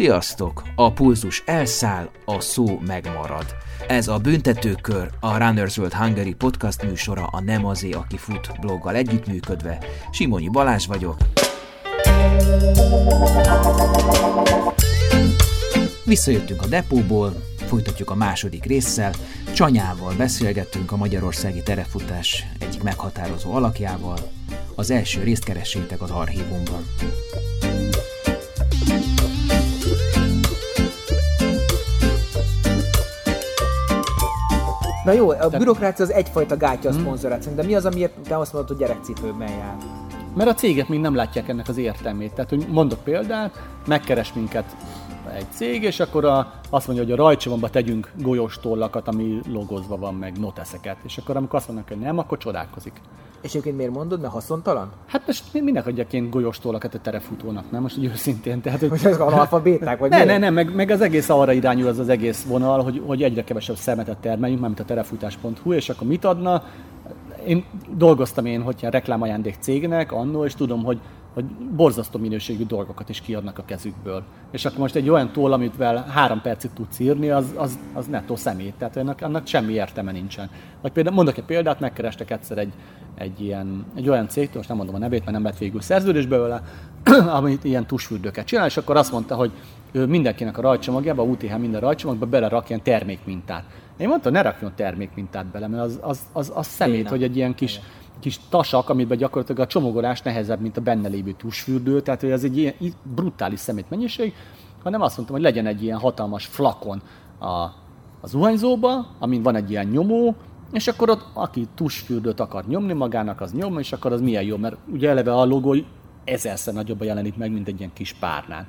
Sziasztok! A pulzus elszáll, a szó megmarad. Ez a Büntetőkör, a Runners World Hungary podcast műsora a Nem azé, aki fut bloggal együttműködve. Simonyi Balázs vagyok. Visszajöttünk a depóból, folytatjuk a második résszel. Csanyával beszélgettünk a magyarországi terefutás egyik meghatározó alakjával. Az első részt keressétek az archívumban. Na jó, a bürokrácia az egyfajta gátja a szponzorációnak, de mi az, amiért te azt mondod, hogy gyerekcipőben jár? Mert a cégek még nem látják ennek az értelmét. Tehát, hogy mondok példát, megkeres minket egy cég, és akkor a, azt mondja, hogy a rajcsomagba tegyünk golyós tollakat, ami logozva van, meg noteszeket. És akkor amikor azt mondnak, hogy nem, akkor csodálkozik. És egyébként miért mondod, mert haszontalan? Hát most mi- minek adjak én golyós tollakat a terefutónak, nem? Most úgy őszintén. Tehát, hogy Hogy ez analfabéták, vagy ne, ne, ne, meg, meg, az egész arra irányul az az egész vonal, hogy, hogy egyre kevesebb szemetet termeljünk, mármint a terefutás.hu, és akkor mit adna? Én dolgoztam én, hogyha reklámajándék cégnek annól, és tudom, hogy, hogy borzasztó minőségű dolgokat is kiadnak a kezükből. És akkor most egy olyan toll, amivel három percig tudsz írni, az, az, az nettó szemét, tehát annak, annak semmi értelme nincsen. Vagy például mondok egy példát, megkerestek egyszer egy, egy, ilyen, egy olyan cégtől, most nem mondom a nevét, mert nem lett végül szerződés belőle, amit ilyen tusfürdőket csinál, és akkor azt mondta, hogy ő mindenkinek a rajcsomagjába, a UTH minden rajcsomagba belerak ilyen termékmintát. Én mondtam, ne rakjon termékmintát bele, mert az, az, az, az szemét, Béna. hogy egy ilyen kis, kis tasak, amiben gyakorlatilag a csomagolás nehezebb, mint a benne lévő tusfürdő, tehát hogy ez egy ilyen brutális szemétmennyiség, hanem azt mondtam, hogy legyen egy ilyen hatalmas flakon a, a zuhanyzóba, amin van egy ilyen nyomó, és akkor ott, aki tusfürdőt akar nyomni magának, az nyom, és akkor az milyen jó, mert ugye eleve a logó ezerszer nagyobban jelenik meg, mint egy ilyen kis párnán.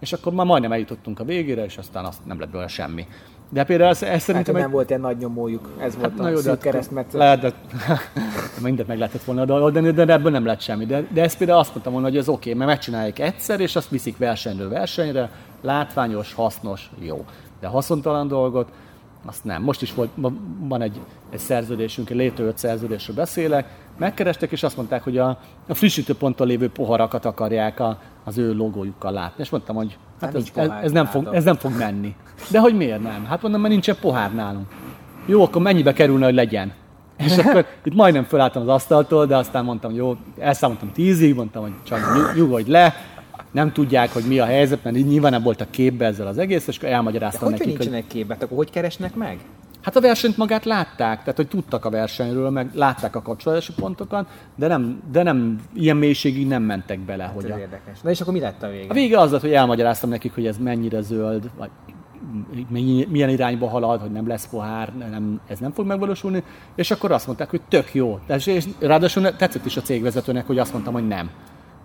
És akkor már majdnem eljutottunk a végére, és aztán azt nem lett belőle semmi. De például ez, ez Hát, szerintem egy... nem volt ilyen nagy nyomójuk. Ez volt Hát, a szűk hát keresztmetszet. Lehet, de mindent meg lehetett volna oldani, de ebből nem lett semmi. De, de ezt például azt mondtam volna, hogy ez oké, okay, mert megcsinálják egyszer, és azt viszik versenyről versenyre, látványos, hasznos, jó. De haszontalan dolgot, azt nem. Most is volt, van egy, egy szerződésünk, egy létrejött szerződésről beszélek, megkerestek, és azt mondták, hogy a, a frissítőponton lévő poharakat akarják a, az ő logójukkal látni. És mondtam, hogy hát ez, ez, ez, nem fog, ez nem fog menni. De hogy miért nem? Hát mondom, mert nincsen pohár nálunk. Jó, akkor mennyibe kerülne, hogy legyen? És akkor itt majdnem fölálltam az asztaltól, de aztán mondtam, jó, elszámoltam tízig, mondtam, hogy csak nyug- nyugodj le, nem tudják, hogy mi a helyzet, mert nyilván nem voltak képbe ezzel az egész, és elmagyaráztam nekik, hogy nincsenek képet, akkor hogy keresnek meg? Hát a versenyt magát látták, tehát hogy tudtak a versenyről, meg látták a kapcsolódási pontokat, de nem, de nem ilyen mélységig nem mentek bele. hogy Ez a, érdekes. Na és akkor mi lett a vége? a vége az lett, hogy elmagyaráztam nekik, hogy ez mennyire zöld, vagy milyen irányba halad, hogy nem lesz pohár, nem, ez nem fog megvalósulni, és akkor azt mondták, hogy tök jó. És ráadásul tetszett is a cégvezetőnek, hogy azt mondtam, hogy nem.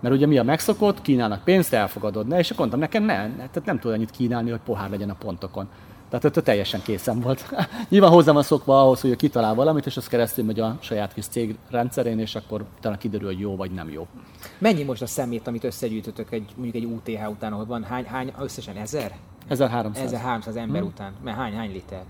Mert ugye mi a megszokott, kínálnak pénzt, elfogadod, ne? És akkor mondtam, nekem nem, tehát nem tud annyit kínálni, hogy pohár legyen a pontokon. Tehát ott teljesen készen volt. Nyilván hozzá van szokva ahhoz, hogy kitalál valamit, és az keresztül megy a saját kis cég rendszerén, és akkor utána kiderül, hogy jó vagy nem jó. Mennyi most a szemét, amit összegyűjtötök egy, mondjuk egy UTH után, ahol van hány, hány összesen ezer? 1300. 1300 ember Hm. után. Mert hány, hány liter?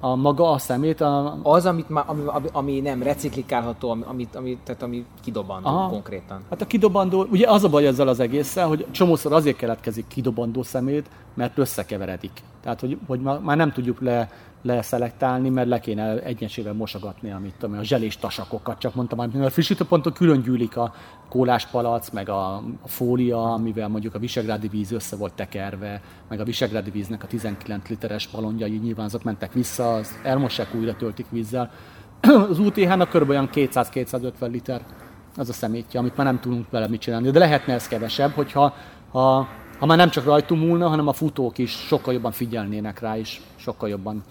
A maga a szemét, a, Az, amit ma, ami, ami, nem reciklikálható, ami, ami, tehát ami kidobandó Aha. konkrétan. Hát a kidobandó, ugye az a baj ezzel az egésszel, hogy csomószor azért keletkezik kidobandó szemét, mert összekeveredik. Tehát, hogy, hogy már nem tudjuk le, leszelektálni, mert le kéne egyesével mosogatni, amit én, a zselés tasakokat, csak mondtam, hogy a frissítőponton külön gyűlik a kóláspalac, meg a, fólia, amivel mondjuk a visegrádi víz össze volt tekerve, meg a visegrádi víznek a 19 literes balonjai nyilván azok mentek vissza, azt elmossák, újra töltik vízzel. Az UTH-nak kb. olyan 200-250 liter az a szemétje, amit már nem tudunk vele mit csinálni. De lehetne ez kevesebb, hogyha ha, ha már nem csak rajtunk múlna, hanem a futók is sokkal jobban figyelnének rá, és sokkal jobban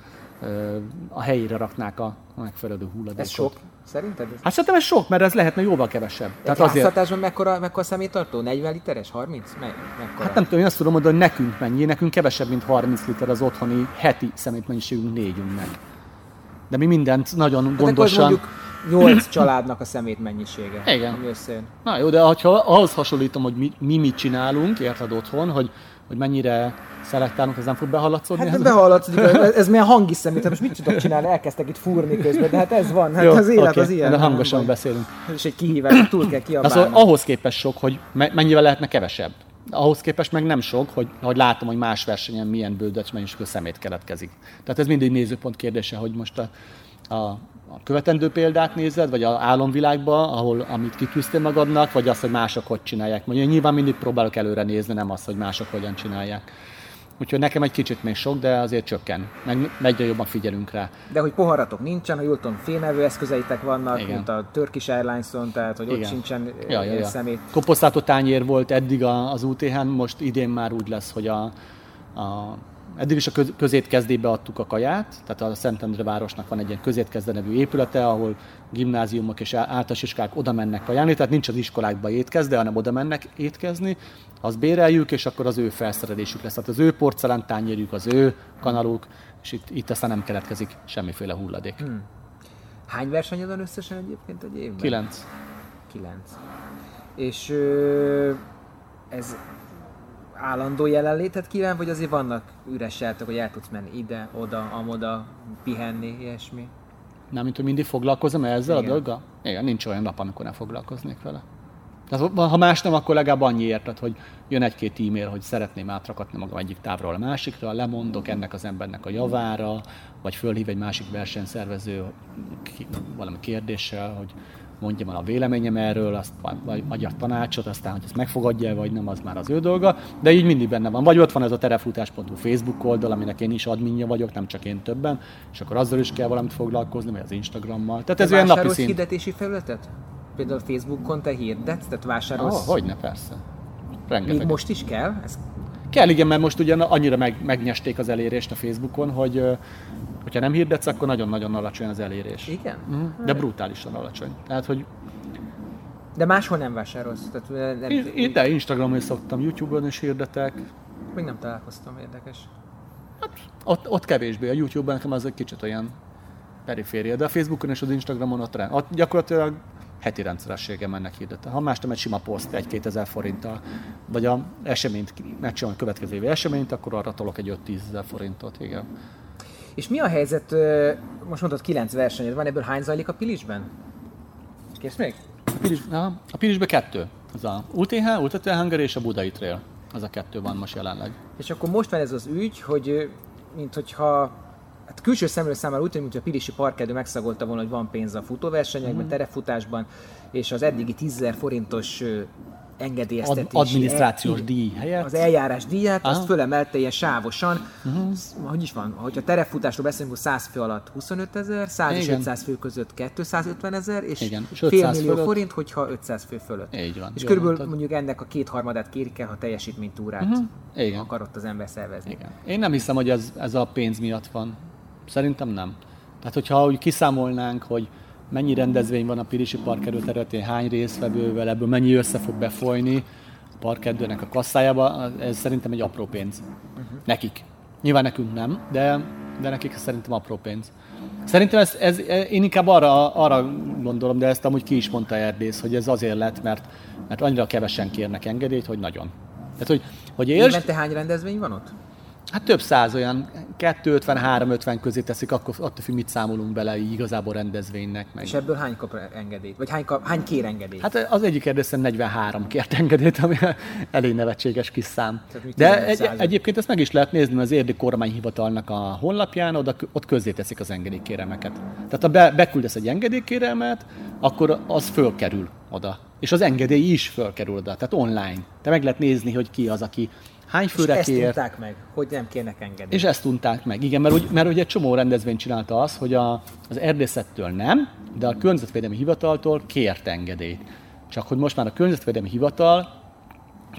a helyére raknák a, megfelelő hulladékot. Ez sok? Szerinted? Ez Hát szerintem ez sok, mert ez lehetne jóval kevesebb. Tehát Tehát azért, háztartásban mekkora, mekkora személytartó? 40 literes? 30? Me, mekkora? hát nem tudom, én azt tudom mondani, hogy nekünk mennyi, nekünk kevesebb, mint 30 liter az otthoni heti szemétmennyiségünk négyünknek. De mi mindent nagyon Hát gondosan... mondjuk 8 családnak a szemét mennyisége. Igen. Ami összejön. Na jó, de ha ahhoz hasonlítom, hogy mi, mi mit csinálunk, érted otthon, hogy, hogy mennyire szelektálunk, ez nem fog behallatszódni. Hát ez- behallatszik, ez, ez milyen hangi szemét, hát most mit tudok csinálni? Elkezdtek itt fúrni közben, de hát ez van, hát Jó, az élet oké, az ilyen. De hangosan Nem beszélünk. Is egy kihívás, túl kell Na kiabálni. szóval ahhoz képest sok, hogy me- mennyivel lehetne kevesebb. ahhoz képest meg nem sok, hogy, hogy látom, hogy más versenyen milyen bődecs mennyiségű szemét keletkezik. Tehát ez mindig nézőpont kérdése, hogy most a, a, a követendő példát nézed, vagy a álomvilágba, ahol amit kitűztél magadnak, vagy azt, hogy mások hogy csinálják. Mondjuk nyilván mindig próbálok előre nézni, nem azt, hogy mások hogyan csinálják. Úgyhogy nekem egy kicsit még sok, de azért csökken. Meg egyre jobban figyelünk rá. De hogy poharatok nincsen, ha jól tudom, fémelvő eszközeitek vannak, Igen. mint a Turkish Airlines-on, tehát hogy Igen. ott sincsen ja, ja, ja. szemét. Koposztátó tányér volt eddig az UTH-n, most idén már úgy lesz, hogy a, a Eddig is a közétkezdébe adtuk a kaját, tehát a Szentendre városnak van egy ilyen közétkezde nevű épülete, ahol gimnáziumok és általános iskolák oda mennek kajálni, tehát nincs az iskolákba étkezde, hanem oda mennek étkezni, azt béreljük, és akkor az ő felszerelésük lesz. Tehát az ő porcelán tányérjuk, az ő kanaluk, és itt, itt aztán nem keletkezik semmiféle hulladék. Hmm. Hány versenyed van összesen egyébként egy évben? Kilenc. Kilenc. És ö, ez állandó jelenlétet kíván, vagy azért vannak üres játok, hogy el tudsz menni ide, oda, amoda, pihenni, ilyesmi? Nem, mint hogy mindig foglalkozom ezzel Igen. a dolga? Igen, nincs olyan nap, amikor ne foglalkoznék vele. Tehát, ha más nem, akkor legalább annyi érted, hogy jön egy-két e-mail, hogy szeretném átrakatni magam egyik távról a másikra, lemondok ennek az embernek a javára, vagy fölhív egy másik versenyszervező valami kérdéssel, hogy mondjam el a véleményem erről, azt vagy adjak tanácsot, aztán, hogy ezt megfogadja vagy nem, az már az ő dolga, de így mindig benne van. Vagy ott van ez a terefutás.hu Facebook oldal, aminek én is adminja vagyok, nem csak én többen, és akkor azzal is kell valamit foglalkozni, vagy az Instagrammal. Tehát ez olyan napi szint. hirdetési felületet? Például Facebookon te hirdetsz, tehát vásárolsz? Oh, hogyne, persze. Rengeteg. Még most is kell? Ez Kell, igen, mert most ugyan annyira meg, megnyesték az elérést a Facebookon, hogy hogyha nem hirdetsz, akkor nagyon-nagyon alacsony az elérés. Igen? Mm, de brutálisan alacsony. Tehát, hogy de máshol nem vásárolsz? Tehát nem... Én, de Instagramon is szoktam, Youtube-on is hirdetek. Még nem találkoztam, érdekes. Hát, ott, ott kevésbé, a Youtube-ban nekem az egy kicsit olyan periféria, de a Facebookon és az Instagramon ott, rend, ott gyakorlatilag heti rendszerességgel mennek hirdetni. Ha más nem egy sima poszt, egy-két ezer forinttal, vagy a eseményt, megcsinálom a következő évi eseményt, akkor arra tolok egy 5-10 ezer forintot, igen. És mi a helyzet, most mondod 9 versenyed van, ebből hány zajlik a Pilisben? Kész még? A, Pilis, a Pilisben kettő. Az a UTH, UTT Hungary és a Budai Trail. Az a kettő van most jelenleg. És akkor most van ez az ügy, hogy mint hogyha hát külső szemlő számára úgy tűnik, hogy a Pilisi parkedő megszagolta volna, hogy van pénz a futóversenyekben, mm. terefutásban, és az eddigi 10 forintos engedélyeztetési... Ad, adminisztrációs díj helyett. Az eljárás díját, Aha. azt fölemelte ilyen sávosan. Uh-huh. Hogy is van? Hogyha terefutásról beszélünk, hogy 100 fő alatt 25 ezer, 100 Igen. és 500 fő között 250 ezer, és, Igen. és fél millió fölött. forint, hogyha 500 fő fölött. Így van. És körülbelül mondtad. mondjuk ennek a kétharmadát kérik el, ha teljesítménytúrát uh-huh. Igen. akar ott az ember szervezni. Igen. Én nem hiszem, hogy ez, ez a pénz miatt van. Szerintem nem. Tehát, hogyha úgy kiszámolnánk, hogy mennyi rendezvény van a Pirisi Parkerő területén, hány részvevővel, ebből mennyi össze fog befolyni a parkedőnek a kasszájába, ez szerintem egy apró pénz. Uh-huh. Nekik. Nyilván nekünk nem, de, de nekik szerintem apró pénz. Szerintem ez, ez, én inkább arra, arra gondolom, de ezt amúgy ki is mondta Erdész, hogy ez azért lett, mert, mert annyira kevesen kérnek engedélyt, hogy nagyon. Tehát, hogy, hogy értsd... Évente hány rendezvény van ott? Hát több száz olyan, 250-350 közé teszik, akkor attól függ, mit számolunk bele igazából rendezvénynek. Meg. És ebből hány kap engedélyt? Vagy hány, kap, hány kér engedélyt? Hát az egyik kérdésben 43 kért engedélyt, ami elég nevetséges kis szám. De egy, egyébként ezt meg is lehet nézni az érdi kormányhivatalnak a honlapján, oda, ott közzé teszik az engedélykéremeket. Tehát ha be, beküldesz egy engedélykérelmet, akkor az fölkerül oda. És az engedély is fölkerül oda, tehát online. Te meg lehet nézni, hogy ki az, aki hány főre és kér. ezt tudták meg, hogy nem kérnek engedélyt. És ezt tudták meg, igen, mert, úgy, mert ugye egy csomó rendezvény csinálta az, hogy a, az erdészettől nem, de a környezetvédelmi hivataltól kért engedélyt. Csak hogy most már a környezetvédelmi hivatal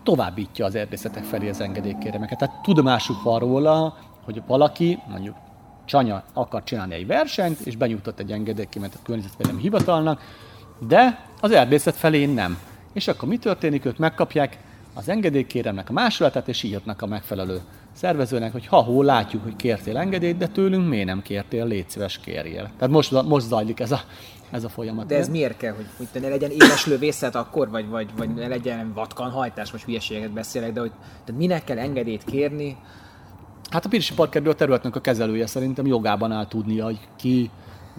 továbbítja az erdészetek felé az engedélykéremeket. Tehát tudomásuk van róla, hogy valaki, mondjuk Csanya akar csinálni egy versenyt, és benyújtott egy engedélykémet a környezetvédelmi hivatalnak, de az erdészet felé nem. És akkor mi történik? Ők megkapják, az engedélykéremnek a másolatát, és írnak a megfelelő szervezőnek, hogy ha hol látjuk, hogy kértél engedélyt, de tőlünk miért nem kértél, légy szíves, kérjél. Tehát most, most zajlik ez a, ez a folyamat. De ez miért kell, hogy, hogy ne legyen éles lövészet akkor, vagy, vagy, vagy ne legyen vatkanhajtás, most hülyeséget beszélek, de hogy tehát minek kell engedélyt kérni? Hát a Pirisi Park a területnek a kezelője szerintem jogában áll tudnia, hogy ki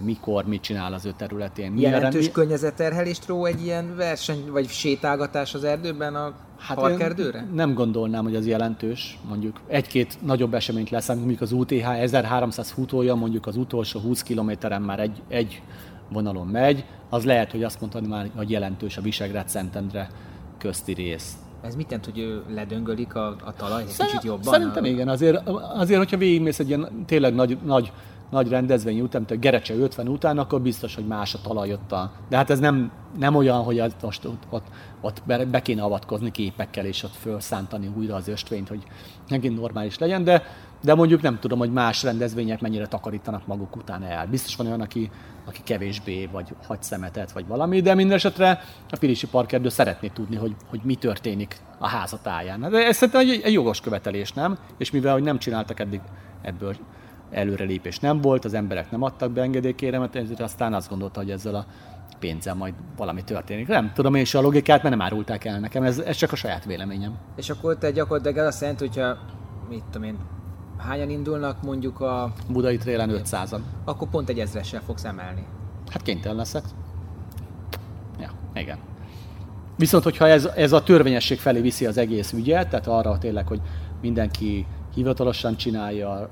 mikor, mit csinál az ő területén. Jelentős rendi... környezetterhelést ró egy ilyen verseny, vagy sétálgatás az erdőben a hát parkerdőre? Nem gondolnám, hogy az jelentős. Mondjuk egy-két nagyobb eseményt lesz, mondjuk az UTH 1300 futója, mondjuk az utolsó 20 kilométeren már egy, egy vonalon megy, az lehet, hogy azt mondani már, hogy jelentős a Visegrád-Szentendre közti rész. Ez mit jelent, hogy ledöngölik a, a talaj egy kicsit jobban? Szerintem igen, azért, azért hogyha végigmész egy ilyen tényleg nagy, nagy nagy rendezvény után, mint a Gerecse 50 után, akkor biztos, hogy más a talaj ott a... De hát ez nem, nem olyan, hogy az most ott, ott, ott be kéne avatkozni képekkel, és ott felszántani újra az östvényt, hogy megint normális legyen, de, de mondjuk nem tudom, hogy más rendezvények mennyire takarítanak maguk után el. Biztos van olyan, aki, aki kevésbé, vagy hagy szemetet, vagy valami, de minden esetre a Pirisi Parkerdő szeretné tudni, hogy, hogy mi történik a házatáján. De ez szerintem egy, egy jogos követelés, nem? És mivel hogy nem csináltak eddig ebből előrelépés nem volt, az emberek nem adtak be engedélykéremet, ezért aztán azt gondolta, hogy ezzel a pénzzel majd valami történik. Nem tudom én is a logikát, mert nem árulták el nekem, ez, ez csak a saját véleményem. És akkor te gyakorlatilag ez azt jelenti, hogyha mit tudom én, hányan indulnak mondjuk a... Budai trélen 500-an. Akkor pont egy ezressel fogsz emelni. Hát kénytelen leszek. Ja, igen. Viszont, hogyha ez, ez a törvényesség felé viszi az egész ügyet, tehát arra tényleg, hogy mindenki hivatalosan csinálja,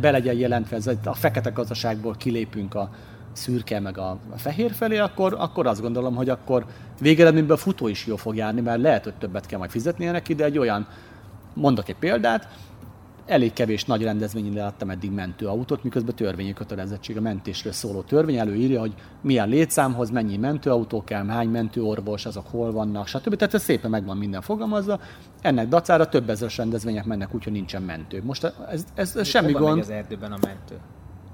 be legyen jelentve, ez a fekete gazdaságból kilépünk a szürke meg a fehér felé, akkor, akkor azt gondolom, hogy akkor végeredményben a futó is jó fog járni, mert lehet, hogy többet kell majd fizetnie neki, de egy olyan, mondok egy példát, elég kevés nagy rendezvényen láttam eddig mentőautót, miközben törvényi kötelezettség a mentésről szóló törvény előírja, hogy milyen létszámhoz mennyi mentőautó kell, hány mentőorvos, azok hol vannak, stb. Tehát ez szépen megvan minden fogalmazva. Ennek dacára több ezeres rendezvények mennek úgy, hogy nincsen mentő. Most ez, ez, ez semmi gond. Megy az erdőben a mentő?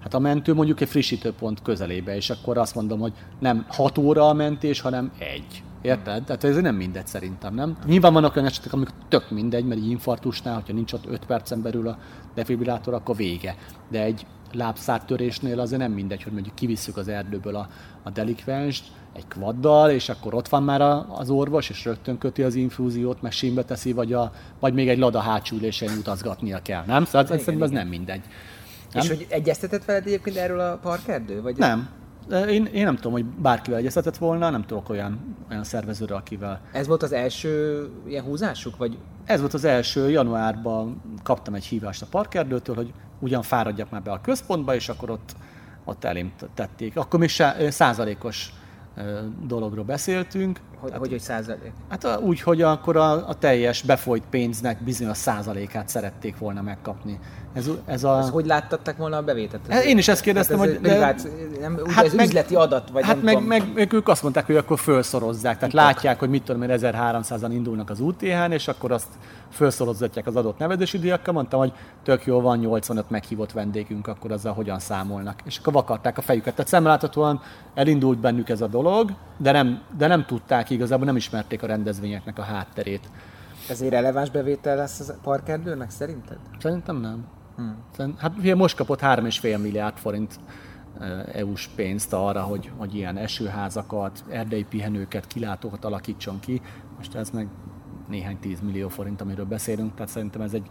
Hát a mentő mondjuk egy frissítőpont közelébe, és akkor azt mondom, hogy nem 6 óra a mentés, hanem egy. Érted? Tehát ez nem mindegy szerintem, nem? Nyilván vannak olyan esetek, amikor tök mindegy, mert egy infarktusnál, hogyha nincs ott 5 percen belül a defibrillátor, akkor vége. De egy lábszártörésnél azért nem mindegy, hogy mondjuk kivisszük az erdőből a, a delikvenst, egy kvaddal, és akkor ott van már az orvos, és rögtön köti az infúziót, meg símbe teszi, vagy, a, vagy még egy lada hátsülésen utazgatnia kell, nem? Szóval igen, szerintem ez nem mindegy. Nem? És hogy egyeztetett veled egyébként erről a parkerdő? Vagy nem, én, én nem tudom, hogy bárkivel egyeztetett volna, nem tudok olyan, olyan szervezőre, akivel. Ez volt az első ilyen húzásuk? Vagy? Ez volt az első, januárban kaptam egy hívást a parkerdőtől, hogy ugyan fáradjak már be a központba, és akkor ott, ott elém tették. Akkor még százalékos dologról beszéltünk. Hogy, hát, hogy egy százalék? Hát úgy, hogy akkor a, a teljes befolyt pénznek bizonyos százalékát szerették volna megkapni. Ez, ez a... Ez hogy láttatták volna a bevételt? Ez én is ezt kérdeztem, hát ez, hogy... De... Lát, nem, hát ez meg, üzleti adat, vagy Hát meg, meg, meg, ők azt mondták, hogy akkor felszorozzák. Tehát Itok. látják, hogy mit tudom én, 1300-an indulnak az UTH-n, és akkor azt felszorozatják az adott nevezési díjakkal. Mondtam, hogy tök jó, van 85 meghívott vendégünk, akkor azzal hogyan számolnak. És akkor vakarták a fejüket. Tehát szemláthatóan elindult bennük ez a dolog, de nem, de nem tudták igazából, nem ismerték a rendezvényeknek a hátterét. Ez egy releváns bevétel lesz a parkerdőnek szerinted? Szerintem nem. Hmm. Hát ugye most kapott 3,5 milliárd forint EU-s pénzt arra, hogy, hogy ilyen esőházakat, erdei pihenőket, kilátókat alakítson ki. Most ez meg néhány 10 millió forint, amiről beszélünk, tehát szerintem ez egy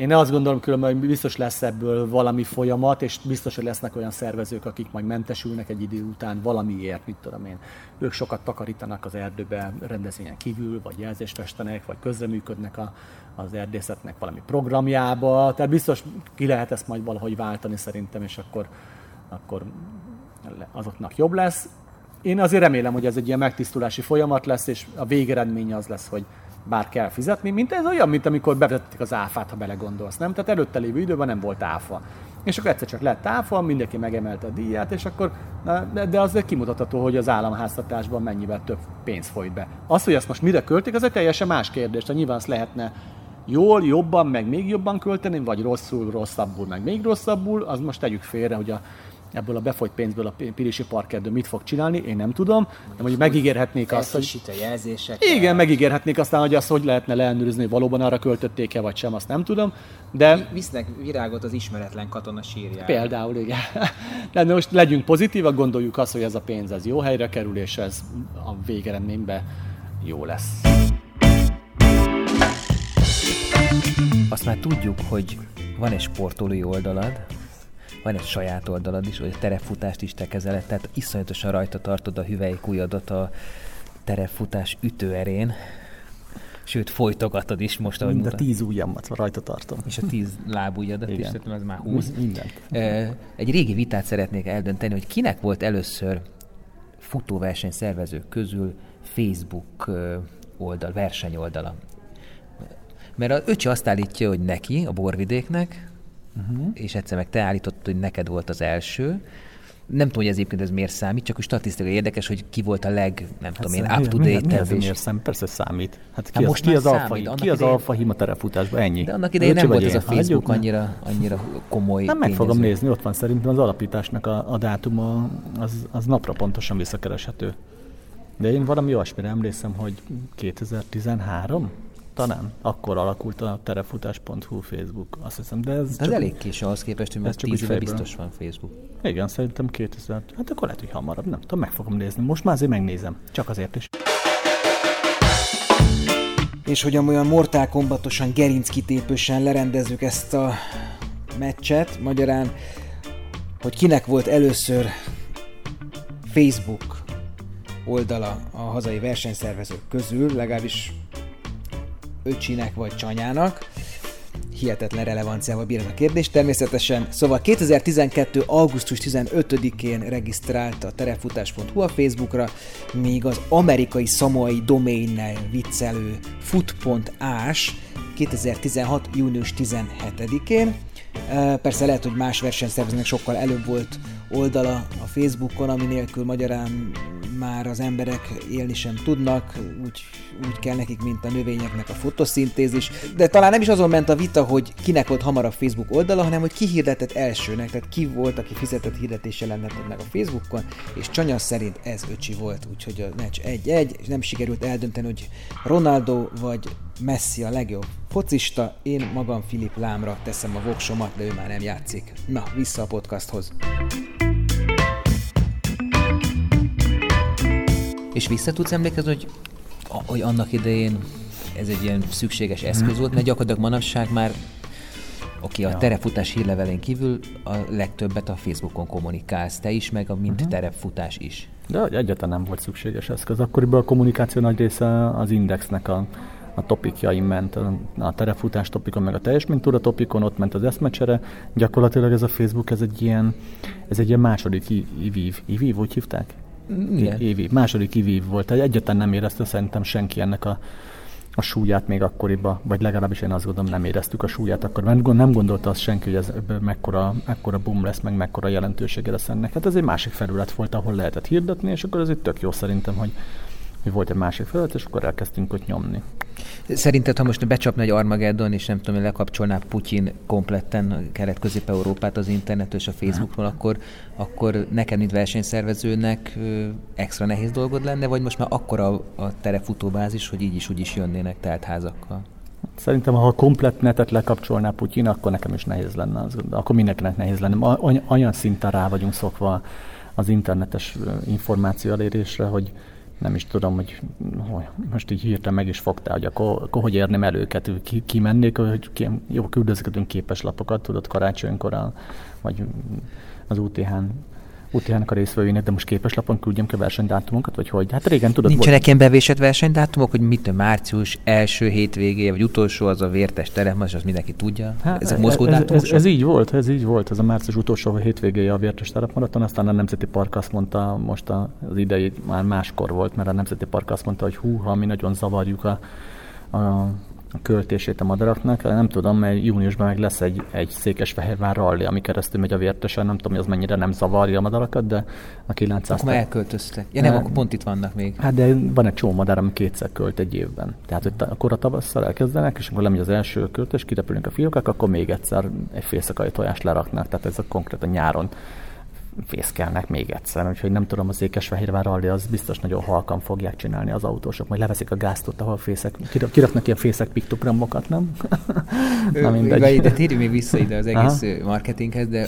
én azt gondolom különben, hogy biztos lesz ebből valami folyamat, és biztos, hogy lesznek olyan szervezők, akik majd mentesülnek egy idő után valamiért, mit tudom én. Ők sokat takarítanak az erdőbe rendezvényen kívül, vagy jelzést festenek, vagy közreműködnek a, az erdészetnek valami programjába. Tehát biztos ki lehet ezt majd valahogy váltani szerintem, és akkor, akkor azoknak jobb lesz. Én azért remélem, hogy ez egy ilyen megtisztulási folyamat lesz, és a végeredménye az lesz, hogy bár kell fizetni, mint ez olyan, mint amikor bevezették az áfát, ha belegondolsz, nem? Tehát előtte lévő időben nem volt áfa. És akkor egyszer csak lett áfa, mindenki megemelte a díját, és akkor, de az kimutatható, hogy az államháztatásban mennyivel több pénz folyt be. Az, hogy ezt most mire költik, az egy teljesen más kérdés. Tehát nyilván azt lehetne jól, jobban, meg még jobban költeni, vagy rosszul, rosszabbul, meg még rosszabbul, az most tegyük félre, hogy a ebből a befolyt pénzből a Pirisi Parkerdő mit fog csinálni, én nem tudom, de mondjuk megígérhetnék azt, hogy... a jelzések. Igen, megígérhetnék aztán, hogy azt hogy lehetne leellenőrizni, hogy valóban arra költötték-e, vagy sem, azt nem tudom, de... Visznek virágot az ismeretlen katona sírjára. Például, igen. De most legyünk pozitívak, gondoljuk azt, hogy ez a pénz ez jó helyre kerül, és ez a végeredményben jó lesz. Azt már tudjuk, hogy van egy sportolói oldalad, van egy saját oldalad is, hogy a terepfutást is te kezeled, tehát iszonyatosan rajta tartod a hüvelykújadat a terepfutás ütőerén, sőt folytogatod is most, ahogy Mind a tíz ujjamat rajta tartom. És a tíz lábujjadat is, tehát az már húsz. Mindent. Egy régi vitát szeretnék eldönteni, hogy kinek volt először futóverseny szervezők közül Facebook oldal, versenyoldala. Mert a öcsi azt állítja, hogy neki, a borvidéknek, uh-huh. és egyszer meg te állítottad, hogy neked volt az első, nem tudom, hogy ez egyébként ez miért számít, csak a statisztikai érdekes, hogy ki volt a leg, nem hát tudom én, up to date mi, miért számít? Persze számít. Hát ki, hát az, ki az, alfa, számít, ki az alfa hima terefutásban? Ennyi. De annak idején nem volt ez a Facebook annyira, annyira komoly Nem meg fogom nézni, ott van szerintem az alapításnak a, a dátuma, az, az napra pontosan visszakereshető. De én valami olyasmire emlékszem, hogy 2013? Talán. Akkor alakult a terefutás.hu Facebook, azt hiszem. De ez, de ez elég késő ahhoz képest, hogy már 10 éve biztos van Facebook. Igen, szerintem 2000. Hát akkor lehet, hogy hamarabb, nem tudom, meg fogom nézni. Most már azért megnézem, csak azért is. És hogy olyan Mortal Kombatosan, gerinckitépősen lerendezzük ezt a meccset, magyarán, hogy kinek volt először Facebook oldala a hazai versenyszervezők közül, legalábbis öcsinek vagy csanyának. Hihetetlen relevanciával bír a kérdés természetesen. Szóval 2012. augusztus 15-én regisztrált a terefutás.hu a Facebookra, míg az amerikai szamoai doménnel viccelő foot.ás 2016. június 17-én. Persze lehet, hogy más versenyszervezőnek sokkal előbb volt oldala a Facebookon, ami nélkül magyarán már az emberek élni sem tudnak, úgy, úgy kell nekik, mint a növényeknek a fotoszintézis. De talán nem is azon ment a vita, hogy kinek volt hamarabb Facebook oldala, hanem hogy ki hirdetett elsőnek, tehát ki volt, aki fizetett hirdetése lenne meg a Facebookon, és Csanya szerint ez öcsi volt, úgyhogy a meccs 1-1, és nem sikerült eldönteni, hogy Ronaldo vagy Messi a legjobb focista, én magam Filip Lámra teszem a voksomat, de ő már nem játszik. Na, vissza a podcasthoz. És vissza tudsz emlékezni, hogy, hogy annak idején ez egy ilyen szükséges eszköz volt, mert gyakorlatilag manapság már Oké, okay, a ja. terepfutás hírlevelén kívül a legtöbbet a Facebookon kommunikálsz te is, meg a mint uh-huh. terepfutás is. De egyáltalán nem volt szükséges eszköz. Akkoriban a kommunikáció nagy része az indexnek a, a topikjaim ment, a, terepfutás topikon, meg a teljes mintúra topikon, ott ment az eszmecsere. Gyakorlatilag ez a Facebook, ez egy ilyen, ez egy ilyen második ivív. Ivív, úgy hívták? Igen. Évi, második ivív volt. Egyetlen nem érezte szerintem senki ennek a, a súlyát még akkoriban, vagy legalábbis én azt gondolom nem éreztük a súlyát akkor, mert nem gondolta azt senki, hogy ez mekkora, mekkora boom lesz, meg mekkora jelentősége lesz ennek. Hát ez egy másik felület volt, ahol lehetett hirdetni, és akkor ez itt tök jó szerintem, hogy, hogy volt egy másik felület, és akkor elkezdtünk ott nyomni. Szerinted, ha most becsapna egy Armageddon, és nem tudom, hogy lekapcsolná Putyin kompletten Kelet-Közép-Európát az internet és a Facebookról, akkor, akkor neked, mint versenyszervezőnek extra nehéz dolgod lenne, vagy most már akkora a terefutóbázis, hogy így is úgy is jönnének házakkal? Szerintem, ha a komplet netet lekapcsolná Putyin, akkor nekem is nehéz lenne. Az, akkor mindenkinek nehéz lenne. Olyan szinten rá vagyunk szokva az internetes információ elérésre, hogy, nem is tudom, hogy, most így hirtelen meg is fogtál, hogy akkor, akkor hogy érném el őket, ki, kimennék, hogy ki, jó, küldözgetünk képeslapokat, tudod, karácsonykor, vagy az UTH-n UTH-nak a részvevőinek, de most képeslapon küldjem ki a versenydátumokat, vagy hogy? Hát régen tudod... Nincsenek volt... ilyen bevésett versenydátumok, hogy mit március első hétvégéje, vagy utolsó az a vértes terem, most az mindenki tudja. Hát, Ezek mozgó ez, ez, ez, ez, így volt, ez így volt, ez a március utolsó hétvégéje a vértes terepmaraton, aztán a Nemzeti Park azt mondta, most az idei már máskor volt, mert a Nemzeti Park azt mondta, hogy hú, ha mi nagyon zavarjuk a, a a költését a madaraknak. Nem tudom, mert júniusban meg lesz egy, egy Székesfehérvár rally, ami keresztül megy a vértesen. Nem tudom, hogy az mennyire nem zavarja a madarakat, de a 900... Akkor már elköltöztek. Ja nem, akkor pont itt vannak még. Hát de van egy csomó madár, ami kétszer költ egy évben. Tehát, hogy akkor a tavasszal elkezdenek, és akkor lemegy az első költés, kirepülünk a fiókák, akkor még egyszer egy félszakai tojást leraknak. Tehát ez a konkrétan nyáron fészkelnek még egyszer, úgyhogy nem tudom, az Ékesfehérvár rally az biztos nagyon halkan fogják csinálni az autósok, majd leveszik a gázt ott, ahol fészek, kiraknak ilyen fészek piktogramokat, nem? Na mindegy. De térjünk még vissza ide az egész Aha. marketinghez, de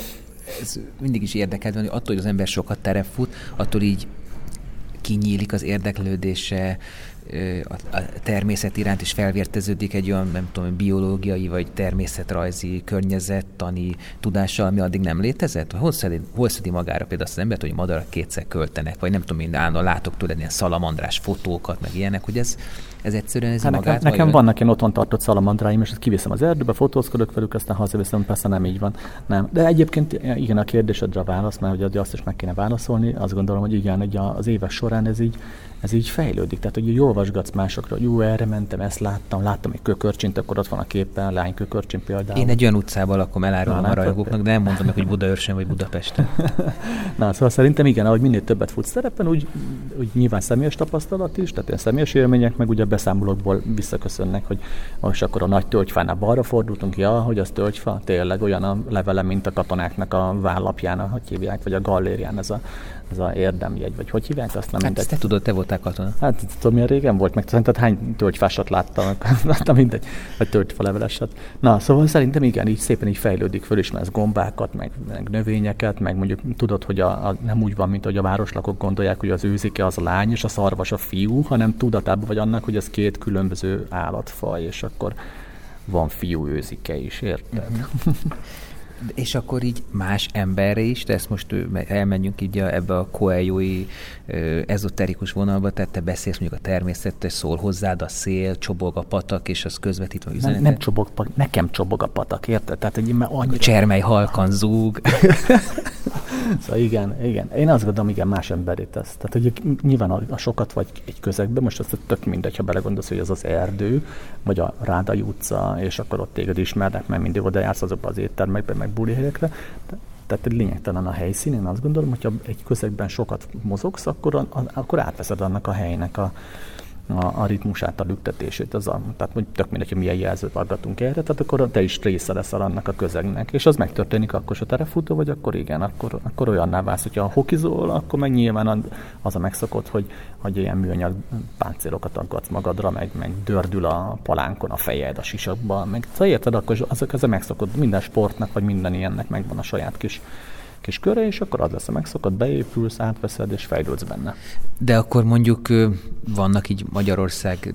ez mindig is érdekelt van, hogy attól, hogy az ember sokat terep fut, attól így kinyílik az érdeklődése, a természet iránt is felvérteződik egy olyan, nem tudom, biológiai vagy természetrajzi, környezettani tudással, ami addig nem létezett? Hol szedi, hol szedi magára például azt az embert, hogy madarak kétszer költenek, vagy nem tudom, mind állandóan látok tőled ilyen szalamandrás fotókat, meg ilyenek, hogy ez, ez egyszerűen ez hát magát Nekem, nekem vannak ilyen otthon tartott szalamandráim, és ezt kiviszem az erdőbe, fotózkodok velük, aztán hazaviszem, persze nem így van. Nem. De egyébként igen, a kérdésedre a válasz, mert hogy azt is meg kéne válaszolni, azt gondolom, hogy igen, hogy az évek során ez így ez így fejlődik. Tehát, hogy olvasgatsz másokra, hogy jó, erre mentem, ezt láttam, láttam egy kökörcsint, akkor ott van a képen, lány kökörcsin például. Én egy olyan utcában lakom, elárulom a rajongóknak, de nem mondom meg, hogy Budaörsön vagy Budapesten. Na, szóval szerintem igen, ahogy minél többet futsz szerepen, úgy, úgy nyilván személyes tapasztalat is, tehát ilyen személyes élmények, meg ugye a beszámolókból visszaköszönnek, hogy most akkor a nagy tölgyfánál balra fordultunk, ja, hogy az tölgyfa, tényleg olyan a levele, mint a katonáknak a vállapján, hogy hívják, vagy a gallérián ez a ez a érdemjegy, vagy hogy hívják azt? Nem hát mindegy. te tudod, te voltál katona. Hát tudom, milyen régen volt, meg szerinted hány tölgyfásat láttam, láttam mindegy, vagy tölgyfalevelesat. Na, szóval szerintem igen, így szépen így fejlődik, fölismersz gombákat, meg, meg növényeket, meg mondjuk tudod, hogy a, a, nem úgy van, mint hogy a városlakok gondolják, hogy az őzike az a lány, és a szarvas a fiú, hanem tudatában vagy annak, hogy ez két különböző állatfaj, és akkor van fiú őzike is, érted? Uh-huh. És akkor így más emberre is, de ezt most elmenjünk így ebbe a koeljói ezoterikus vonalba, tehát te beszélsz mondjuk a természettel, szól hozzád a szél, csobog a patak, és az közvetítve a üzenetet. Nem, nem csobog, nekem csobog a patak, érted? Tehát, hogy már annyira... A csermely halkan zúg. szóval igen, igen. Én azt gondolom, igen, más emberét tesz. Tehát, hogy nyilván a, a sokat vagy egy közegben, most azt tök mindegy, ha belegondolsz, hogy az az erdő, vagy a Rádai utca, és akkor ott téged ismernek, mert mindig oda jársz azokba az éttermekbe, meg buli helyekre. Tehát lényegtelen a helyszín. Én azt gondolom, hogyha egy közegben sokat mozogsz, akkor, akkor átveszed annak a helynek a, a, a ritmusát, a lüktetését. Az a, tehát hogy tök mindegy, hogy milyen jelzőt adgatunk erre, tehát akkor te is része leszel annak a közegnek. És az megtörténik akkor, ha terefutó vagy, akkor igen, akkor, akkor olyanná válsz. Hogyha hokizol, akkor meg nyilván az a megszokott, hogy, hogy ilyen műanyag páncélokat aggatsz magadra, meg, meg dördül a palánkon a fejed, a sisakban, meg szóval érted, akkor azok az a megszokott, minden sportnak, vagy minden ilyennek megvan a saját kis kis köre, és akkor az lesz a megszokott, beépülsz, átveszed, és fejlődsz benne. De akkor mondjuk vannak így Magyarország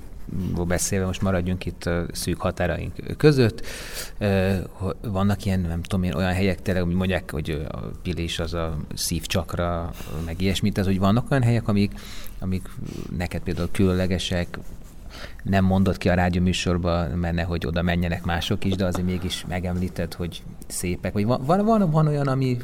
beszélve, most maradjunk itt a szűk határaink között. Vannak ilyen, nem tudom én, olyan helyek tényleg, hogy mondják, hogy a pilés az a szívcsakra, meg ilyesmit, tehát hogy vannak olyan helyek, amik, amik neked például különlegesek, nem mondott ki a rádió műsorba, mert nehogy oda menjenek mások is, de azért mégis megemlíted, hogy szépek, vagy van, van, van olyan, ami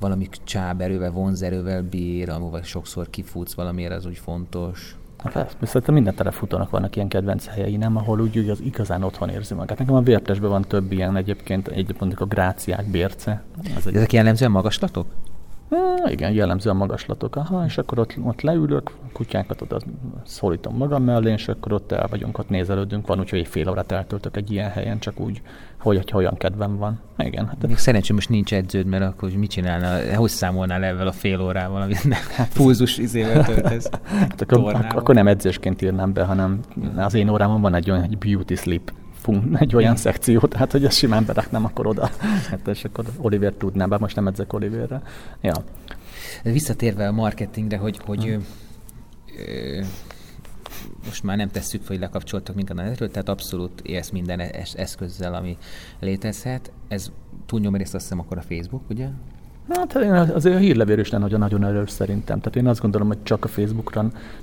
valami csáberővel, vonzerővel bír, amúgy sokszor kifutsz valamiért, az úgy fontos. Hát szerintem minden telefutónak vannak ilyen kedvenc helyei, nem, ahol úgy, úgy az igazán otthon érzi magát. Nekem a vértesben van több ilyen egyébként, egyébként a gráciák, bérce. Az egy... Ezek jellemzően magaslatok? Igen, jellemző a magaslatok. Aha, és akkor ott, ott leülök, kutyákat oda szólítom magam mellé, és akkor ott el vagyunk, ott nézelődünk. Van, úgyhogy egy fél órát eltöltök egy ilyen helyen, csak úgy, hogy, hogy olyan kedvem van. Igen. Hát Még szerencsém most nincs edződ, mert akkor mit csinálnál? Hogy számolnál ezzel a fél órával, amit hát, pulzus izével töltesz? hát akkor, ak- akkor, nem edzésként írnám be, hanem az én órámon van egy olyan egy beauty sleep fun, egy olyan szekció, tehát hogy ezt simán beraknám akkor oda. Hát és akkor Oliver tudná, bár most nem edzek Oliverre. Ja. Visszatérve a marketingre, hogy, hogy hmm. ö, most már nem tesszük hogy lekapcsoltak minket a netről, tehát abszolút élsz minden eszközzel, ami létezhet. Ez túlnyomrészt azt hiszem akkor a Facebook, ugye? Hát azért a hírlevél is lenne nagyon erős szerintem. Tehát én azt gondolom, hogy csak a Facebookra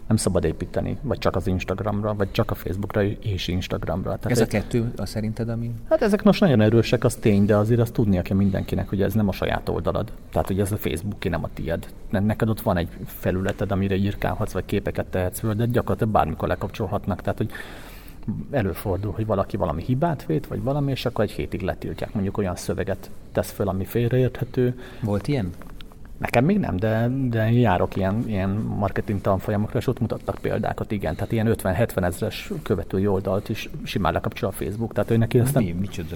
nem szabad építeni, vagy csak az Instagramra, vagy csak a Facebookra és Instagramra. Tehát ez a kettő a szerinted, ami... Hát ezek most nagyon erősek, az tény, de azért azt tudnia kell mindenkinek, hogy ez nem a saját oldalad. Tehát, hogy ez a Facebook, nem a tied. Neked ott van egy felületed, amire írkálhatsz, vagy képeket tehetsz föl, de gyakorlatilag bármikor lekapcsolhatnak. Tehát, hogy előfordul, hogy valaki valami hibát vét, vagy valami, és akkor egy hétig letiltják. Mondjuk olyan szöveget tesz föl, ami félreérthető. Volt ilyen? Nekem még nem, de, de járok ilyen, ilyen marketing tanfolyamokra, és ott mutattak példákat, igen. Tehát ilyen 50-70 ezres követői oldalt is simán lekapcsol a Facebook. Tehát ő neki nem... Mi, micsoda?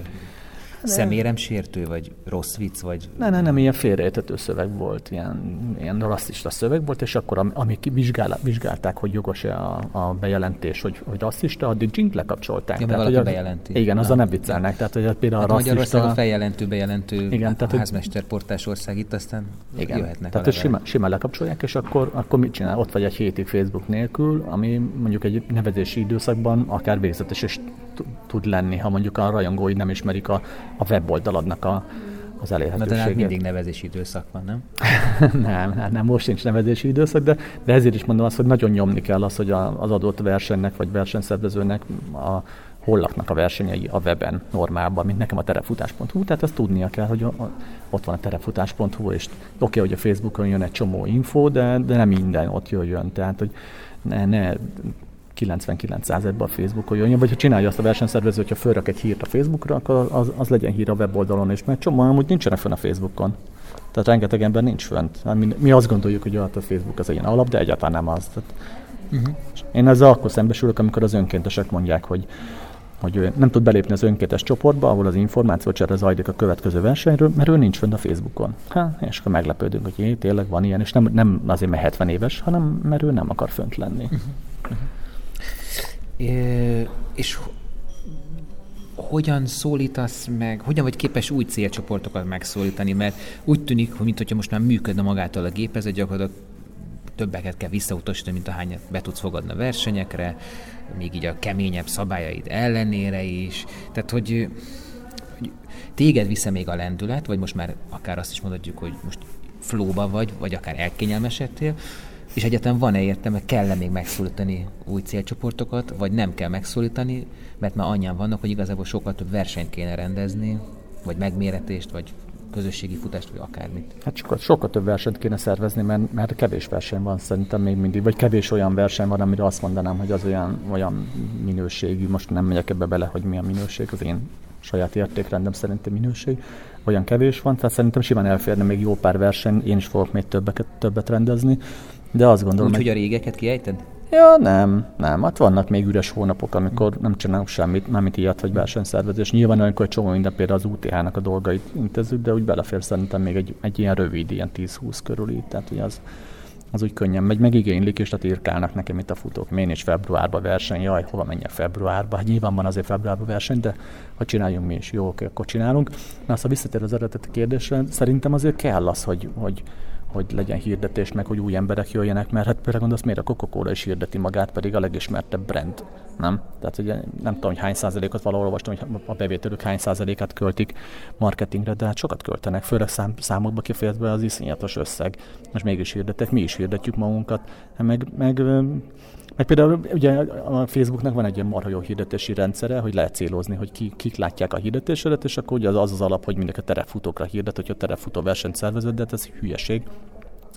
Szeméremsértő, vagy rossz vicc, vagy... Ne, ne, nem, ilyen félreértető szöveg volt, ilyen, ilyen rasszista szöveg volt, és akkor am, amik vizsgál, vizsgálták, hogy jogos-e a, a bejelentés, hogy, hogy rasszista, addig dzsink lekapcsolták. Ja, tehát, hogy a, bejelenti. Igen, azzal nem viccelnek. Tehát, hogy például hát a rasszista... Magyarország a feljelentő, bejelentő igen, tehát, házmesterportás ország itt, aztán igen, jöhetnek Tehát, hogy simán, simán lekapcsolják, és akkor, akkor mit csinál? Ott vagy egy hétig Facebook nélkül, ami mondjuk egy nevezési időszakban akár végzetes is tud lenni, ha mondjuk a rajongói nem ismerik a, a weboldaladnak a, az elérhetőséget. Na, de hát mindig nevezési időszak van, nem? nem, hát nem, most sincs nevezési időszak, de, de ezért is mondom azt, hogy nagyon nyomni kell az, hogy a, az adott versenynek vagy versenyszervezőnek a, hol laknak a versenyei a weben normálban, mint nekem a terefutás.hu, tehát ezt tudnia kell, hogy a, a, ott van a terefutás.hu, és oké, okay, hogy a Facebookon jön egy csomó info, de, de nem minden ott jöjjön, tehát hogy ne, ne 99%-ban a Facebookon jön, vagy ha csinálja azt a versenyszervező, hogyha fölrak egy hírt a Facebookra, akkor az, az legyen hír a weboldalon is, mert csomó amúgy nincsenek fönn a Facebookon. Tehát rengeteg ember nincs fönt. Hát mi, mi azt gondoljuk, hogy a Facebook az egy ilyen alap, de egyáltalán nem az. Tehát uh-huh. Én ezzel akkor szembesülök, amikor az önkéntesek mondják, hogy hogy ő nem tud belépni az önkéntes csoportba, ahol az információ csere zajlik a következő versenyről, mert ő nincs fönn a Facebookon. Ha, és akkor meglepődünk, hogy jé, tényleg van ilyen, és nem, nem azért, mert 70 éves, hanem mert ő nem akar fönt lenni. Uh-huh. Uh-huh. És hogyan szólítasz meg, hogyan vagy képes új célcsoportokat megszólítani, mert úgy tűnik, hogy mintha most már működne magától a gépezet, gyakorlatilag többeket kell visszautasítani, mint ahányat be tudsz fogadni a versenyekre, még így a keményebb szabályaid ellenére is. Tehát, hogy, hogy téged vissza még a lendület, vagy most már akár azt is mondhatjuk, hogy most flóba vagy, vagy akár elkényelmesedtél, és egyetem van-e értelme, kell-e még megszólítani új célcsoportokat, vagy nem kell megszólítani, mert már annyian vannak, hogy igazából sokkal több versenyt kéne rendezni, vagy megméretést, vagy közösségi futást, vagy akármit. Hát sokkal, sokkal több versenyt kéne szervezni, mert, mert kevés verseny van szerintem még mindig, vagy kevés olyan verseny van, amire azt mondanám, hogy az olyan, olyan minőségű, most nem megyek ebbe bele, hogy mi a minőség, az én saját értékrendem szerintem minőség, olyan kevés van, tehát szerintem simán elférne még jó pár verseny, én is fogok még többeket, többet rendezni, de azt gondolom... Úgy, hogy a régeket kiejted? Ja, nem, nem. Hát vannak még üres hónapok, amikor nem csinálunk semmit, nem ilyet vagy versenyszervezés. Nyilván olyankor egy csomó minden például az UTH-nak a dolgait intézzük, de úgy belefér szerintem még egy, egy ilyen rövid, ilyen 10-20 körül Tehát ugye az, az úgy könnyen megy, meg igénylik, és tehát írkálnak nekem itt a futók. Én is februárban verseny, jaj, hova menjek februárba? Hát nyilván van azért februárban verseny, de ha csináljunk mi is, jó, oké, akkor csinálunk. Na, a visszatér az eredeti kérdésre, szerintem azért kell az, hogy, hogy hogy legyen hirdetés, meg hogy új emberek jöjjenek, mert hát például gondolsz, miért a Coca-Cola is hirdeti magát, pedig a legismertebb brand, nem? Tehát ugye nem tudom, hogy hány százalékot valahol olvastam, hogy a bevételük hány százalékát költik marketingre, de hát sokat költenek, főleg szám, számokba kifejezve az iszonyatos összeg. Most mégis hirdetek, mi is hirdetjük magunkat, meg, meg meg például ugye a Facebooknak van egy ilyen marha jó hirdetési rendszere, hogy lehet célozni, hogy ki, kik látják a hirdetésedet, és akkor ugye az az, az alap, hogy mindenki a terefutókra hirdet, hogyha terefutó versenyt szervezett, de hát ez hülyeség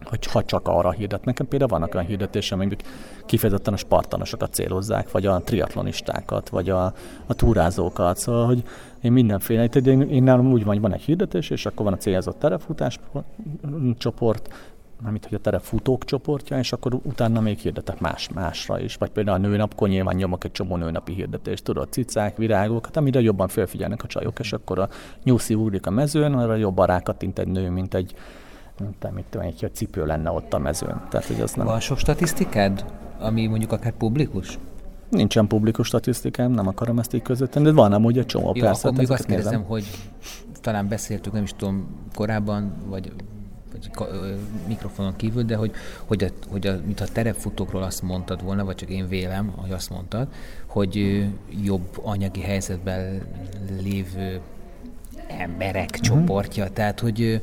hogy ha csak arra hirdet. Nekem például vannak olyan hirdetések, amik kifejezetten a spartanosokat célozzák, vagy a triatlonistákat, vagy a, a túrázókat, szóval, hogy én mindenféle, én, én nálam úgy van, hogy van egy hirdetés, és akkor van a célzott terefutás csoport, mármint hogy a terefutók csoportja, és akkor utána még hirdetek más, másra is. Vagy például a nőnapkor nyilván nyomok egy csomó nőnapi hirdetést, tudod, cicák, virágok, hát amire jobban felfigyelnek a csajok, és akkor a nyuszi ugrik a mezőn, arra jobban rákattint egy nő, mint egy nem mit tudom, egy cipő lenne ott a mezőn. Tehát, hogy az nem... Van sok statisztikád, ami mondjuk akár publikus? Nincsen publikus statisztikám, nem akarom ezt így közötteni, de van amúgy egy csomó, Jó, persze. Akkor még azt kérdezem, nézem. hogy talán beszéltük, nem is tudom, korábban, vagy mikrofonon kívül, de hogy, hogy, a, hogy a, mintha terepfutókról azt mondtad volna, vagy csak én vélem, hogy azt mondtad, hogy jobb anyagi helyzetben lévő emberek uh-huh. csoportja, tehát hogy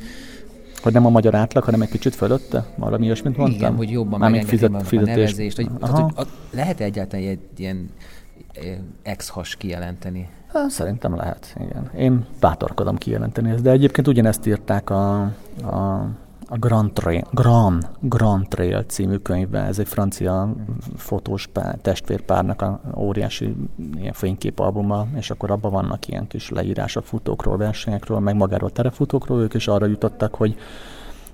hogy nem a magyar átlag, hanem egy kicsit fölötte? Valami ilyesmit mondtam? Igen, hogy jobban megengedni fizet, a, fizetés. a nevezést. Hogy, tehát, hogy a, lehet egyáltalán egy ilyen ex-has kijelenteni? Hát, szerintem lehet, igen. Én bátorkodom kijelenteni ezt, de egyébként ugyanezt írták a, a a Grand Trail, Grand, Grand Trail című könyvben, ez egy francia fotós pár, testvérpárnak a óriási ilyen fényképalbuma, és akkor abban vannak ilyen kis leírások futókról, versenyekről, meg magáról terefutókról, ők is arra jutottak, hogy,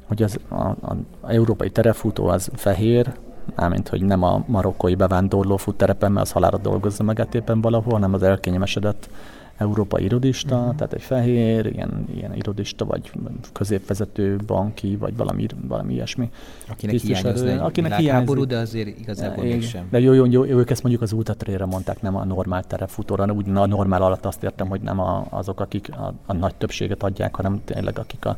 hogy az a, a, a európai terefutó az fehér, mármint, hogy nem a marokkói bevándorló futterepen, mert az halára dolgozza magát éppen valahol, hanem az elkényemesedett európai irodista, uh-huh. tehát egy fehér, ilyen, ilyen irodista, vagy középvezető, banki, vagy valami, valami ilyesmi. Akinek hiányozna egy akinek hiányzik. de azért igazából Igen. sem. De jó, jó, jó, ők ezt mondjuk az útatrére mondták, nem a normál terefutóra, úgy a normál alatt azt értem, hogy nem a, azok, akik a, a nagy többséget adják, hanem tényleg akik a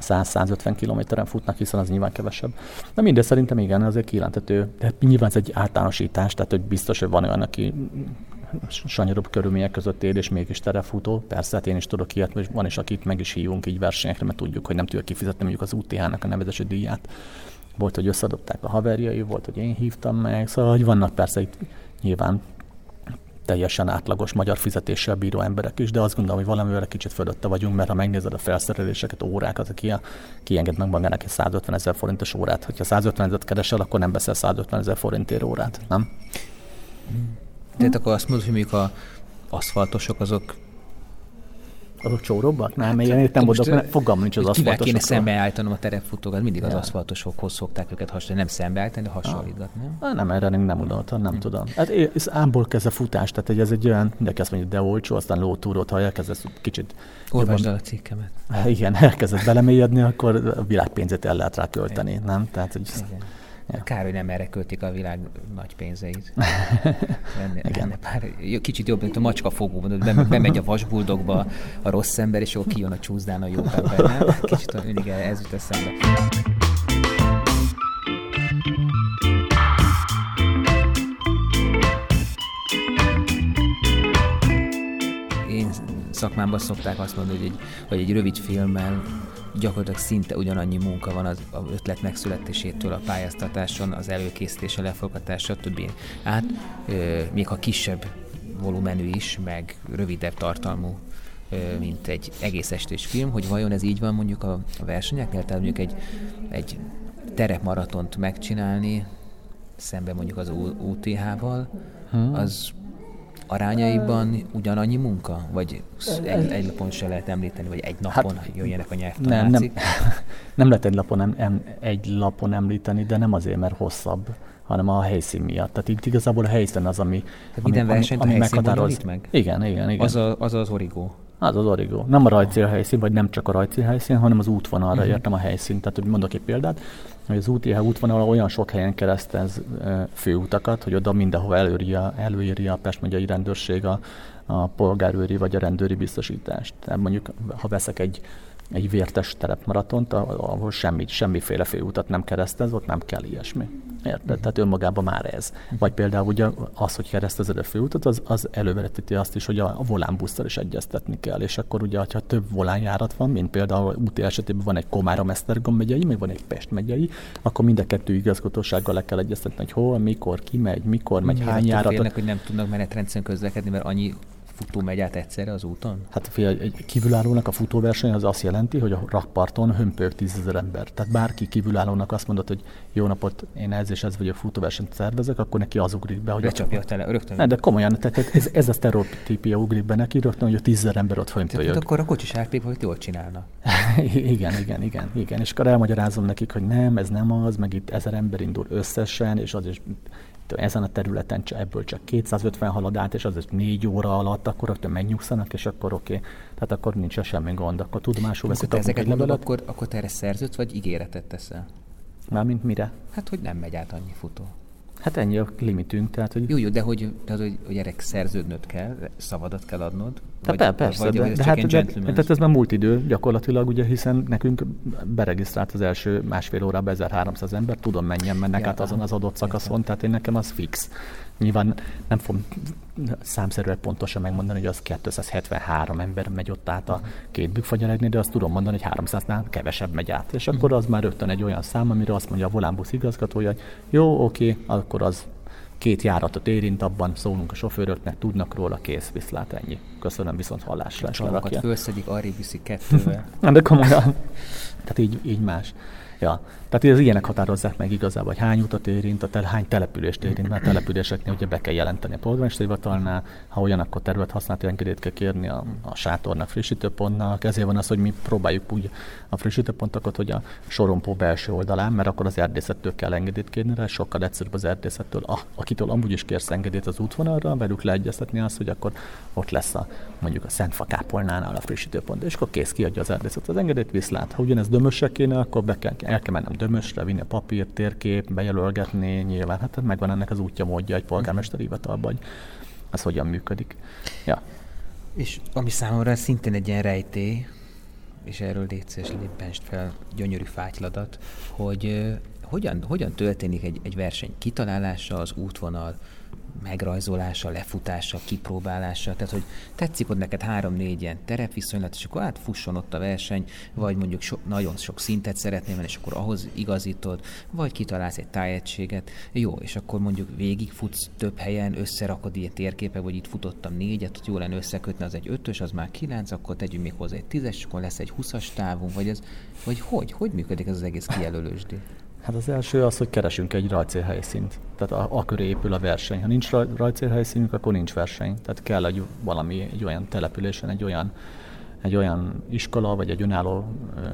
100-150 kilométeren futnak, hiszen az nyilván kevesebb. De mindez szerintem igen, azért kijelentető. De nyilván ez egy általánosítás, tehát hogy biztos, hogy van olyan, aki sanyarobb körülmények között él, és mégis terefutó. Persze, hát én is tudok ilyet, és van is, akit meg is hívunk így versenyekre, mert tudjuk, hogy nem tudja kifizetni mondjuk az UTH-nak a nevezési díját. Volt, hogy összeadották a haverjai, volt, hogy én hívtam meg, szóval hogy vannak persze itt nyilván teljesen átlagos magyar fizetéssel bíró emberek is, de azt gondolom, hogy valamivel kicsit fölötte vagyunk, mert ha megnézed a felszereléseket, órákat, aki kienged meg magának egy 150 ezer forintos órát. Ha 150 ezer keresel, akkor nem beszél 150 ezer forintért órát, nem? Tehát akkor azt mondod, hogy mondjuk a aszfaltosok azok azok csóróbbak? Nem, hát, én nem mondok, fogalmam nincs az aszfaltosokról. Kivel kéne szembeállítanom a terepfutókat, mindig ja. az aszfaltosokhoz szokták őket hasonlítani, nem szembeállítani, de hasonlítgatni. Nem? Ah, nem, erre nem, nem gondoltam, nem hmm. tudom. Hát ez ámból kezd a futás, tehát ez egy olyan, de azt mondja, de olcsó, aztán lótúrót, ha elkezdesz kicsit... Olvasd el a cikkemet. Igen, elkezdett belemélyedni, akkor a világ pénzét el lehet rá költeni, nem? Tehát, hogy Igen. Ja. Kár, hogy nem erre költik a világ nagy pénzeit. Lenne, lenne pár, kicsit jobb, mint a macska fogó, bemegy a vasbuldogba a rossz ember, és akkor kijön a csúszdán a jó ember. Kicsit mindig ez jut eszembe. Én szakmámban szokták azt mondani, hogy egy, hogy egy rövid filmmel gyakorlatilag szinte ugyanannyi munka van az, az ötlet megszületésétől a pályáztatáson, az előkészítése, lefogatása, többi át, ö, még ha kisebb volumenű is, meg rövidebb tartalmú, mint egy egész estés film, hogy vajon ez így van mondjuk a, versenyeknél, tehát mondjuk egy, egy terepmaratont megcsinálni, szemben mondjuk az UTH-val, hmm. az arányaiban ugyanannyi munka? Vagy egy, egy lapon se lehet említeni, vagy egy napon hát, jöjjenek a nyelvtanácik? Nem, nem, nem lehet egy lapon, em, em, egy lapon említeni, de nem azért, mert hosszabb hanem a helyszín miatt. Tehát itt igazából a helyszín az, ami, Tehát ami, minden versenyt ami, ami a meghatároz. meg? Igen, igen, igen. Az, a, az az origó. Az az origó. Nem a rajcél helyszín, vagy nem csak a rajcél helyszín, hanem az útvonalra uh-huh. értem a helyszín. Tehát, hogy mondok egy példát, hogy az UTH útvonal olyan sok helyen keresztez főutakat, hogy oda mindenhova előírja, előírja a Pest megyei rendőrség a, a polgárőri vagy a rendőri biztosítást. Tehát mondjuk, ha veszek egy egy vértes terepmaratont, ahol semmi, semmiféle főutat nem keresztez, ott nem kell ilyesmi. Érted? Tehát önmagában már ez. Vagy például ugye az, hogy keresztezed a főutat, az, az elővetíti azt is, hogy a, a volánbusszal is egyeztetni kell. És akkor ugye, ha több volánjárat van, mint például úti esetében van egy Komárom Esztergom megyei, meg van egy Pest megyei, akkor mind a kettő igazgatósággal le kell egyeztetni, hogy hol, mikor, ki megy, mikor megy, Mi hány járat. Félnek, hogy nem tudnak menetrendszerűen közlekedni, mert annyi futó megy át egyszerre az úton? Hát figyelj, egy kívülállónak a futóverseny az azt jelenti, hogy a rakparton hömpög tízezer ember. Tehát bárki kívülállónak azt mondott, hogy jó napot, én ez és ez vagyok futóversenyt szervezek, akkor neki az ugrik be, hogy... Becsapja a tele, rögtön. Ne, de komolyan, tehát ez, ez a sztereotípia ugrik be neki rögtön, hogy a tízezer ember ott hömpölyög. Tehát akkor a kocsis árpék, hogy jól csinálna. igen, igen, igen, igen. És akkor elmagyarázom nekik, hogy nem, ez nem az, meg itt ezer ember indul összesen, és az is ezen a területen ebből csak 250 halad át, és az egy négy óra alatt, akkor ott megnyugszanak, és akkor oké. Okay. Tehát akkor nincs semmi gond, akkor tudomásul veszik a ezeket mondod, akkor, akkor te erre szerződsz, vagy ígéretet teszel? Mármint mire? Hát, hogy nem megy át annyi futó. Hát ennyi a limitünk. Tehát, hogy... Jó, jó, de hogy, tehát, hogy, hogy erre szerződnöd kell, szavadat kell adnod? Vagy, de persze, vagy, de, de, hát, de, tehát ez már múlt idő gyakorlatilag, ugye, hiszen nekünk beregisztrált az első másfél órában 1300 ember, tudom mennyien mennek ja, át azon az adott szakaszon, tehát én nekem az fix. Nyilván nem fogom számszerűen pontosan megmondani, hogy az 273 ember megy ott át a két bükkfagyaregnél, de azt tudom mondani, hogy 300-nál kevesebb megy át. És akkor az már rögtön egy olyan szám, amire azt mondja a volánbusz igazgatója, hogy jó, oké, akkor az két járatot érint, abban szólunk a sofőröknek, tudnak róla, kész, viszlát, ennyi. Köszönöm, viszont hallásra. A csalokat felszedik, arra viszik kettővel. de komolyan. Tehát így, így más. Ja, Tehát az ilyenek határozzák meg igazából, hogy hány utat érint, a tel, hány települést érint, mert a településeknél ugye be kell jelenteni a polgármesteri hivatalnál, ha olyan, akkor területhasználati engedélyt kell kérni a, a sátornak, frissítőpontnak. Ezért van az, hogy mi próbáljuk úgy a frissítőpontokat, hogy a sorompó belső oldalán, mert akkor az erdészettől kell engedélyt kérni rá, sokkal egyszerűbb az erdészettől, a, akitől amúgy is kérsz engedélyt az útvonalra, velük leegyeztetni azt, hogy akkor ott lesz a mondjuk a Szent Kápolnánál a frissítőpont, és akkor kész kiadja az erdészet az engedélyt, viszlát. Ha ugyanez dömösre kéne, akkor be kell, el kell mennem dömösre, vinni a papír, térkép, bejelölgetni, nyilván, hát megvan ennek az útja, módja egy polgármesteri hivatalban, hogy ez hogyan működik. Ja. És ami számomra szintén egy ilyen rejtély, és erről létszés léppenst fel gyönyörű fátyladat, hogy hogyan, hogyan történik egy, egy verseny kitalálása, az útvonal, megrajzolása, lefutása, kipróbálása, tehát hogy tetszik ott neked három-négy ilyen terepviszonylat, és akkor átfusson ott a verseny, vagy mondjuk so, nagyon sok szintet szeretnél menni, és akkor ahhoz igazítod, vagy kitalálsz egy tájegységet, jó, és akkor mondjuk végigfutsz több helyen, összerakod ilyen térképek, vagy itt futottam négyet, hogy jó lenne összekötni, az egy ötös, az már kilenc, akkor tegyünk még hozzá egy tízes, akkor lesz egy huszas távunk, vagy ez, vagy hogy, hogy működik ez az egész kijelölősdi? Hát az első az, hogy keresünk egy rajcélhelyszínt. Tehát a, a köré épül a verseny. Ha nincs rajcélhelyszínünk, akkor nincs verseny. Tehát kell egy valami, egy olyan településen, egy olyan, egy olyan iskola, vagy egy önálló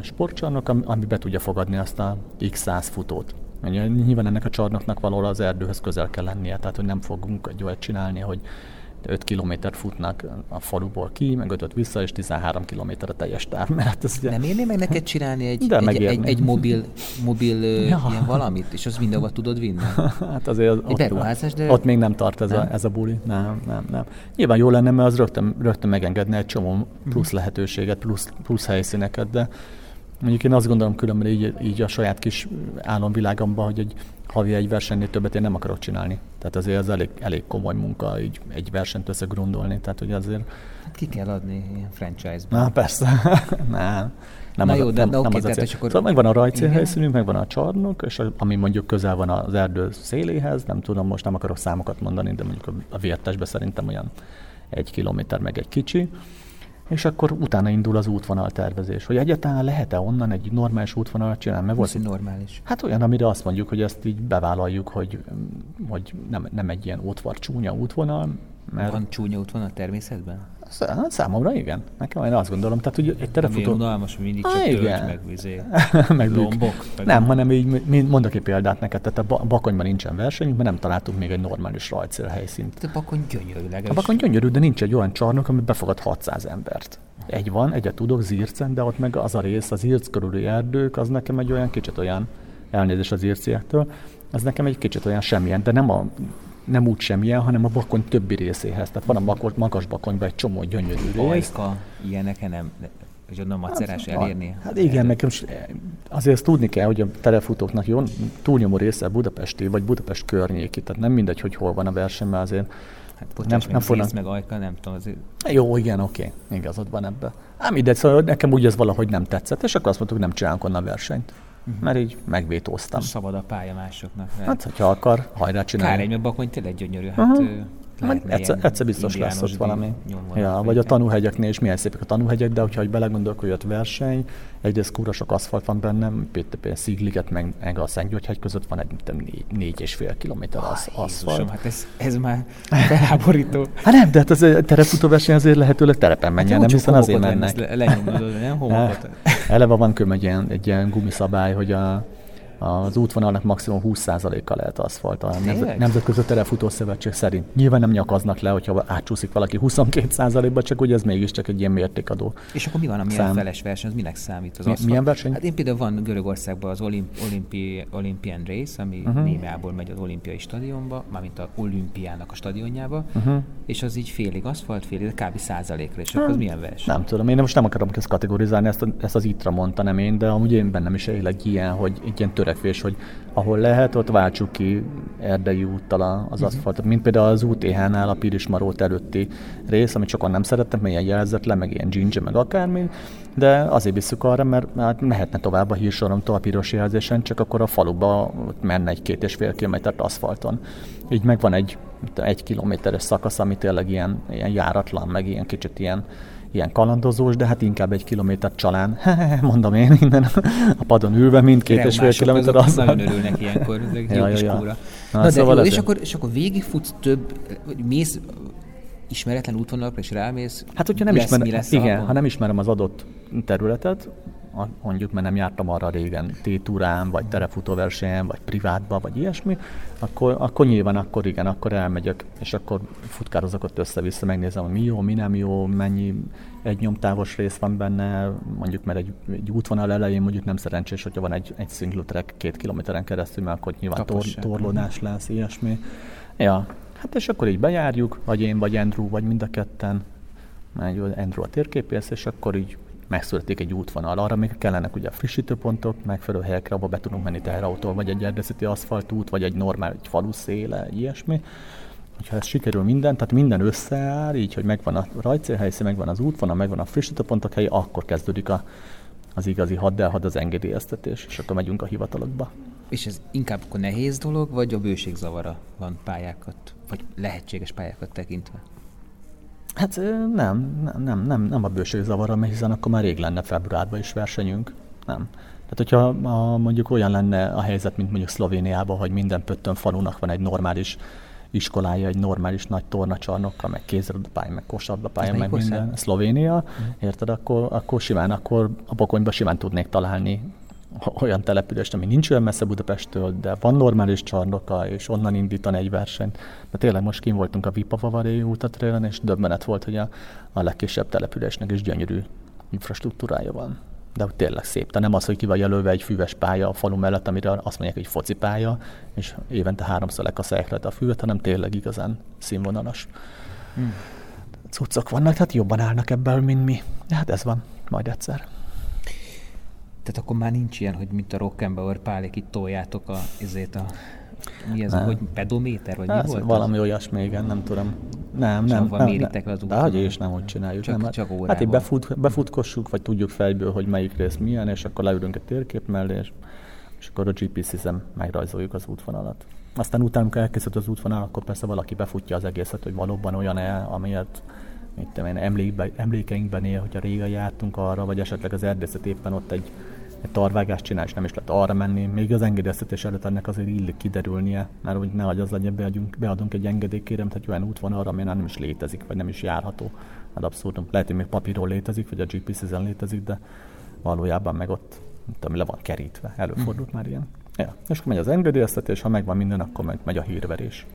sportcsarnok, ami, ami be tudja fogadni azt a x száz futót. Nyilván ennek a csarnoknak valahol az erdőhöz közel kell lennie, tehát hogy nem fogunk egy olyat csinálni, hogy 5 kilométert futnak a faluból ki, meg 5 vissza, és 13 kilométer a teljes táv. Mert ez ugye... Nem érné meg neked csinálni egy, De egy, egy, egy, mobil, mobil ja. ilyen valamit, és az mindenhova tudod vinni? hát azért az, egy ott, beruházás, de... Ott még nem tart ez, nem? A, ez a buli. Nem, nem, nem. Nyilván jó lenne, mert az rögtön, rögtön megengedne egy csomó plusz mhm. lehetőséget, plusz, plusz helyszíneket, de mondjuk én azt gondolom különben így, így a saját kis álomvilágomban, hogy egy havi egy versenynél többet én nem akarok csinálni. Tehát azért az elég, elég komoly munka így egy versenyt összegrundolni. Tehát hogy azért... Hát ki kell adni ilyen franchise-ban. Na persze. nem. Nem Na az, jó, de, nem, de nem oké, az tehát akkor... Szóval megvan a rajcélhelyszínünk, megvan a csarnok, és ami mondjuk közel van az erdő széléhez, nem tudom, most nem akarok számokat mondani, de mondjuk a vértesbe szerintem olyan egy kilométer meg egy kicsi és akkor utána indul az útvonal tervezés, hogy egyáltalán lehet-e onnan egy normális útvonalat csinálni? Mert volt, normális? Hát olyan, amire azt mondjuk, hogy ezt így bevállaljuk, hogy, hogy nem, nem egy ilyen ótvar csúnya útvonal. Mert... Van csúnya útvonal természetben? Hát számomra igen. Nekem én azt gondolom. Tehát, hogy egy terefutó... Ami unalmas, mindig csak tölgy, meg vizé, meg lombok. Meg nem, hanem így, mondok egy példát neked, tehát a Bakonyban nincsen versenyünk, mert nem találtunk még egy normális rajcél helyszínt. De Bakony gyönyörű legalábbis. A Bakony gyönyörű, de nincs egy olyan csarnok, ami befogad 600 embert. Egy van, egyet tudok, Zircen, de ott meg az a rész, az Zirc körüli erdők, az nekem egy olyan kicsit olyan, elnézés az irciektől, az nekem egy kicsit olyan semmilyen, de nem a nem úgy semmilyen, hanem a bakony többi részéhez. Tehát van a bakor, magas bakonyban egy csomó gyönyörű rész. Bajka, ilyeneken nem, hogy onnan macerás hát, elérni? Hát igen, meg azért ezt tudni kell, hogy a telefutóknak jó, túlnyomó része Budapesti, vagy Budapest környéki, tehát nem mindegy, hogy hol van a verseny, mert azért Hát bocsáss, nem, nem fognak... meg ajka, nem tudom. Azért... Jó, igen, oké, okay. igazad van ebbe. Ám ide, szóval nekem úgy ez valahogy nem tetszett, és akkor azt mondtuk, nem csinálunk onnan versenyt. Uh-huh. Mert így megvétóztam. Szabad a pálya másoknak. Hát, hogyha akar, hajrá csinálni. Kár egy, mert Bakony tényleg gyönyörű. Hát, uh-huh. Egyszer, egyszer biztos lesz ott valami. Ja, vagy a tanúhegyeknél is milyen szépek a tanúhegyek, de hogyha belegondolok, hogy ott verseny, egyrészt kúra sok aszfalt van bennem, például Szigliget meg, meg a Szentgyörgyhegy között van egy négy, négy és fél kilométer az, ah, aszfalt. Jézusom, hát ez, ez már felháborító. hát nem, de hát az terepfutó verseny azért lehetőleg terepen menjen, hát nem hiszen azért mennek. Le, lenyomod, nem homokat. Eleve van köm egy ilyen, egy ilyen gumiszabály, hogy a az útvonalnak maximum 20%-a lehet aszfalt a Nemzet, Nemzetközi Terefutó Szövetség szerint. Nyilván nem nyakaznak le, hogyha átcsúszik valaki 22%-ba, csak ugye ez mégiscsak egy ilyen mértékadó. És akkor mi van, a milyen feles verseny, az minek számít az aszfalt? Milyen verseny? Hát én például van Görögországban az Olymp- Olympi- Olympian Race, ami uh-huh. Némeából megy az olimpiai stadionba, mármint a olimpiának a stadionjába, uh-huh. és az így félig aszfalt, félig, de kb. százalékra, és akkor az milyen verseny? Nem tudom, én most nem akarom ezt kategorizálni, ezt, ezt az ITRA mondta, nem én, de amúgy én bennem is élek ilyen, hogy egy ilyen törekvés, hogy ahol lehet, ott váltsuk ki erdei úttal az mhm. aszfaltot. Mint például az UTH-nál a Pirismarót előtti rész, amit sokan nem szerettek, mert ilyen jelzetlen, meg ilyen ginger, meg akármi, de azért visszük arra, mert hát mehetne tovább a hírsoromtól a piros jelzésen, csak akkor a faluba menne egy két és fél kilométert aszfalton. Így meg van egy egy kilométeres szakasz, ami tényleg ilyen, ilyen járatlan, meg ilyen kicsit ilyen, ilyen kalandozós, de hát inkább egy kilométer csalán. mondom én innen a padon ülve, mindkét és fél kilométer az. Nagyon örülnek ilyenkor, ja, jó ja, ja. Na, Na de szóval jó, és akkor, és akkor végigfutsz több, vagy mész ismeretlen útvonalakra, és rámész, Hát, hogyha nem ismerem, igen, ha nem ismerem az adott területet, mondjuk, mert nem jártam arra régen tétúrán, vagy terefutóversenyen, vagy privátba, vagy ilyesmi, akkor, akkor nyilván akkor igen, akkor elmegyek, és akkor futkározok ott össze-vissza, megnézem, hogy mi jó, mi nem jó, mennyi egy nyomtávos rész van benne, mondjuk mert egy, egy útvonal elején mondjuk nem szerencsés, hogyha van egy, egy single track két kilométeren keresztül, mert akkor nyilván tor, torlódás lesz, ilyesmi. Ja, hát és akkor így bejárjuk, vagy én, vagy Andrew, vagy mind a ketten, Andrew a térképész, és akkor így megszületik egy útvonal. Arra még kellenek ugye a frissítőpontok, megfelelő helyekre, ahol be tudunk menni teherautól, vagy egy erdészeti aszfaltút, vagy egy normál egy falu széle, ilyesmi. Hogyha ez sikerül minden, tehát minden összeáll, így, hogy megvan a rajcélhelyszín, megvan az útvonal, megvan a frissítőpontok helyi, akkor kezdődik a, az igazi haddelhad, az engedélyeztetés, és akkor megyünk a hivatalokba. És ez inkább akkor nehéz dolog, vagy a bőségzavara van pályákat, vagy lehetséges pályákat tekintve? Hát nem, nem, nem, nem a bőség zavara, mert hiszen akkor már rég lenne februárban is versenyünk. Nem. Tehát, hogyha a, mondjuk olyan lenne a helyzet, mint mondjuk Szlovéniában, hogy minden pöttön falunak van egy normális iskolája, egy normális nagy tornacsarnokkal, meg kézilabdapálya, meg kosardapálya, meg minden. Szlovénia, mm. érted? Akkor, akkor simán, akkor a Bokonyba simán tudnék találni olyan települést, ami nincs olyan messze Budapesttől, de van normális csarnoka, és onnan indítan egy versenyt. De tényleg most kim voltunk a Vipavavari útatrélen, és döbbenet volt, hogy a, a legkisebb településnek is gyönyörű infrastruktúrája van. De tényleg szép. Tehát nem az, hogy ki van jelölve egy füves pálya a falu mellett, amire azt mondják, hogy focipálya, és évente háromszor lekaszálják le a füvet, hanem tényleg igazán színvonalas. Hmm. Cuccok vannak, tehát jobban állnak ebből, mint mi. De hát ez van, majd egyszer. Tehát akkor már nincs ilyen, hogy mint a Rockenbauer pálék, itt toljátok a, ezért a mi ez, nem. hogy pedométer, vagy hát, mi volt? Valami az? olyasmi, igen, nem tudom. Nem, nem. nem méritek nem, az úton? hogy is nem úgy csináljuk. Csak, nem, csak hát így befut, befutkossuk, vagy tudjuk fejből, hogy melyik rész milyen, és akkor leülünk a térkép mellé, és, és akkor a GPS-en megrajzoljuk az útvonalat. Aztán utána, amikor elkészült az útvonal, akkor persze valaki befutja az egészet, hogy valóban olyan-e, amiért mit tudom én, emlékbe, emlékeinkben él, hogyha régen jártunk arra, vagy esetleg az erdészet éppen ott egy, egy tarvágást csinál, és nem is lehet arra menni. Még az engedélyeztetés előtt ennek azért illik kiderülnie, mert hogy nehogy az legyen, beadjunk, beadunk egy engedélykérem, tehát olyan út van arra, ami nem is létezik, vagy nem is járható. Hát abszurdum. Lehet, hogy még papíról létezik, vagy a GPS-en létezik, de valójában meg ott, tudom, le van kerítve. Előfordult mm. már ilyen. Ja. És akkor megy az engedélyeztetés, ha megvan minden, akkor meg megy a hírverés.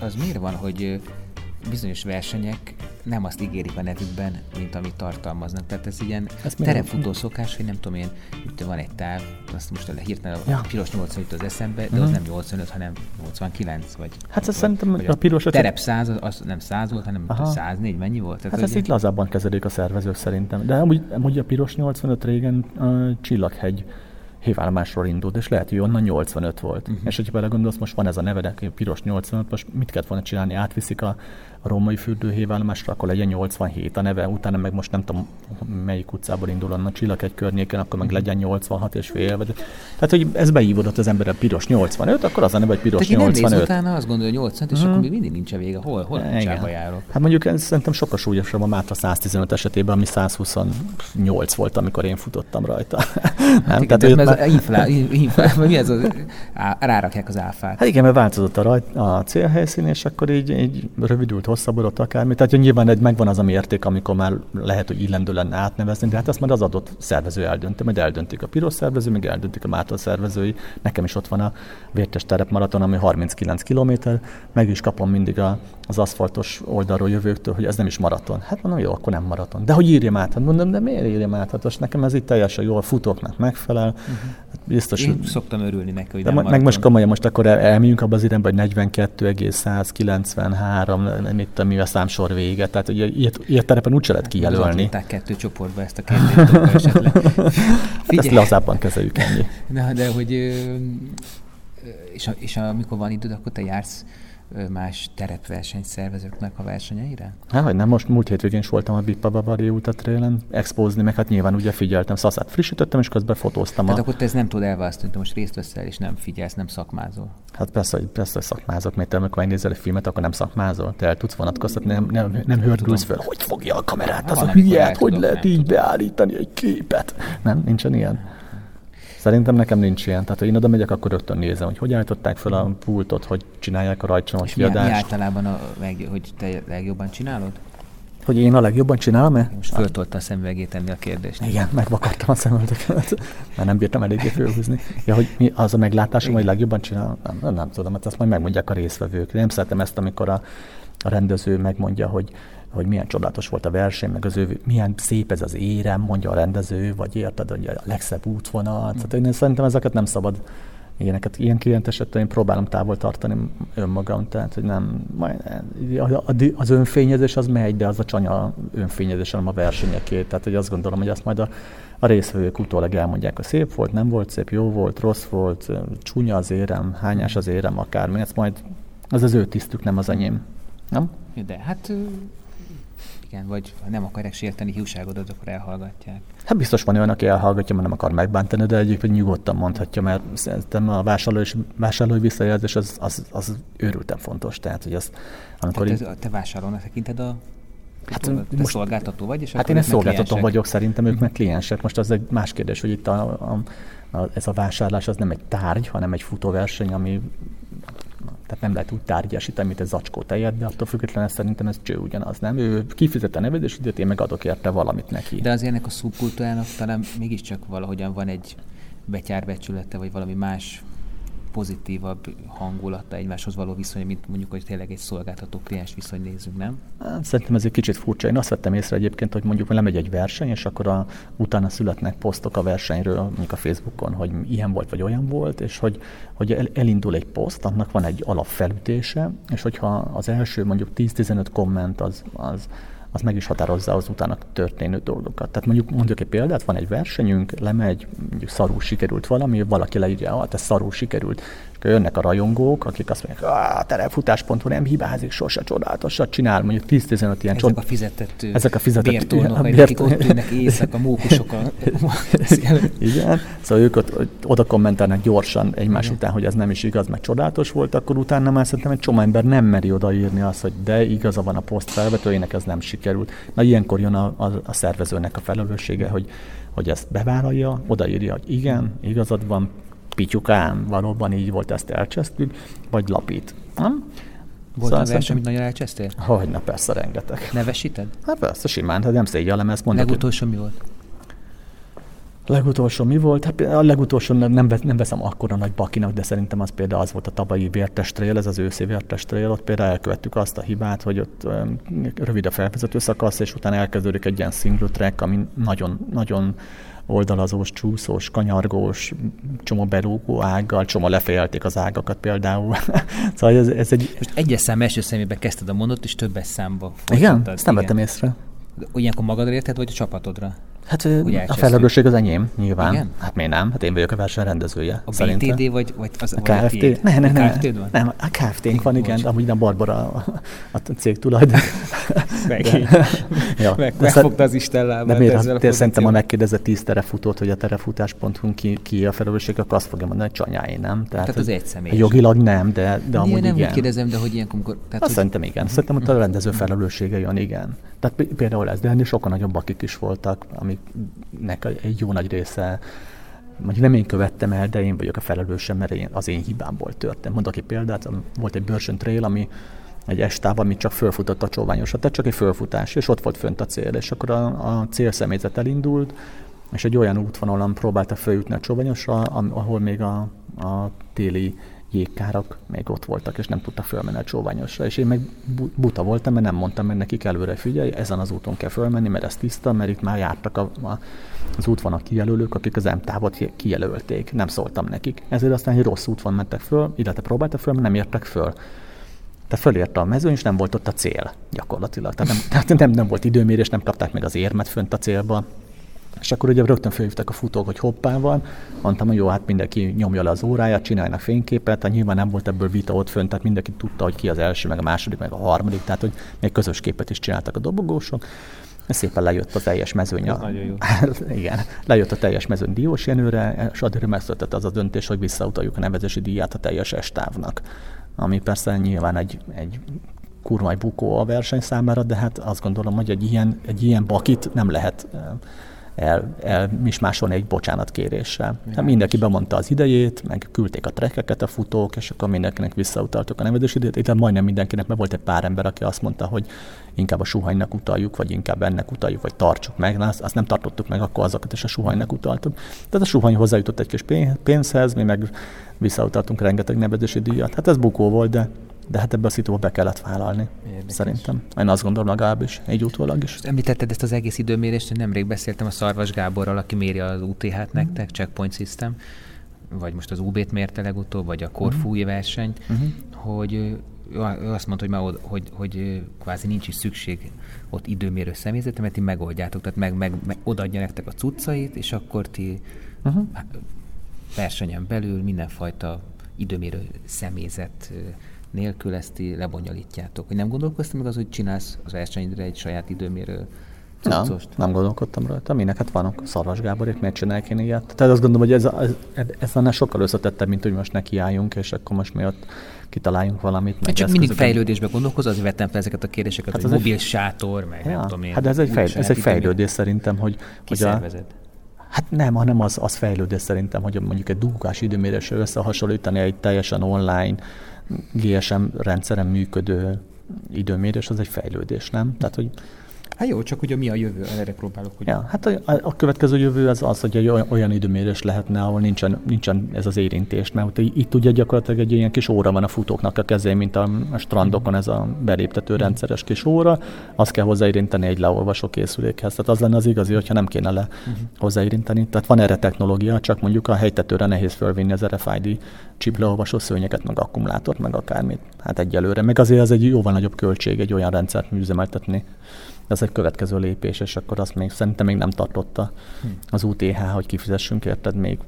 Az miért van, hogy bizonyos versenyek nem azt ígérik a nevükben, mint amit tartalmaznak. Tehát ez ilyen terepfutó szokás, hogy nem tudom én, itt van egy táv, azt most hirtelen ja. a piros 85 az eszembe, de uh-huh. az nem 85, hanem 89, vagy... Hát vagy, szerintem vagy a piros... A terep 100, az, az nem 100 volt, hanem Aha. 104, mennyi volt? Tehát, hát ezt itt lazábban kezelik a szervezők szerintem. De amúgy, amúgy a piros 85 régen a Csillaghegy hévállomásról indult, és lehet, hogy onnan 85 volt. Uh-huh. És hogyha belegondolsz, most van ez a neve, piros 85, most mit kellett volna csinálni? Átviszik a, a római fürdőhévállomásra, akkor legyen 87 a neve, utána meg most nem tudom melyik utcából indul a csillag egy környéken, akkor meg mhm. legyen 86 és fél. Vagy... Tehát, hogy ez beívódott az ember a piros 85, akkor az a neve, hogy piros Tehát 85. Tehát utána azt gondolja, hogy 85, és hmm. akkor még mindig nincs a vége. Hol, hol Igen. járok? Hát mondjuk ez szerintem sokkal súlyosabb a Mátra 115 esetében, ami 128 volt, amikor én futottam rajta. Hát nem? Igen, Tehát, már... az inflá, inflá, mi ez az, rárakják az áfát. Hát igen, mert változott a, rajt, a célhelyszín, és akkor így, így rövidült hosszabbodott akármi. Tehát nyilván egy, megvan az a mérték, amikor már lehet, hogy illendő lenne átnevezni, de hát azt majd az adott szervező eldönti, majd eldöntik a piros szervező, meg eldöntik a Márton szervezői. Nekem is ott van a Vértes terepmaraton, ami 39 km, meg is kapom mindig a, az aszfaltos oldalról jövőktől, hogy ez nem is maraton. Hát mondom, jó, akkor nem maraton. De hogy írjam át? Hát mondom, de miért írjam át? Hát most nekem ez itt teljesen jól futóknak megfelel. Uh-huh. Hát biztos, Én szoktam örülni neki, hogy de nem meg most komolyan, most akkor el, elmegyünk abba az irányba, hogy 42,193, mit tudom, mi a számsor vége. Tehát ugye ilyet, ilyet terepen úgyse lehet kijelölni. Hát kettő csoportba ezt a kettőt esetleg. Ezt lazábban kezeljük ennyi. Na, de hogy és, a, és amikor van időd, akkor te jársz más terepversenyszervezőknek a versenyeire? Hát, hogy nem, most múlt hétvégén is voltam a Bippa Bavari útatrélen expózni, meg hát nyilván ugye figyeltem, szaszát frissítettem, és közben fotóztam. Tehát a... akkor te ezt nem tudod elválasztani, hogy most részt veszel, és nem figyelsz, nem szakmázol. Hát persze, hogy, persze, hogy szakmázok, mert te amikor megnézel egy filmet, akkor nem szakmázol. Te el tudsz vonatkoztatni, nem, nem, nem hördülsz fel. Hogy fogja a kamerát, az a hülye, hogy lehet így beállítani egy képet. Nem, nincsen ilyen. Szerintem nekem nincs ilyen. Tehát ha én oda megyek, akkor rögtön nézem, hogy hogy állították fel a pultot, hogy csinálják a rajcsomos kiadást. Mi, mi általában, a leg, hogy te legjobban csinálod? Hogy én a legjobban csinálom-e? Most föltolta a szemüvegét enni a kérdést. Igen, megvakartam a szemüvegeket, mert nem bírtam eléggé fölhúzni. Ja, hogy mi az a meglátásom, hogy legjobban csinálom? Nem, nem, nem tudom, mert hát ezt majd megmondják a részvevők. Nem szeretem ezt, amikor a, a rendező megmondja, hogy hogy milyen csodálatos volt a verseny, meg az ő, milyen szép ez az érem, mondja a rendező, vagy érted, hogy a legszebb útvonal. Mm. Tehát én szerintem ezeket nem szabad ilyeneket. Ilyen klient esetben én próbálom távol tartani önmagam, tehát hogy nem, majd, az önfényezés az megy, de az a csanya önfényezés, hanem a versenyeké. Tehát hogy azt gondolom, hogy azt majd a, a részvevők utólag elmondják, hogy szép volt, nem volt szép, jó volt, rossz volt, csúnya az érem, hányás az érem, akármi, ez majd az az ő tisztük, nem az enyém. Nem? De hát igen, vagy ha nem akarják sérteni hiúságodat, akkor elhallgatják. Hát biztos van olyan, aki elhallgatja, mert nem akar megbántani, de egyébként nyugodtan mondhatja, mert szerintem a vásárló és vásárlói visszajelzés az, az, az őrülten fontos. Tehát, hogy az, amikor Tehát így... te vásárlónak tekinted a Hát, te most, szolgáltató vagy, és Hát én egy szolgáltató kliensek. vagyok, szerintem ők meg kliensek. Most az egy más kérdés, hogy itt a, a, a, ez a vásárlás az nem egy tárgy, hanem egy futóverseny, ami tehát nem lehet úgy tárgyasítani, mint egy zacskó tejet, de attól függetlenül szerintem ez cső ugyanaz, nem? Ő kifizet a nevezésügyet, én meg adok érte valamit neki. De az ennek a szubkultúrának talán mégiscsak valahogyan van egy betyárbecsülete, vagy valami más pozitívabb hangulata egymáshoz való viszony, mint mondjuk, hogy tényleg egy szolgáltató kliens viszony nézzünk, nem? Hát, szerintem ez egy kicsit furcsa. Én azt vettem észre egyébként, hogy mondjuk lemegy egy verseny, és akkor a, utána születnek posztok a versenyről, mondjuk a Facebookon, hogy ilyen volt, vagy olyan volt, és hogy, hogy el, elindul egy poszt, annak van egy alapfelütése, és hogyha az első mondjuk 10-15 komment az, az az meg is határozza az utána történő dolgokat. Tehát mondjuk mondjuk egy példát, van egy versenyünk, lemegy, mondjuk szarú sikerült valami, valaki leírja, hogy ez szarú sikerült, jönnek a rajongók, akik azt mondják, a terepfutás.hu nem hibázik, sose csodálatosat csinál, mondjuk 10-15 ilyen Ezek a fizetett, ezek a fizetett bértónok, bért... akik ott ülnek éjszaka, mókusok. A... Igen, szóval ők ott, oda kommentelnek gyorsan egymás Igen. után, hogy ez nem is igaz, meg csodálatos volt, akkor utána már szerintem egy csomó ember nem meri odaírni azt, hogy de igaza van a poszt felvetőjének, ez nem sikerült. Na ilyenkor jön a, a, a szervezőnek a felelőssége, hogy hogy ezt bevállalja, odaírja, hogy igen, igazad van, pityukám, valóban így volt, ezt elcsesztük, vagy lapít. Nem? Volt szóval verseny, amit nagyon elcsesztél? Hogyne, persze, rengeteg. Nevesíted? Hát persze, simán, hát nem szégyellem ezt mondani. Legutolsó mi volt? Legutolsó mi volt? Hát a legutolsó nem, nem veszem akkora nagy bakinak, de szerintem az például az volt a tabai vértestrél, ez az őszi vértestrél, ott például elkövettük azt a hibát, hogy ott rövid a felvezető szakasz, és utána elkezdődik egy ilyen single track, ami nagyon, nagyon oldalazós, csúszós, kanyargós, csomó berúgó ággal, csomó lefejelték az ágakat például. szóval ez, ez egy... Most egyes szám első szemébe kezdted a mondatot, és többes számba. Igen? Ezt nem vettem észre. Ilyenkor magadra érted, vagy a csapatodra? Hát a felelősség az enyém, nyilván. Igen? Hát miért nem? Hát én vagyok a verseny rendezője. A szerintem. BTD vagy, vagy az a KFT? Ne, ne, ne. A KFT van? Nem, a KFT-nk van, igen, amúgy nem Barbara a, a cég tulajdon. Meg, ja. Meg, megfogta az Isten lábát De miért, ezzel a szerintem, ha megkérdezett tíz terefutót, hogy a terefutás.hu ki, ki a felelősség, akkor azt fogja mondani, hogy csanyáé, nem? Tehát, tehát az egy személy. Jogilag nem, de, de amúgy nem igen. Nem kérdezem, de hogy ilyenkor... Tehát, azt hogy... szerintem igen. Szerintem ott a rendező felelőssége jön, igen. Tehát például ez, de ennél sokkal nagyobb akik is voltak, amiknek egy jó nagy része mondjuk nem én követtem el, de én vagyok a felelősem, mert én, az én hibámból történt. Mondok egy példát, volt egy Börsen Trail, ami egy estáv, amit csak fölfutott a csóványosra, tehát csak egy fölfutás, és ott volt fönt a cél, és akkor a, a célszemélyzet elindult, és egy olyan útvonalon próbálta följutni a csóványosra, ahol még a, a téli jégkárak még ott voltak, és nem tudtak fölmenni a csóványosra. És én meg buta voltam, mert nem mondtam meg nekik előre, figyelj, ezen az úton kell fölmenni, mert ez tiszta, mert itt már jártak a, a, az útvonal kijelölők, akik az M-távot kijelölték. Nem szóltam nekik. Ezért aztán egy rossz útvon mentek föl, illetve próbáltak föl, mert nem értek föl. Tehát fölérte a mezőn, és nem volt ott a cél gyakorlatilag. Tehát nem, tehát nem, nem volt időmérés, nem kapták meg az érmet fönt a célba. És akkor ugye rögtön felhívtak a futók, hogy hoppá van. Mondtam, hogy jó, hát mindenki nyomja le az óráját, csinálnak fényképet. Hát nyilván nem volt ebből vita ott fönt, tehát mindenki tudta, hogy ki az első, meg a második, meg a harmadik. Tehát, hogy még közös képet is csináltak a dobogósok. Szépen lejött a teljes mezőny. Nagyon jó. Igen, lejött a teljes mezőny Diós Jenőre, és addig megszületett az a döntés, hogy visszautaljuk a nevezési díját a teljes estávnak. Ami persze nyilván egy, egy kurva bukó a verseny számára, de hát azt gondolom, hogy egy ilyen, egy ilyen bakit nem lehet el, elmismásolni egy bocsánatkéréssel. Hát mindenki bemondta az idejét, meg küldték a trekkeket a futók, és akkor mindenkinek visszautaltuk a nevezés idejét. Itt majdnem mindenkinek, mert volt egy pár ember, aki azt mondta, hogy inkább a suhanynak utaljuk, vagy inkább ennek utaljuk, vagy tartsuk meg. Na, azt, azt nem tartottuk meg, akkor azokat is a suhanynak utaltuk. Tehát a suhany hozzájutott egy kis pénzhez, mi meg visszautaltunk rengeteg nevezési díjat. Hát ez bukó volt, de de hát ebbe a szituba be kellett vállalni. Érdekes. Szerintem. Én azt gondolom legalábbis, egy utólag is. Említetted ezt az egész időmérést, hogy nemrég beszéltem a Szarvas Gáborral, aki méri az UTH-t nektek, mm. Checkpoint System, vagy most az UB-t mérte legutóbb, vagy a Korfúi mm. versenyt, mm-hmm. hogy ő azt mondta, hogy, már, hogy, hogy kvázi nincs is szükség ott időmérő személyzetre, mert ti megoldjátok, tehát meg, meg, meg odaadja nektek a cuccait, és akkor ti uh-huh. versenyen belül mindenfajta időmérő személyzet nélkül ezt lebonyolítjátok. Hogy nem gondolkoztam meg az, hogy csinálsz az versenyre egy saját időmérő cuccost? Nem, nem gondolkodtam rajta. Minek hát vannak Szarvas Gáborék, miért csinálják én ilyet? Tehát azt gondolom, hogy ez, ez, ez annál sokkal összetettebb, mint hogy most nekiálljunk, és akkor most mi ott kitaláljunk valamit. Meg csak mindig fejlődésbe gondolkoz, azért vettem fel ezeket a kérdéseket, hát hogy mobil egy... sátor, meg ja, nem tudom én. Hát ez egy, fej, ez egy fejlődés szerintem, hogy... Hogy a, Hát nem, hanem az, az fejlődés szerintem, hogy mondjuk egy dugás időmérésre összehasonlítani egy teljesen online GSM rendszeren működő időmérés, az egy fejlődés, nem? Tehát, hogy Hát jó, csak ugye mi a jövő, erre próbálok. Hogy... Ja, hát a, a, következő jövő az az, hogy egy olyan, olyan időmérés lehetne, ahol nincsen, nincsen ez az érintés, mert itt, ugye gyakorlatilag egy ilyen kis óra van a futóknak a kezén, mint a, strandokon ez a beléptető rendszeres kis óra, azt kell hozzáérinteni egy leolvasó készülékhez. Tehát az lenne az igazi, hogyha nem kéne le uh-huh. hozzáérinteni. Tehát van erre technológia, csak mondjuk a helytetőre nehéz fölvinni az RFID chip leolvasó szőnyeket, meg akkumulátort, meg akármit. Hát egyelőre. Meg azért az egy jóval nagyobb költség egy olyan rendszert műzemeltetni ez egy következő lépés, és akkor azt még szerintem még nem tartotta hm. az UTH, hogy kifizessünk érted még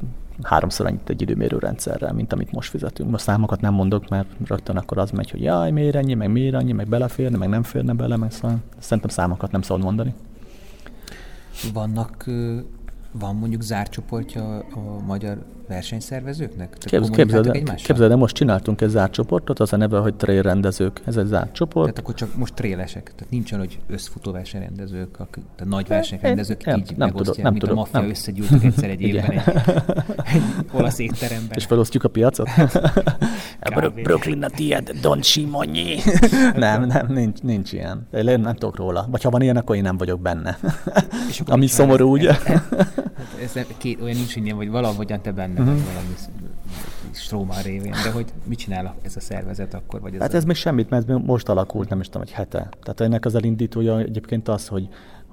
háromszor annyit egy időmérő rendszerrel, mint amit most fizetünk. Most számokat nem mondok, mert rögtön akkor az megy, hogy jaj, miért ennyi, meg miért annyi, meg beleférne, meg nem férne bele, meg szóval szerintem számokat nem szabad mondani. Vannak van mondjuk zárt csoportja a magyar versenyszervezőknek? Képz, képzeld, képzeld, de most csináltunk egy zárt csoportot, az a neve, hogy trail rendezők. Ez egy zárt csoport. Tehát akkor csak most trélesek. Tehát nincsen, hogy összfutó versenyrendezők, a, tehát nagy versenyrendezők nem, így nem megosztják, tudok, nem mint tudok, a maffia nem. összegyűltük egyszer egy évben egy, egy olasz étteremben. És felosztjuk a piacot? Brooklyn a tiéd, Don Simonyi. nem, nem, nincs, nincs ilyen. Én nem tudok róla. Vagy ha van ilyen, akkor én nem vagyok benne. Ami szomorú, ugye? Ez, ez két, olyan nincs ilyen, vagy valahogyan te benne uh-huh. vagy valami Strómán révén, de hogy mit csinál ez a szervezet akkor? Vagy ez hát ez a... még semmit, mert ez most alakult, nem is tudom, egy hete. Tehát ennek az elindítója egyébként az, hogy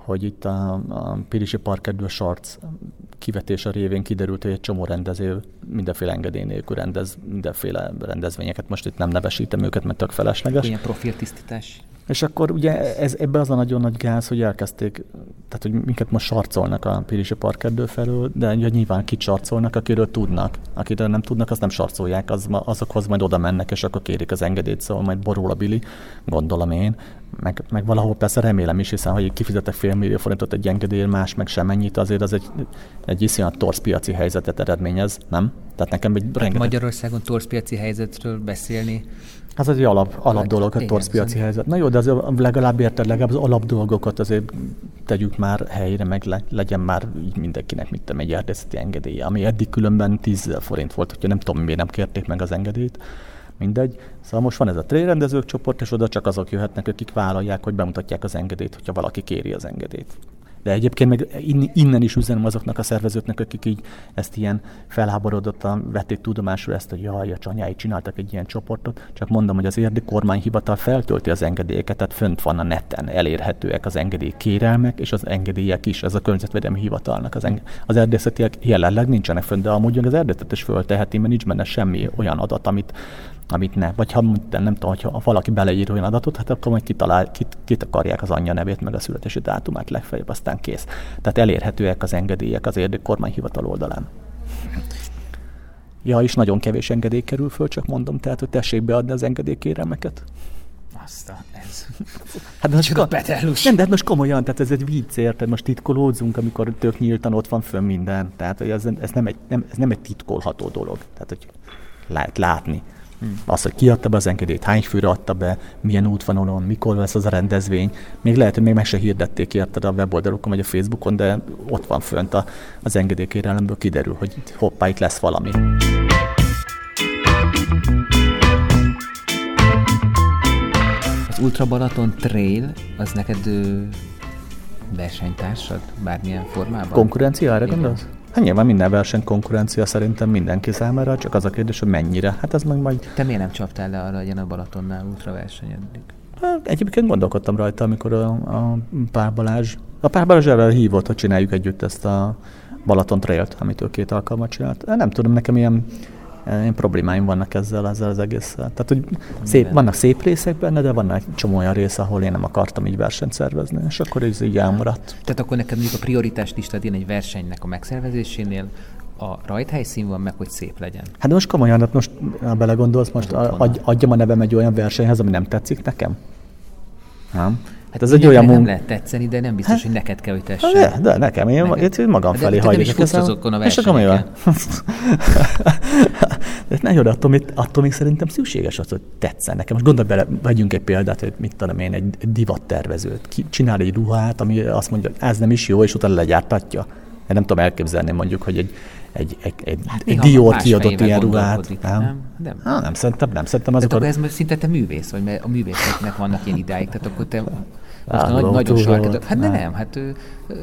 hogy itt a, a Pirisi Parkedő Sarc kivetése révén kiderült, hogy egy csomó rendező mindenféle engedély nélkül rendez mindenféle rendezvényeket. Most itt nem nevesítem őket, mert tök felesleges. Ilyen profiltisztítás. És akkor ugye ez, ebbe az a nagyon nagy gáz, hogy elkezdték, tehát hogy minket most sarcolnak a Pirisi Parkerdő felől, de ugye nyilván sarcolnak, akiről tudnak. Akiről nem tudnak, azt nem sarcolják, az, azokhoz majd oda mennek, és akkor kérik az engedélyt, szóval majd borul a Bili, gondolom én. Meg, meg valahol persze remélem is, hiszen ha kifizetek fél millió forintot egy engedély, más meg sem ennyit, azért az egy, egy iszonyat torz piaci helyzetet eredményez, nem? Tehát nekem egy rengeteg... Magyarországon torz piaci helyzetről beszélni ez egy alap, alap dolog, a torszpiaci helyzet. Na jó, de az legalább érted, legalább az alap dolgokat azért tegyük már helyre, meg le, legyen már így mindenkinek, mit tudom, egy erdészeti engedélye, ami eddig különben 10 forint volt, hogyha nem tudom, miért nem kérték meg az engedélyt mindegy. Szóval most van ez a trélrendezők csoport, és oda csak azok jöhetnek, akik vállalják, hogy bemutatják az engedélyt, hogyha valaki kéri az engedélyt. De egyébként meg innen is üzenem azoknak a szervezőknek, akik így ezt ilyen felháborodottan vették tudomásul ezt, hogy jaj, a csanyái csináltak egy ilyen csoportot, csak mondom, hogy az érdi kormányhivatal feltölti az engedélyeket, tehát fönt van a neten, elérhetőek az engedély kérelmek, és az engedélyek is, ez a környezetvédelmi hivatalnak. Az, enge- az erdészetiek jelenleg nincsenek fönt, de amúgy az erdészet is fölteheti, mert nincs benne semmi olyan adat, amit amit ne. Vagy ha nem tudom, ha valaki beleír olyan adatot, hát akkor majd kitalál, kit, kit akarják az anyja nevét, meg a születési dátumát legfeljebb, azt aztán kész. Tehát elérhetőek az engedélyek az érdek kormányhivatal oldalán. Ja, és nagyon kevés engedély kerül föl, csak mondom, tehát, hogy tessék beadni az engedélykérelmeket. Azt a, ez. Hát most Csoda. Nem, de hát most komolyan, tehát ez egy vicc, érted? Most titkolódzunk, amikor tök nyíltan ott van fönn minden. Tehát, hogy ez, ez, nem, egy, nem, ez nem egy titkolható dolog. Tehát, hogy lehet látni. Hmm. Az, hogy ki adta be az engedélyt, hány főre adta be, milyen útvonalon, mikor lesz az a rendezvény. Még lehet, hogy még meg se hirdették érted a weboldalukon vagy a Facebookon, de ott van fönt a, az engedélykérelemből kiderül, hogy hoppá, itt lesz valami. Az Ultra Balaton Trail, az neked versenytársad bármilyen formában? Konkurencia, erre gondolsz? Hát nyilván minden verseny konkurencia szerintem mindenki számára, csak az a kérdés, hogy mennyire. Hát ez meg majd Te miért nem csaptál le arra, hogy a Balatonnál ultra verseny eddig? Hát, Egyébként gondolkodtam rajta, amikor a, a Pár Balázs, a Pár Balázs erre hívott, hogy csináljuk együtt ezt a Balaton Trailt, amit ő két alkalmat csinált. Nem tudom, nekem ilyen, ilyen problémáim vannak ezzel, ezzel az egésszel. Tehát, hogy szép, vannak szép részek benne, de vannak egy csomó olyan rész, ahol én nem akartam így versenyt szervezni, és akkor ez így elmaradt. Tehát akkor neked mondjuk a prioritás listádén egy versenynek a megszervezésénél a rajthelyszín van meg, hogy szép legyen. Hát most komolyan, hát most ha belegondolsz, most adj, adjam a nevem egy olyan versenyhez, ami nem tetszik nekem? Nem? Hát ez egy olyan nem munka. lehet tetszeni, de nem biztos, hogy neked kell, hogy Hát tessen. De, de nekem, én, Neked? magam De felé nem hajlik is futsz azokon a És akkor mi van? de ne jó, de attól, még, attól még szerintem szükséges az, hogy tetszen nekem. Most gondolj bele, vegyünk egy példát, hogy mit tudom én, egy divattervezőt. Ki csinál egy ruhát, ami azt mondja, hogy ez nem is jó, és utána legyártatja. Én nem tudom elképzelni mondjuk, hogy egy, egy, egy, egy, Hát egy más kiadott ilyen ruhát. gondolkodik, nem? Nem. Há, nem, szerintem nem. Szerintem Tehát azok akkor ez most szinte te művész vagy, mert a művészeknek vannak ilyen idáig, tehát akkor te most nagyon sarkad. Hát Nem. nem, hát, ö, ö,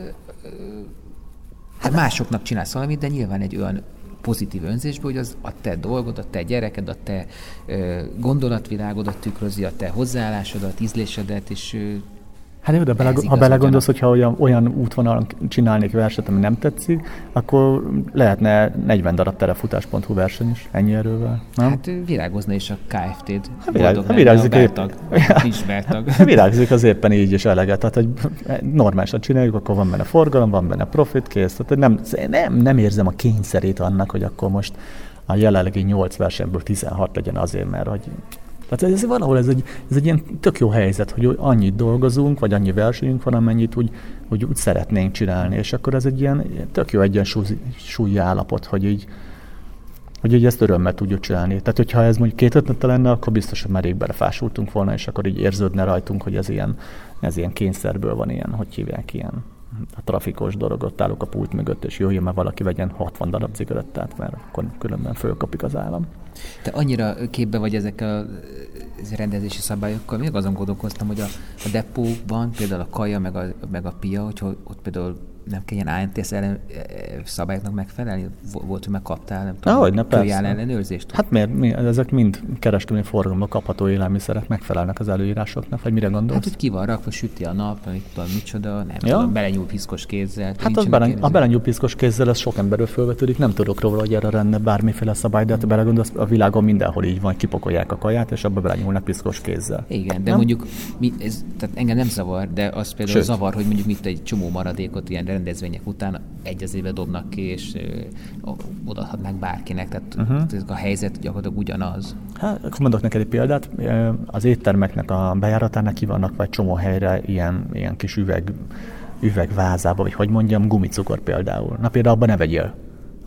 hát másoknak csinálsz valamit, de nyilván egy olyan pozitív önzésből, hogy az a te dolgod, a te gyereked, a te ö, gondolatvilágodat tükrözi, a te hozzáállásodat, ízlésedet, és ö, Hát jó, de bele, Ez ha belegondolsz, hogyha olyan, olyan útvonalon csinálnék versenyt, ami nem tetszik, akkor lehetne 40 darab terefutás.hu verseny is ennyi erővel, nem? hát virágozna is a KFT-d. Hát virág- hát virágzik a épp. Nincs beltag. Hát virágzik az éppen így is eleget. Tehát, hogy normálisan csináljuk, akkor van benne forgalom, van benne profit, kész. Tehát nem, nem, nem érzem a kényszerét annak, hogy akkor most a jelenlegi 8 versenyből 16 legyen azért, mert hogy tehát ez valahol ez egy, ez egy ilyen tök jó helyzet, hogy annyit dolgozunk, vagy annyi versenyünk van, amennyit úgy, hogy úgy szeretnénk csinálni, és akkor ez egy ilyen tök jó egyensúlyi állapot, hogy így, hogy így ezt örömmel tudjuk csinálni. Tehát, hogyha ez mondjuk két ötlete lenne, akkor biztos, hogy már rég belefásultunk volna, és akkor így érződne rajtunk, hogy ez ilyen, ez ilyen kényszerből van ilyen, hogy hívják ilyen a trafikos dolog, ott állok a pult mögött, és jöjjön, mert valaki vegyen 60 darab cigarettát, mert akkor különben fölkapik az állam. Te annyira képbe vagy ezekkel a rendezési szabályokkal, még azon gondolkoztam, hogy a, a depóban például a kaja, meg a, meg a pia, hogyha ott például nem kell ilyen ANTS ellen, szabályoknak megfelelni? Vo- Volt, hogy megkaptál, nem tudom, Ahogy, ne, persze. ellenőrzést? Hát miért? Mi, ezek mind kereskedelmi forgalomban kapható élelmiszerek megfelelnek az előírásoknak, vagy mire gondolsz? Hát, hogy ki van rakva, süti a nap, nem tudom, micsoda, nem Ja. tudom, belenyúl piszkos kézzel. Hát az nincsenek bele, ilyen a belenyúpiszkos kézzel ez sok emberről fölvetődik, nem tudok róla, hogy erre lenne bármiféle szabály, de hát belegondolsz, a világon mindenhol így van, kipakolják a kaját, és abba belenyúlnak piszkos kézzel. Igen, de Nem? mondjuk, mi, ez, tehát engem nem zavar, de az például Sőt. zavar, hogy mondjuk mit egy csomó maradékot ilyen rendezvények után egy az éve dobnak ki, és ö, odaadhatnák bárkinek, tehát uh-huh. a helyzet gyakorlatilag ugyanaz. Hát, akkor mondok neked egy példát. Az éttermeknek a bejáratánál ki vannak vagy csomó helyre ilyen, ilyen kis üveg, üvegvázába, vagy hogy mondjam, gumicukor például. Na például abban ne vegyél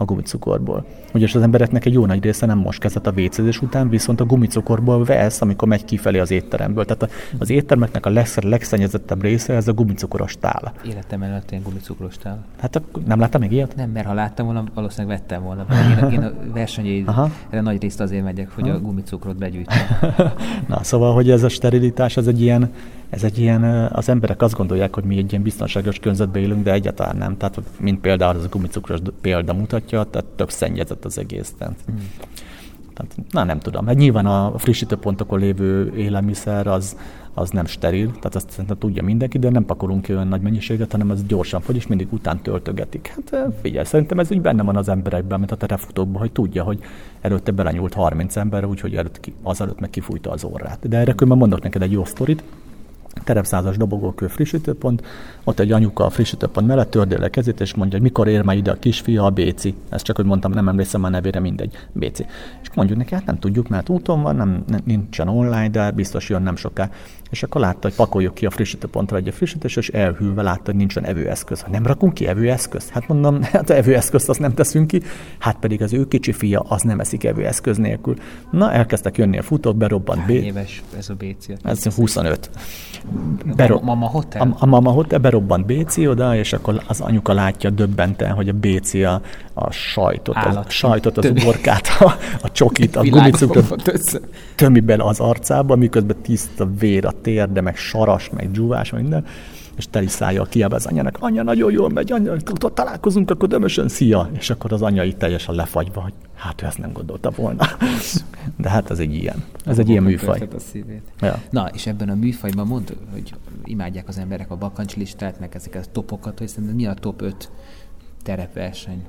a gumicukorból. Ugyanis az embereknek egy jó nagy része nem most kezet a vécézés után, viszont a gumicukorból vesz, amikor megy kifelé az étteremből. Tehát a- az éttermeknek a leg, legszennyezettebb része ez a gumicukoros tál. Életem előtt ilyen gumicukros tál. Hát nem láttam még ilyet? Nem, mert ha láttam volna, valószínűleg vettem volna. Én, én a versenyeire nagy részt azért megyek, hogy a gumicukrot begyűjtöm. Na, szóval, hogy ez a sterilitás, ez egy ilyen, ez egy ilyen, az emberek azt gondolják, hogy mi egy ilyen biztonságos környezetben élünk, de egyáltalán nem. Tehát, mint például az a gumicukros példa mutatja, tehát tök szennyezett az egész. Tehát, tehát, na nem tudom. Hát nyilván a frissítőpontokon lévő élelmiszer az, az nem steril, tehát azt szerintem tudja mindenki, de nem pakolunk ki olyan nagy mennyiséget, hanem az gyorsan fogy, és mindig után töltögetik. Hát figyelj, szerintem ez úgy benne van az emberekben, mint a terefutókban, hogy tudja, hogy előtte belenyúlt 30 ember, úgyhogy előtt ki, azelőtt meg kifújta az orrát. De erre különben mondok neked egy jó sztorit. Terepszázas dobogókő frissítőpont, ott egy anyuka a frissítőpont mellett tördél a kezét, és mondja, hogy mikor ér már ide a kisfia, a Béci. Ezt csak, hogy mondtam, nem emlékszem a nevére, mindegy, Béci. És mondjuk neki, hát nem tudjuk, mert úton van, nem, nincsen online, de biztos jön nem soká. És akkor látta, hogy pakoljuk ki a frissítőpontra egy frissítés, és elhűlve látta, hogy nincsen evőeszköz. Nem rakunk ki evőeszközt? Hát mondom, hát evőeszközt azt nem teszünk ki, hát pedig az ő kicsi fia az nem eszik evőeszköz nélkül. Na, elkezdtek jönni a futók, berobbant B. éves ez a BC? Ez 25. Bero- a Mama Hotel? A, a Mama Hotel berobbant BC oda, és akkor az anyuka látja döbbenten, hogy a BC a, a sajtot, Állat. a sajtot, az uborkát, a, a csokit, a gumicukrot tömi bele az arcába, miközben tiszta vér a térde, meg saras, meg dzsúvás, meg minden és teli szája kiább az anyának, anya, nagyon jól megy, anya, találkozunk, akkor dömösön, szia! És akkor az anya itt teljesen lefagyva, hogy hát ő ezt nem gondolta volna. De hát ez egy ilyen. Ez egy ilyen műfaj. A szívét. Ja. Na, és ebben a műfajban mond, hogy imádják az emberek a bakancslistát, meg ezeket a topokat, hogy szerintem mi a top 5 terepverseny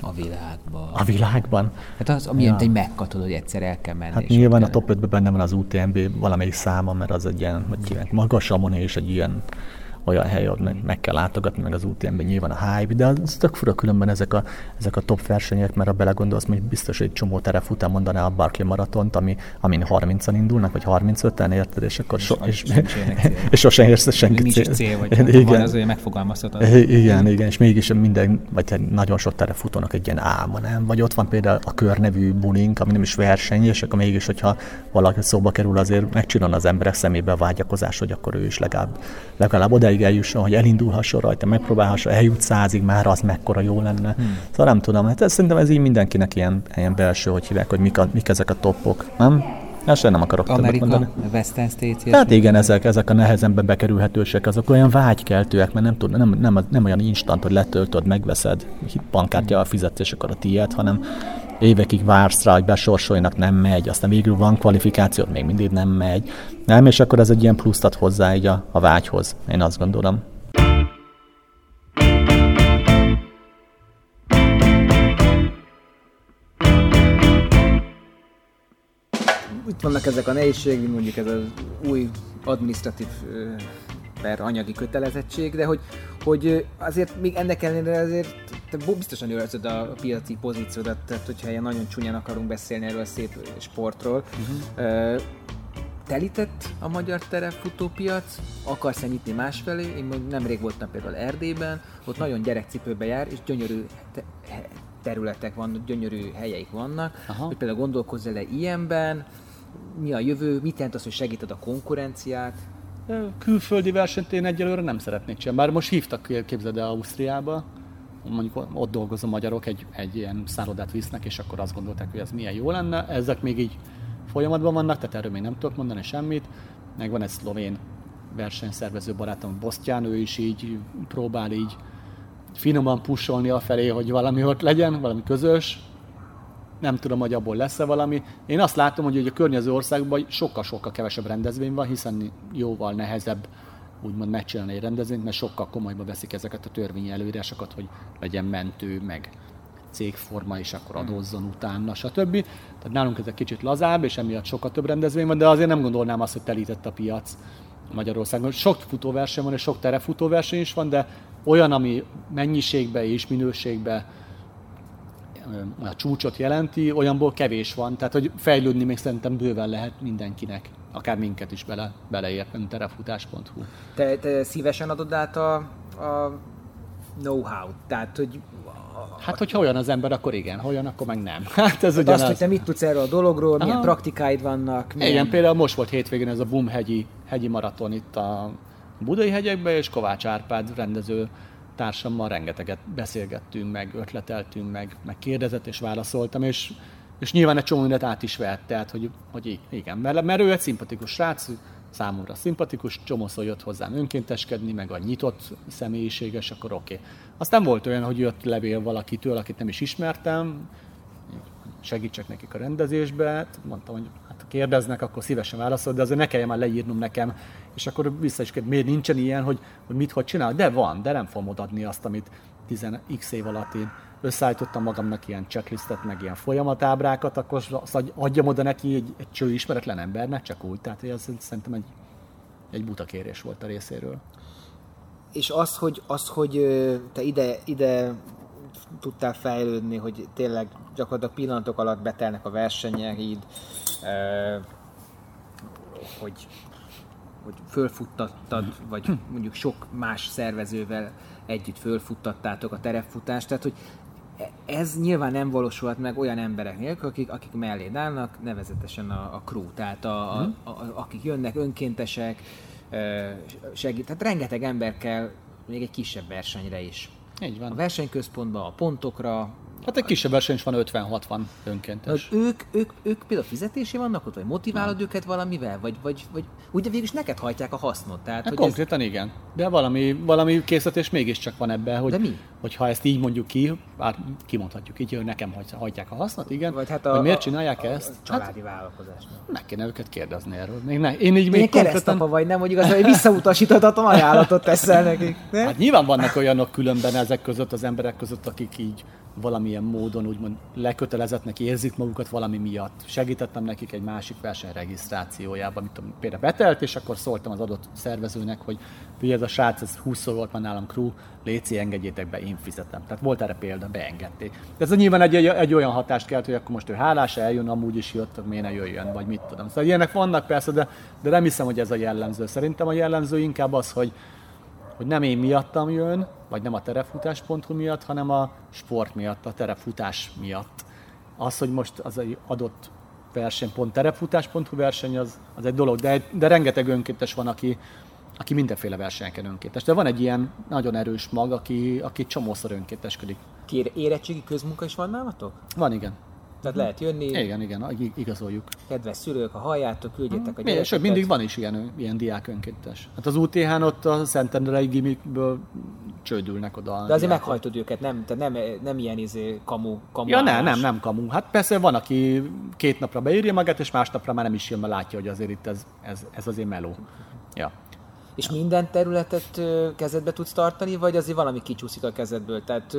a világban. A világban? Hát az, ami ja. egy megkatod, hogy egyszer el kell menni. Hát nyilván a top 5-ben benne van az UTMB valamelyik száma, mert az egy ilyen, hogy magas és egy ilyen olyan hely, ahol meg, meg kell látogatni, meg az UTM-ben nyilván a hype, de az tök fura különben ezek a, ezek a top versenyek, mert ha belegondolsz, hogy biztos, hogy egy csomó után mondaná a Barkley maratont, ami, amin 30-an indulnak, vagy 35-en, érted, és akkor so, és, és, és sosem érsz senki cél. Nincs cél, vagy igen. van, az olyan megfogalmazhatod. Igen, igen, és mégis minden, vagy nagyon sok terefutónak egy ilyen álma, nem? Vagy ott van például a körnevű bulink, ami nem is verseny, és akkor mégis, hogyha valaki szóba kerül, azért megcsinál az emberek szemébe a vágyakozás, hogy akkor ő is legalább, legalább oda odáig eljusson, hogy elindulhasson rajta, megpróbálhassa, eljut százig, már az mekkora jó lenne. Hmm. Szóval nem tudom, hát ez, szerintem ez így mindenkinek ilyen, ilyen belső, hogy hívják, hogy mik, a, mik ezek a topok, nem? Ezt nem akarok Amerika, mondani. Western States. Hát igen, ezek, ezek a nehezenben bekerülhetősek, azok olyan vágykeltőek, mert nem, tud, nem, nem, nem olyan instant, hogy letöltöd, megveszed, bankkártya a fizetés, akkor a tiéd, hanem évekig vársz rá, hogy besorsoljanak, nem megy, aztán végül van kvalifikáció, még mindig nem megy. Nem, és akkor ez egy ilyen pluszt ad hozzá így a, a vágyhoz, én azt gondolom. Itt vannak ezek a nehézségek, mondjuk ez az új administratív per anyagi kötelezettség, de hogy, hogy azért még ennek ellenére azért te biztosan őrzöd a piaci pozíciódat, tehát hogyha ilyen nagyon csúnyán akarunk beszélni erről a szép sportról. Uh-huh. Telített a magyar terepfutópiac, akarsz-e nyitni másfelé? Én még nemrég voltam például Erdélyben, ott nagyon gyerekcipőbe jár, és gyönyörű te- területek vannak, gyönyörű helyeik vannak, Aha. hogy például gondolkozz le ilyenben, mi a jövő, mit jelent az, hogy segíted a konkurenciát, Külföldi versenyt én egyelőre nem szeretnék csinálni. Bár most hívtak, képzeld el, Ausztriába, mondjuk ott dolgozó magyarok egy, egy ilyen szállodát visznek, és akkor azt gondolták, hogy ez milyen jó lenne. Ezek még így folyamatban vannak, tehát erről még nem tudok mondani semmit. Meg van egy szlovén versenyszervező barátom, Bosztyán, ő is így próbál így finoman pusolni afelé, hogy valami ott legyen, valami közös, nem tudom, hogy abból lesz-e valami. Én azt látom, hogy a környező országban sokkal-sokkal kevesebb rendezvény van, hiszen jóval nehezebb úgymond megcsinálni egy rendezvényt, mert sokkal komolyba veszik ezeket a törvényi előírásokat, hogy legyen mentő, meg cégforma, és akkor hmm. adózzon utána, stb. Tehát nálunk ez egy kicsit lazább, és emiatt sokkal több rendezvény van, de azért nem gondolnám azt, hogy telített a piac Magyarországon. Sok futóverseny van, és sok terefutóverseny is van, de olyan, ami mennyiségbe és minőségbe a csúcsot jelenti, olyanból kevés van, tehát hogy fejlődni még szerintem bőven lehet mindenkinek, akár minket is bele, beleérteni, terefutás.hu. Te, te szívesen adod át a, a know-how, tehát hogy Hát, hogyha olyan az ember, akkor igen, ha olyan, akkor meg nem. Hát ez ugyanaz. Azt, hogy te mit tudsz erről a dologról, Aha. milyen praktikáid vannak. Milyen... Igen, például most volt hétvégén ez a Bum hegyi, hegyi maraton itt a Budai hegyekben, és Kovács Árpád rendező társammal rengeteget beszélgettünk, meg ötleteltünk, meg, meg kérdezett és válaszoltam, és, és nyilván egy csomó mindent át is vett, tehát hogy, hogy igen, mert, mert ő egy szimpatikus srác, számomra szimpatikus, csomószor jött hozzám önkénteskedni, meg a nyitott személyiséges, akkor oké. Okay. Aztán volt olyan, hogy jött levél valakitől, akit nem is ismertem, segítsek nekik a rendezésbe, hát mondtam, hogy kérdeznek, akkor szívesen válaszol, de azért ne kelljen már leírnom nekem és akkor vissza is miért nincsen ilyen, hogy, hogy mit hogy csinál? De van, de nem fogom odaadni azt, amit 10x év alatt én összeállítottam magamnak ilyen checklistet, meg ilyen folyamatábrákat, akkor azt adjam oda neki egy, egy cső ismeretlen embernek, csak úgy. Tehát ez szerintem egy egy buta kérés volt a részéről. És az, hogy, az, hogy te ide, ide tudtál fejlődni, hogy tényleg gyakorlatilag pillanatok alatt betelnek a versenyeid, hogy, hogy fölfuttattad, vagy mondjuk sok más szervezővel együtt fölfuttattátok a terepfutást, tehát hogy ez nyilván nem valósulhat meg olyan emberek nélkül, akik, akik mellé állnak, nevezetesen a, a crew, tehát a, a, a, a, akik jönnek önkéntesek, segít, tehát rengeteg ember kell még egy kisebb versenyre is. Így van. A versenyközpontba, a pontokra, Hát egy kisebb verseny is van 50-60 önkéntes. Hát ők, ők, ők például fizetési vannak ott, vagy motiválod nem. őket valamivel? Vagy, vagy, vagy ugye végülis neked hajtják a hasznot? Tehát, hát hogy konkrétan ez... igen. De valami, valami készítés mégiscsak van ebben, hogy, De mi? hogyha ezt így mondjuk ki, bár kimondhatjuk így, hogy nekem hajtják a hasznot, igen. Vagy hát a, hogy miért csinálják a, ezt? A családi hát, vállalkozásnak. Meg kéne őket kérdezni erről. Még ne, én így még konkrétan... vagy nem, hogy igazán, hogy visszautasíthatatlan ajánlatot teszel nekik. Ne? Hát nyilván vannak olyanok különben ezek között, az emberek között, akik így valamilyen módon úgymond lekötelezettnek érzik magukat valami miatt. Segítettem nekik egy másik verseny regisztrációjában, amit például betelt, és akkor szóltam az adott szervezőnek, hogy ugye ez a srác, ez 20 volt már nálam crew, léci, engedjétek be, én fizetem. Tehát volt erre példa, beengedték. De ez nyilván egy, egy, egy olyan hatást kelt, hogy akkor most ő hálás, eljön, amúgy is jött, miért ne jöjjön, vagy mit tudom. Szóval ilyenek vannak persze, de, de nem hiszem, hogy ez a jellemző. Szerintem a jellemző inkább az, hogy, hogy nem én miattam jön, vagy nem a terefutás.hu miatt, hanem a sport miatt, a terefutás miatt. Az, hogy most az egy adott verseny, pont terefutás.hu verseny, az, az egy dolog, de, de rengeteg önkéntes van, aki, aki mindenféle versenyeken önkéntes. De van egy ilyen nagyon erős mag, aki, aki csomószor önkénteskedik. Kér, érettségi közmunka is van nálatok? Van, igen. Tehát lehet jönni. Igen, igen, igazoljuk. Kedves szülők, ha halljátok, küldjétek a gyerekeket. Sőt, mindig van is ilyen, ilyen diák önkéntes. Hát az UTH-n ott a Szentendrei gimikből csődülnek oda. De azért meghajtod őket, nem, tehát nem, nem ilyen izé kamu, kamu Ja, nem, nem, nem kamu. Hát persze van, aki két napra beírja magát, és másnapra már nem is jön, mert látja, hogy azért itt ez, ez, ez azért meló. Ja. És minden területet kezedbe tudsz tartani, vagy azért valami kicsúszik a kezedből? Tehát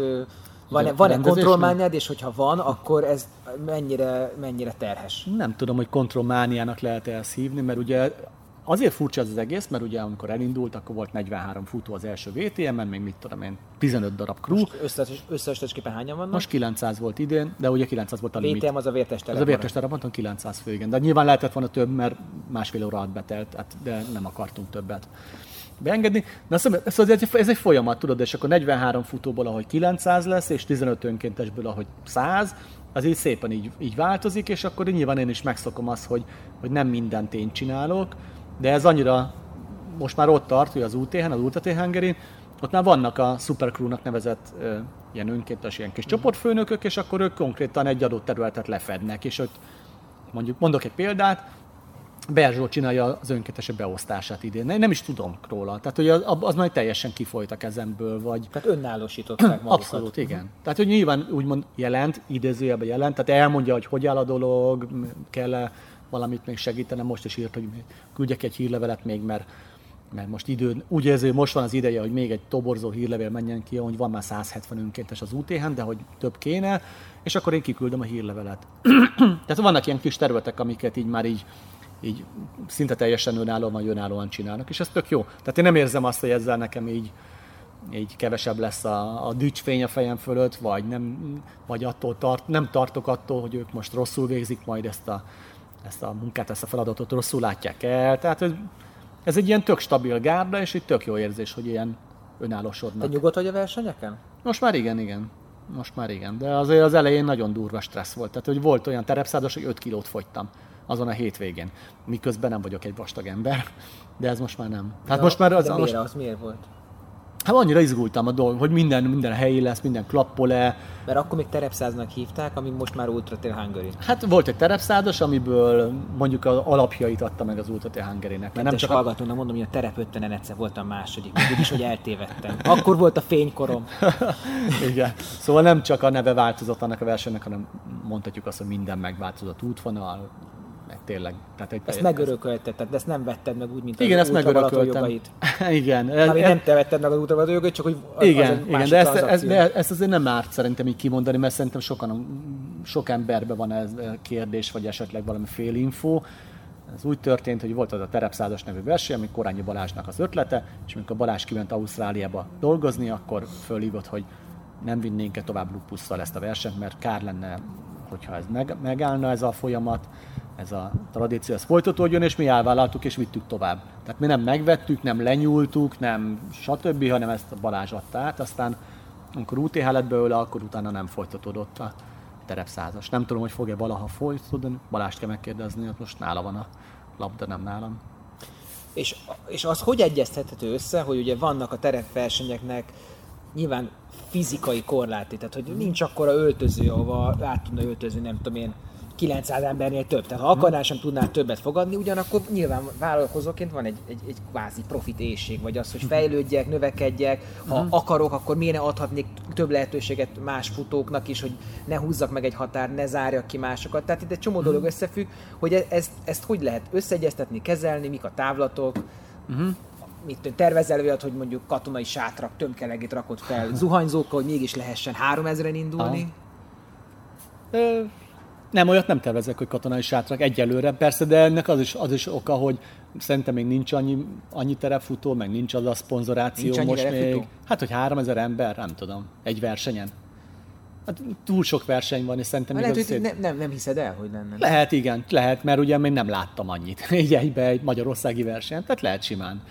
van-e, van-e kontrollmániád, és hogyha van, akkor ez mennyire, mennyire terhes? Nem tudom, hogy kontrollmániának lehet ezt hívni, mert ugye azért furcsa ez az egész, mert ugye amikor elindult, akkor volt 43 futó az első VTM-en, még mit tudom én, 15 darab crew. Most összesképpen hányan vannak? Most 900 volt idén, de ugye 900 volt a limit. VTM az a vértes terep. Az a vértes terep, mondtam 900 fő, igen. De nyilván lehetett volna több, mert másfél óra alatt betelt, hát, de nem akartunk többet beengedni. Na szóval ez, egy, ez egy folyamat, tudod, és akkor 43 futóból, ahogy 900 lesz, és 15 önkéntesből, ahogy 100, az így szépen így, így változik, és akkor nyilván én is megszokom azt, hogy, hogy nem mindent én csinálok, de ez annyira most már ott tart, hogy az UTH-n, az Ultra Hungary, ott már vannak a Supercrew-nak nevezett ö, ilyen önkéntes, ilyen kis csoportfőnökök, és akkor ők konkrétan egy adott területet lefednek, és ott mondjuk mondok egy példát, Berzsó csinálja az önkéntesek beosztását idén. Nem is tudom róla. Tehát, hogy az, az majd teljesen kifolyt a kezemből. Vagy... Tehát önállósították magukat. Abszolút, igen. Tehát, hogy nyilván úgymond jelent, idézőjelben jelent, tehát elmondja, hogy hogy áll a dolog, kell -e valamit még segítenem. Most is írt, hogy küldjek egy hírlevelet még, mert mert most idő, úgy érzi, hogy most van az ideje, hogy még egy toborzó hírlevél menjen ki, hogy van már 170 önkéntes az uth de hogy több kéne, és akkor én kiküldöm a hírlevelet. Tehát vannak ilyen kis területek, amiket így már így így szinte teljesen önállóan vagy önállóan csinálnak, és ez tök jó. Tehát én nem érzem azt, hogy ezzel nekem így, így kevesebb lesz a, a dücsfény a fejem fölött, vagy, nem, vagy attól tart, nem tartok attól, hogy ők most rosszul végzik majd ezt a, ezt a munkát, ezt a feladatot rosszul látják el. Tehát ez, ez egy ilyen tök stabil gárda, és egy tök jó érzés, hogy ilyen önállósodnak. Te nyugodt vagy a versenyeken? Most már igen, igen. Most már igen. De azért az elején nagyon durva stressz volt. Tehát, hogy volt olyan terepszádos, hogy 5 kilót fogytam azon a hétvégén. Miközben nem vagyok egy vastag ember, de ez most már nem. Hát de most már az, de miért, most... az miért volt? Hát annyira izgultam a dolog, hogy minden, minden helyi lesz, minden klappol-e. Mert akkor még terepszáznak hívták, ami most már Ultra Trail Hungary. Hát volt egy terepszázas, amiből mondjuk az alapjait adta meg az Ultra Trail Hungary-nek. Mert nem csak hallgatónak mondom, hogy a terep 50 egyszer voltam második, is, hogy eltévedtem. Akkor volt a fénykorom. Igen. Szóval nem csak a neve változott annak a versenynek, hanem mondhatjuk azt, hogy minden megváltozott útvonal, meg tényleg. Tehát egy, ezt megörökölted, tehát ezt nem vetted meg úgy, mint igen, az ezt megörököltem. jogait. igen. Ez, ez, nem te vetted meg az útravaló jogait, csak hogy az, igen, az igen, de ezt, ez, de ezt azért nem árt szerintem így kimondani, mert szerintem sokan, sok emberben van ez kérdés, vagy esetleg valami fél info. Ez úgy történt, hogy volt az a terepszázas nevű verseny, ami Korányi Balázsnak az ötlete, és amikor Balázs kiment Ausztráliába dolgozni, akkor fölhívott, hogy nem vinnénk-e tovább lupusszal ezt a versenyt, mert kár lenne, hogyha ez meg, megállna ez a folyamat, ez a tradíció, ez folytatódjon, és mi elvállaltuk és vittük tovább. Tehát mi nem megvettük, nem lenyúltuk, nem stb., hanem ezt a Balázs adta át, aztán amikor UTH lett belőle, akkor utána nem folytatódott a terepszázas. Nem tudom, hogy fog-e valaha folytatódni, Balást kell megkérdezni, ott most nála van a labda, nem nálam. És, és az hogy egyeztethető össze, hogy ugye vannak a terepversenyeknek nyilván fizikai korláti, tehát hogy nincs akkora öltöző, ahova át tudna öltözni, nem tudom én, 900 embernél több. Tehát ha akarnál, sem tudnál többet fogadni, ugyanakkor nyilván vállalkozóként van egy, egy, egy kvázi profit éjség, vagy az, hogy fejlődjek, növekedjek, ha uh-huh. akarok, akkor miért ne adhatnék több lehetőséget más futóknak is, hogy ne húzzak meg egy határ, ne zárjak ki másokat. Tehát itt egy csomó uh-huh. dolog összefügg, hogy e- ezt, ezt hogy lehet összeegyeztetni, kezelni, mik a távlatok, uh-huh mit tervezel olyat, hogy mondjuk katonai sátrak tömkelegét rakott fel zuhanyzókkal, hogy mégis lehessen 3000-en indulni? Nem, olyat nem tervezek, hogy katonai sátrak egyelőre, persze, de ennek az is, az is oka, hogy szerintem még nincs annyi, annyi terefutó, meg nincs az a szponzoráció nincs most még. Hát, hogy 3000 ember, nem tudom, egy versenyen. Hát túl sok verseny van, és szerintem még lehet, hogy szét... nem, nem, nem hiszed el, hogy lenne. Lehet, igen, lehet, mert ugye még nem láttam annyit egy egybe egy magyarországi versenyt, tehát lehet simán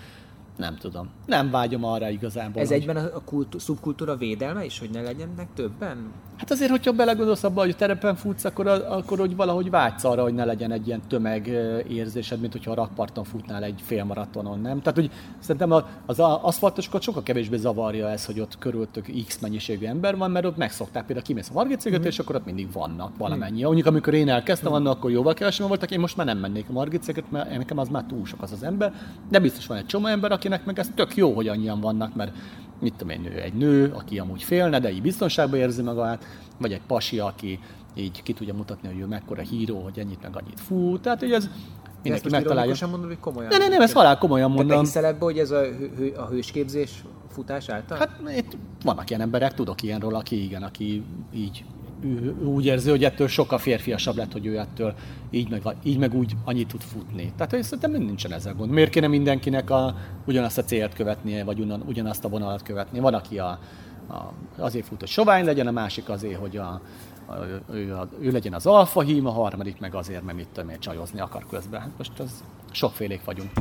nem tudom. Nem vágyom arra igazából. Ez hogy... egyben a kultú, szubkultúra védelme is, hogy ne legyenek többen? Hát azért, hogyha belegondolsz abba, hogy terepen futsz, akkor, akkor hogy valahogy vágysz arra, hogy ne legyen egy ilyen tömegérzésed, mint hogyha a rakparton futnál egy félmaratonon, nem? Tehát, hogy szerintem az aszfaltosokat sokkal kevésbé zavarja ez, hogy ott körültök X mennyiségű ember van, mert ott megszokták, például kimész a Margit mm. és akkor ott mindig vannak valamennyi. Mm. Mondjuk, amikor én elkezdtem, mm. akkor jóval kevesen voltak, én most már nem mennék a Margit mert nekem az már túl sok az az ember, de biztos van egy csomó ember, akinek meg ez tök jó, hogy annyian vannak, mert mit tudom én, egy nő, aki amúgy félne, de így biztonságban érzi magát, vagy egy pasi, aki így ki tudja mutatni, hogy ő mekkora híró, hogy ennyit meg annyit fú. Tehát, hogy ez mindenki megtalálja. Ezt mondod, hogy komolyan? Nem, nem, nem, ezt halál komolyan mondom. Te hiszel ebbe, hogy ez a, hő, a hősképzés futás által? Hát itt vannak ilyen emberek, tudok ilyenről, aki igen, aki így úgy érzi, hogy ettől sokkal férfiasabb lett, hogy ő ettől így meg, így meg úgy annyit tud futni. Tehát hogy szerintem nincsen ezzel gond. Miért kéne mindenkinek a, ugyanazt a célt követnie, vagy ugyan, ugyanazt a vonalat követni? Van, aki a, a, azért fut, hogy sovány legyen, a másik azért, hogy a, a, ő, a, ő legyen az alfa hím, a harmadik meg azért, mert mit tudom én, csajozni akar közben. Hát most az sokfélék vagyunk.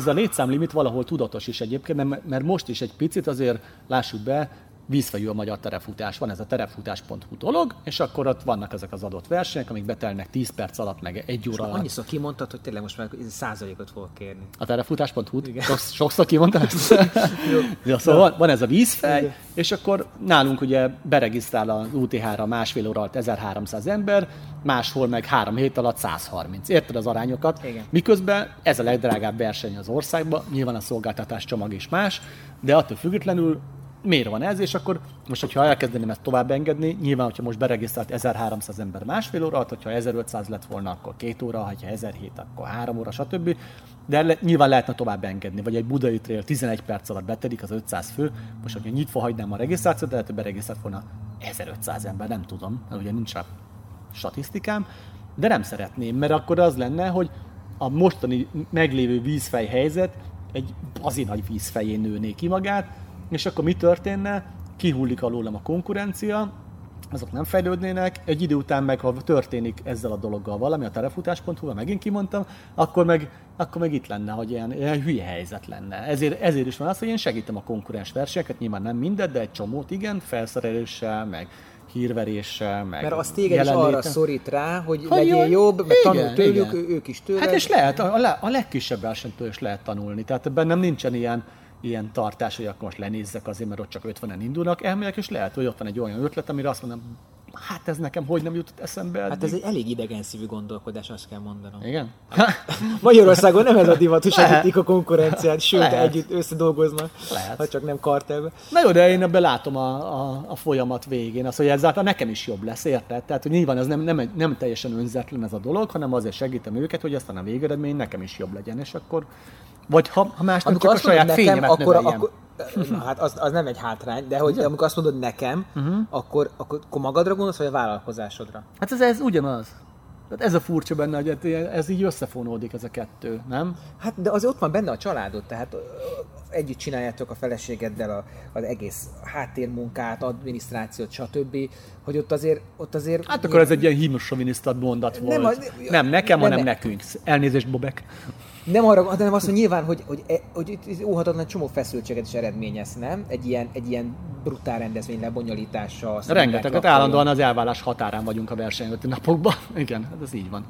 Ez a létszámlimit valahol tudatos is egyébként, mert most is egy picit azért lássuk be, vízfejű a magyar terefutás, van ez a terefutás.hu dolog, és akkor ott vannak ezek az adott versenyek, amik betelnek 10 perc alatt, meg egy óra alatt. Annyiszor kimondtad, hogy tényleg most már százalékot fogok kérni. A terefutás.hu? Sokszor, kimondtad ezt? ja, szóval van, van, ez a vízfej, Igen. és akkor nálunk ugye beregisztrál az UTH-ra másfél óra alatt 1300 ember, máshol meg három hét alatt 130. Érted az arányokat? Igen. Miközben ez a legdrágább verseny az országban, nyilván a szolgáltatás csomag is más, de attól függetlenül miért van ez, és akkor most, hogyha elkezdeném ezt tovább engedni, nyilván, hogyha most beregisztrált 1300 ember másfél óra, hogyha 1500 lett volna, akkor két óra, ha 1007, akkor három óra, stb. De le, nyilván lehetne tovább engedni, vagy egy budai trail 11 perc alatt betedik az 500 fő, most, hogyha nyitva hagynám a regisztrációt, lehet, hogy beregisztrált volna 1500 ember, nem tudom, mert ugye nincs rá statisztikám, de nem szeretném, mert akkor az lenne, hogy a mostani meglévő vízfej helyzet egy bazin nagy vízfején nőné ki magát, és akkor mi történne? Kihullik alólam a konkurencia, azok nem fejlődnének, egy idő után meg, ha történik ezzel a dologgal valami, a telefutás.hu, megint kimondtam, akkor meg, akkor meg itt lenne, hogy ilyen, ilyen hülye helyzet lenne. Ezért, ezért is van az, hogy én segítem a konkurens versenyeket, nyilván nem mindet, de egy csomót, igen, felszereléssel, meg hírveréssel, meg Mert az téged is arra szorít rá, hogy ha legyél jön, jobb, meg tanul tőlük, igen. ők is tőled. Hát és lehet, a, a legkisebb versenytől is lehet tanulni, tehát bennem nincsen ilyen, ilyen tartás, hogy akkor most lenézzek azért, mert ott csak 50-en indulnak, elmegyek, és lehet, hogy ott van egy olyan ötlet, amire azt mondom, hát ez nekem hogy nem jutott eszembe eddig. Hát ez egy elég idegen szívű gondolkodás, azt kell mondanom. Igen? Magyarországon nem ez a divat, hogy segítik a konkurenciát, sőt, Lehet. együtt összedolgoznak, Lehet. ha csak nem kartelbe. Na jó, de én ebben látom a, a, a folyamat végén, az, hogy ezáltal nekem is jobb lesz, érted? Tehát, hogy nyilván ez nem, nem, nem teljesen önzetlen ez a dolog, hanem azért segítem őket, hogy aztán a végeredmény nekem is jobb legyen, és akkor Vagy ha, ha más nem, Amikor csak a azt saját nekem, fényemet akkor, akkor hát az, az nem egy hátrány, de hogy amikor azt mondod nekem, uh-huh. akkor, akkor, akkor magadra gondolsz, vagy a vállalkozásodra? Hát ez, ez ugyanaz. Tehát ez a furcsa benne, hogy hát ez így összefonódik ez a kettő, nem? Hát de az ott van benne a családod, tehát együtt csináljátok a feleségeddel a, az egész háttérmunkát, adminisztrációt, stb. Hogy ott azért, ott azért... Hát akkor ez egy ilyen hímsovinisztat mondat volt. Nem, a- nem nekem, nem, hanem nem. nekünk. Elnézést, Bobek. Nem arra, hanem azt, hogy nyilván, hogy, hogy, e- hogy itt óhatatlan csomó feszültséget is eredményez, nem? Egy ilyen, egy ilyen brutál rendezvény lebonyolítása. Rengeteget mondják, állandóan az elvállás határán vagyunk a versenyőti napokban. Igen, hát ez így van.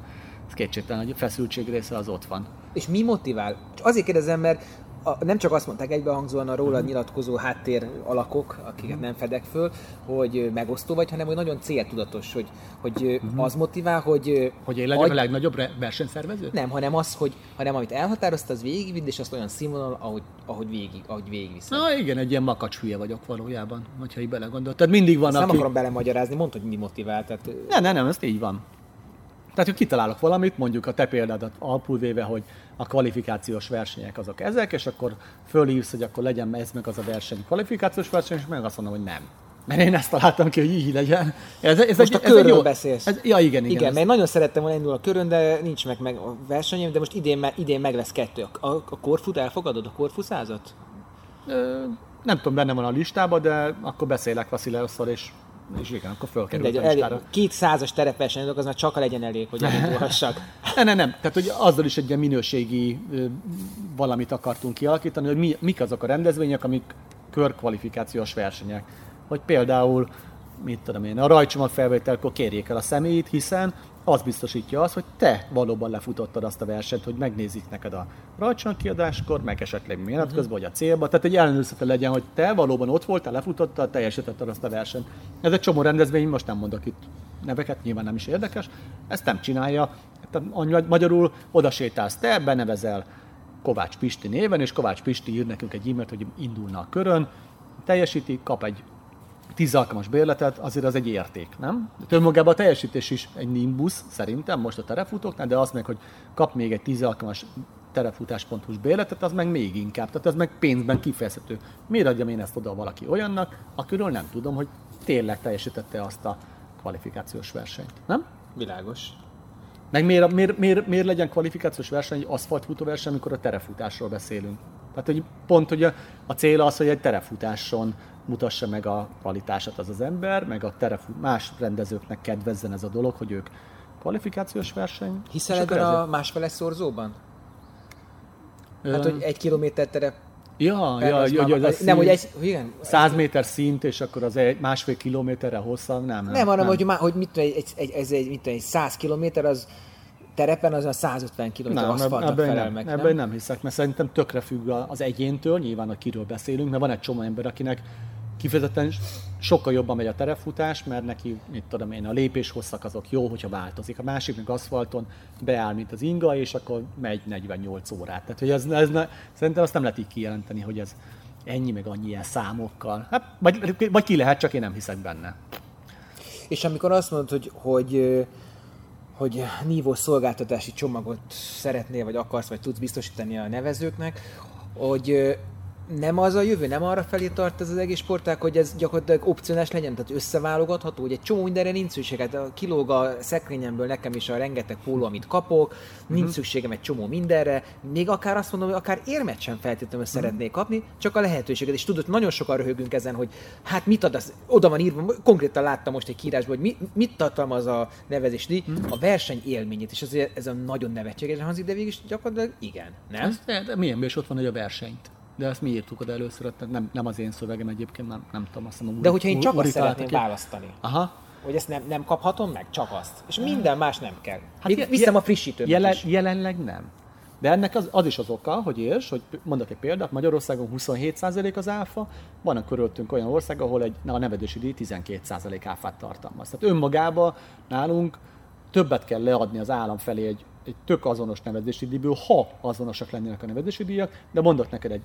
Ez kétségtelen, hogy a feszültség része az ott van. És mi motivál? Csak azért kérdezem, mert a, nem csak azt mondták egybehangzóan a róla nyilatkozó háttér alakok, akiket nem fedek föl, hogy megosztó vagy, hanem hogy nagyon céltudatos, hogy, hogy uh az motivál, hogy... Hogy én legyek adj- a legnagyobb versenyszervező? Nem, hanem az, hogy hanem amit elhatározta, az végigvidd, és azt olyan színvonal, ahogy, ahogy végig, ahogy végigviszed. Na igen, egy ilyen makacs hülye vagyok valójában, hogyha így belegondol. Tehát mindig van, Ezt nem aki... akarom belemagyarázni, mondd, hogy mi motivál. Tehát, ö, Nem, nem, nem, ez így van. Tehát, hogy kitalálok valamit, mondjuk a te példádat alapul véve, hogy a kvalifikációs versenyek azok ezek, és akkor fölhívsz, hogy akkor legyen ez meg az a verseny kvalifikációs verseny, és meg azt mondom, hogy nem. Mert én ezt találtam ki, hogy így legyen. Ez, ez Most egy, a ez egy körről jó- beszélsz. Ez, ja, igen, igen. Igen, ez- mert nagyon szerettem volna indulni a körön, de nincs meg, meg a versenyem, de most idén, idén meg lesz kettő. A, a, a Korfut elfogadod, a Korfu százat? Ö, nem tudom, benne van a listában, de akkor beszélek Vasileosszal, és, és igen, akkor fölkerül Mindegy, a listára. két százas terepverseny, az már csak legyen elég, hogy elindulhassak. Nem, nem, nem. Tehát, hogy azzal is egy ilyen minőségi valamit akartunk kialakítani, hogy mi, mik azok a rendezvények, amik körkvalifikációs versenyek. Hogy például, mit tudom én, a rajcsomag felvételkor kérjék el a személyt, hiszen az biztosítja azt, hogy te valóban lefutottad azt a versenyt, hogy megnézik neked a rajcsomag kiadáskor, meg esetleg menet közben, vagy a célba. Tehát egy ellenőrzete legyen, hogy te valóban ott voltál, lefutottad, teljesítetted azt a versenyt. Ez egy csomó rendezvény, most nem mondok itt neveket, nyilván nem is érdekes, ezt nem csinálja. Tehát magyarul oda sétálsz te, benevezel Kovács Pisti néven, és Kovács Pisti ír nekünk egy e-mailt, hogy indulna a körön, teljesíti, kap egy 10 alkalmas bérletet, azért az egy érték, nem? De önmagában a teljesítés is egy nimbus, szerintem, most a terefutóknál, de az meg, hogy kap még egy 10 alkalmas terefutás.hu-s bérletet, az meg még inkább. Tehát ez meg pénzben kifejezhető. Miért adjam én ezt oda valaki olyannak, akiről nem tudom, hogy tényleg teljesítette azt a kvalifikációs versenyt, nem? Világos. Meg miért, miért, miért, miért legyen kvalifikációs verseny, egy aszfaltfutó verseny, amikor a terefutásról beszélünk? Tehát, hogy pont hogy a, a cél az, hogy egy terefutáson mutassa meg a kvalitását az az ember, meg a terefut, más rendezőknek kedvezzen ez a dolog, hogy ők kvalifikációs verseny. Hiszel ebben a másfeles szorzóban? Ö, Hát, hogy egy kilométer terep... Ja, ja, ja, ja, az nem, hogy egy... Igen, 100 méter szint, és akkor az egy másfél kilométerre hosszabb, nem, nem. Nem, hanem, hogy, már, hogy mit egy, egy, egy, egy, mit egy 100 kilométer, az terepen az a 150 kilométer Nem, aszfaltnak ebben felel nem, meg, ebben nem? nem hiszek, mert szerintem tökre függ az egyéntől, nyilván a kiről beszélünk, mert van egy csomó ember, akinek kifejezetten sokkal jobban megy a terefutás, mert neki, mit tudom én, a lépés hosszak azok jó, hogyha változik. A másik meg aszfalton beáll, mint az inga, és akkor megy 48 órát. Tehát, hogy ez, ez ne, szerintem azt nem lehet így kijelenteni, hogy ez ennyi meg annyi ilyen számokkal. Hát, vagy, vagy ki lehet, csak én nem hiszek benne. És amikor azt mondod, hogy, hogy, hogy nívós szolgáltatási csomagot szeretnél, vagy akarsz, vagy tudsz biztosítani a nevezőknek, hogy nem az a jövő, nem arra felé tart ez az egész sportág, hogy ez gyakorlatilag opcionális legyen, tehát összeválogatható, hogy egy csomó mindenre nincs szükség, hát a- kilóg a szekrényemből nekem is a rengeteg póló, amit kapok, nincs Mhm. szükségem egy csomó mindenre, még akár azt mondom, hogy akár érmet sem feltétlenül szeretnék kapni, csak a lehetőséget. És tudod, nagyon sokan röhögünk ezen, hogy hát mit ad az, oda van írva, konkrétan láttam most egy kiírásban, hogy mi, mit tartalmaz a nevezésdíj, Mhm. a verseny élményét, és azért ez a nagyon nevetségesen hangzik, de végig gyakorlatilag igen, nem? Ez, de, de milyen is ott van, hogy a versenyt. De ezt mi írtuk oda először, nem, nem az én szövegem egyébként, nem, nem tudom, azt mondom. De hogyha én csak azt szeretném választani, Aha. hogy ezt nem, nem kaphatom meg, csak azt. És minden más nem kell. Hát viszem a frissítőt Jelen, is. jelenleg nem. De ennek az, az is az oka, hogy érts, hogy mondok egy példát, Magyarországon 27% az áfa, van a körülöttünk olyan ország, ahol egy, a nevedési díj 12% áfát tartalmaz. Tehát önmagában nálunk többet kell leadni az állam felé egy, egy tök azonos nevezési díjből, ha azonosak lennének a nevezési díjak, de mondok neked egy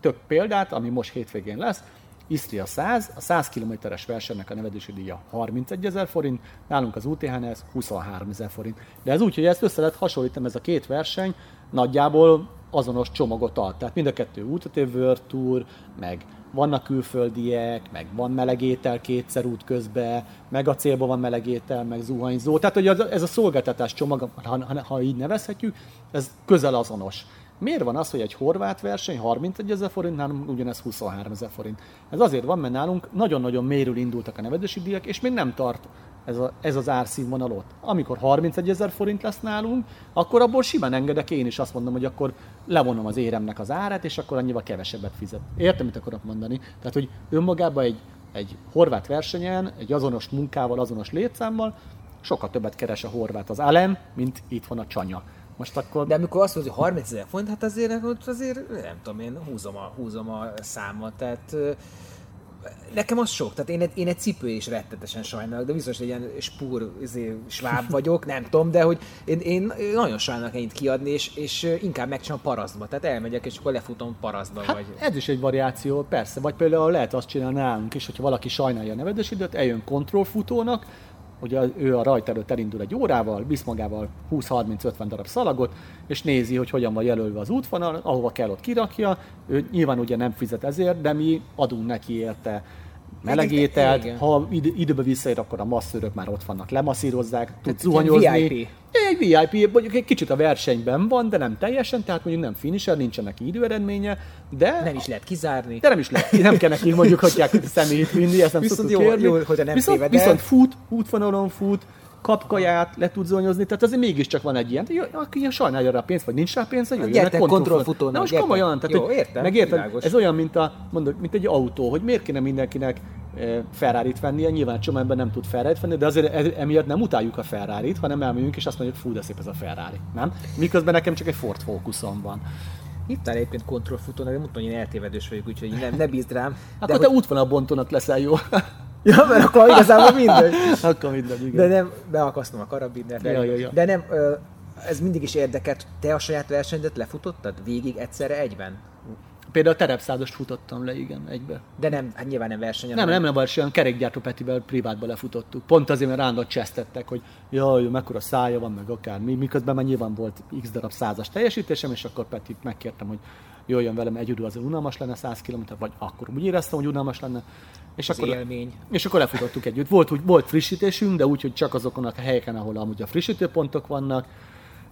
tök példát, ami most hétvégén lesz, Isztria 100, a 100 kilométeres versenynek a nevedési díja 31 ezer forint, nálunk az UTH-n ez 23 ezer forint. De ez úgy, hogy ezt össze lehet hasonlítani, ez a két verseny nagyjából azonos csomagot ad. Tehát mind a kettő Ultra World Tour, meg vannak külföldiek, meg van melegétel kétszer út közben, meg a célban van melegétel, meg zuhanyzó. Tehát, hogy ez a szolgáltatás csomag, ha, ha így nevezhetjük, ez közel azonos. Miért van az, hogy egy horvát verseny 31 ezer forint, nálunk ugyanez 23 ezer forint? Ez azért van, mert nálunk nagyon-nagyon mérül indultak a nevedési díjak, és még nem tart ez, a, ez az árszínvonal ott. Amikor 31 ezer forint lesz nálunk, akkor abból simán engedek én is azt mondom, hogy akkor levonom az éremnek az árát, és akkor annyival kevesebbet fizet. Értem, mit akarok mondani? Tehát, hogy önmagában egy, egy horvát versenyen, egy azonos munkával, azonos létszámmal sokkal többet keres a horvát az Alem, mint itt van a csanya. Most akkor... De amikor azt mondod, hogy 30 ezer font, hát azért, azért nem tudom, én húzom a, húzom a számot, tehát nekem az sok, tehát én, én egy cipő is rettetesen sajnálok, de biztos, hogy ilyen spúr izé, sváb vagyok, nem tudom, de hogy én, én nagyon sajnálok ennyit kiadni, és, és inkább megcsinálom parasztba, tehát elmegyek, és akkor lefutom parasztba. Hát vagy... ez is egy variáció, persze, vagy például lehet azt csinálni nálunk is, hogyha valaki sajnálja a nevedesidőt, eljön kontrollfutónak, hogy ő a rajt előtt elindul egy órával, visz magával 20-30-50 darab szalagot, és nézi, hogy hogyan van jelölve az útvonal, ahova kell ott kirakja. Ő nyilván ugye nem fizet ezért, de mi adunk neki érte melegételt, ha id- időbe visszaér, akkor a masszőrök már ott vannak, lemasszírozzák, tud zuhanyozni. VIP. Egy VIP, mondjuk egy kicsit a versenyben van, de nem teljesen, tehát mondjuk nem finisher, nincsen neki időeredménye, de... Nem is lehet kizárni. De nem is lehet, nem kell neki mondjuk, hogy személyt vinni, ezt nem viszont jó, kérni. jó, hogy nem viszont, viszont fut, útvonalon fut, kap kaját, le tud zonyozni, tehát azért mégiscsak van egy ilyen, aki sajnálja rá pénzt, vagy nincs rá pénz, hogy jöjjön kontrollfutónak. Na most komolyan, tehát, Jó, értem, megérted, ez olyan, mint, a, mondok, mint egy autó, hogy miért kéne mindenkinek eh, ferrari vennie, nyilván csomó ember nem tud ferrari venni, de azért emiatt nem utáljuk a ferrari hanem elmegyünk és azt mondjuk, fú, de szép ez a Ferrari, nem? Miközben nekem csak egy Ford Focusom van. Hittál egyébként kontrollfutónak, de mondtam, hogy én eltévedős vagyok, úgyhogy nem, ne bízd rám. Akkor de te hogy... útvonalbontónak leszel jó. Ja, mert akkor igazából mindegy. akkor mindegy, igen. De nem, beakasztom a karabinert. Ja, ja, ja. De nem, ez mindig is érdekelt. Te a saját versenyedet lefutottad végig egyszerre egyben? Például a terepszázast futottam le, igen, egybe. De nem, hát nyilván nem versenyen. Nem, nem, nem verseny, kerékgyártó Petivel privátba lefutottuk. Pont azért, mert rándat csesztettek, hogy jaj, mekkora szája van, meg akár mi, miközben már nyilván volt x darab százas teljesítésem, és akkor Petit megkértem, hogy jöjjön velem egy idő, az unalmas lenne 100 km, vagy akkor úgy éreztem, hogy unalmas lenne. És az akkor, élmény. És akkor lefutottuk együtt. Volt, úgy, volt frissítésünk, de úgy, hogy csak azokon a helyeken, ahol amúgy a frissítőpontok vannak,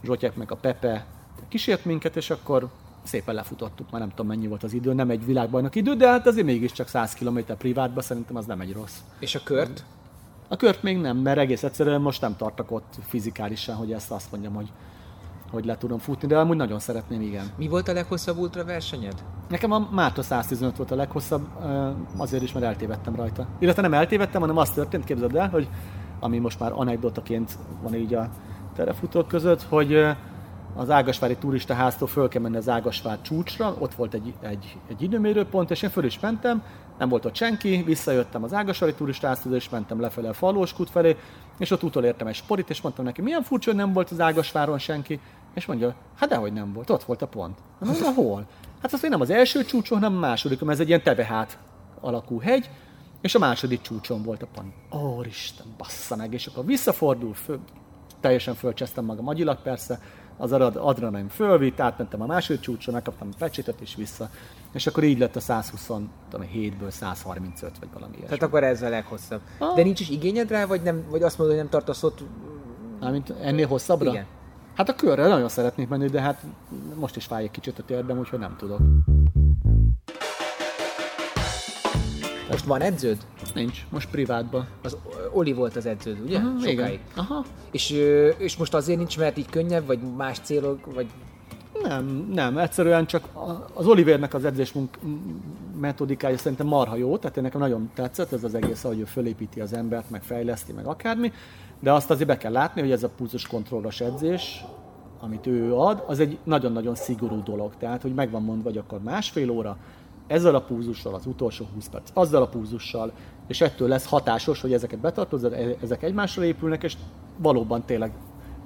Zsotyek meg a Pepe kísért minket, és akkor szépen lefutottuk, már nem tudom mennyi volt az idő, nem egy világbajnok idő, de hát azért mégiscsak 100 km privátba szerintem az nem egy rossz. És a kört? A kört még nem, mert egész egyszerűen most nem tartok ott fizikálisan, hogy ezt azt mondjam, hogy hogy le tudom futni, de amúgy nagyon szeretném, igen. Mi volt a leghosszabb ultra versenyed? Nekem a Márta 115 volt a leghosszabb, azért is, mert eltévedtem rajta. Illetve nem eltévedtem, hanem az történt, képzeld el, hogy ami most már anekdotaként van így a terefutók között, hogy az Ágasvári turista háztól föl kell menni az Ágasvár csúcsra, ott volt egy, egy, egy időmérőpont, és én föl is mentem, nem volt ott senki, visszajöttem az Ágasvári turista háztól, és mentem lefele a Falóskút felé, és ott utolértem egy sporit, és mondtam neki, milyen furcsa, hogy nem volt az Ágasváron senki. És mondja, hát dehogy nem volt, ott volt a pont. Na, mondja, hol? Hát az nem az első csúcson, hanem a második, mert ez egy ilyen tevehát alakú hegy, és a második csúcson volt a pont. Ó, Isten, bassza meg, és akkor visszafordul, föl, teljesen fölcsesztem magam. Agyilag persze, az adrenalin fölvitt, átmentem a második csúcson, megkaptam a pecsétet és vissza. És akkor így lett a 127-ből 135 vagy valami ilyesmi. Tehát akkor ez a leghosszabb. Ah. De nincs is igényed rá, vagy, nem, vagy azt mondod, hogy nem tartasz ott? Mármint ennél hosszabbra? Igen. Hát a körre nagyon szeretnék menni, de hát most is fáj egy kicsit a térdem, úgyhogy nem tudok. Most van edződ? Nincs, most privátban. Az Oli volt az edződ, ugye? Aha, Sokáig. Igen. Aha. És, és most azért nincs, mert így könnyebb, vagy más célok, vagy nem, nem, egyszerűen csak az Olivernek az edzés metodikája szerintem marha jó, tehát nekem nagyon tetszett ez az egész, ahogy ő fölépíti az embert, meg fejleszti, meg akármi, de azt azért be kell látni, hogy ez a pulzus kontrollos edzés, amit ő ad, az egy nagyon-nagyon szigorú dolog. Tehát, hogy megvan mondva, hogy akkor másfél óra, ezzel a púzussal az utolsó 20 perc, azzal a púzussal, és ettől lesz hatásos, hogy ezeket betartozod, e- ezek egymásra épülnek, és valóban tényleg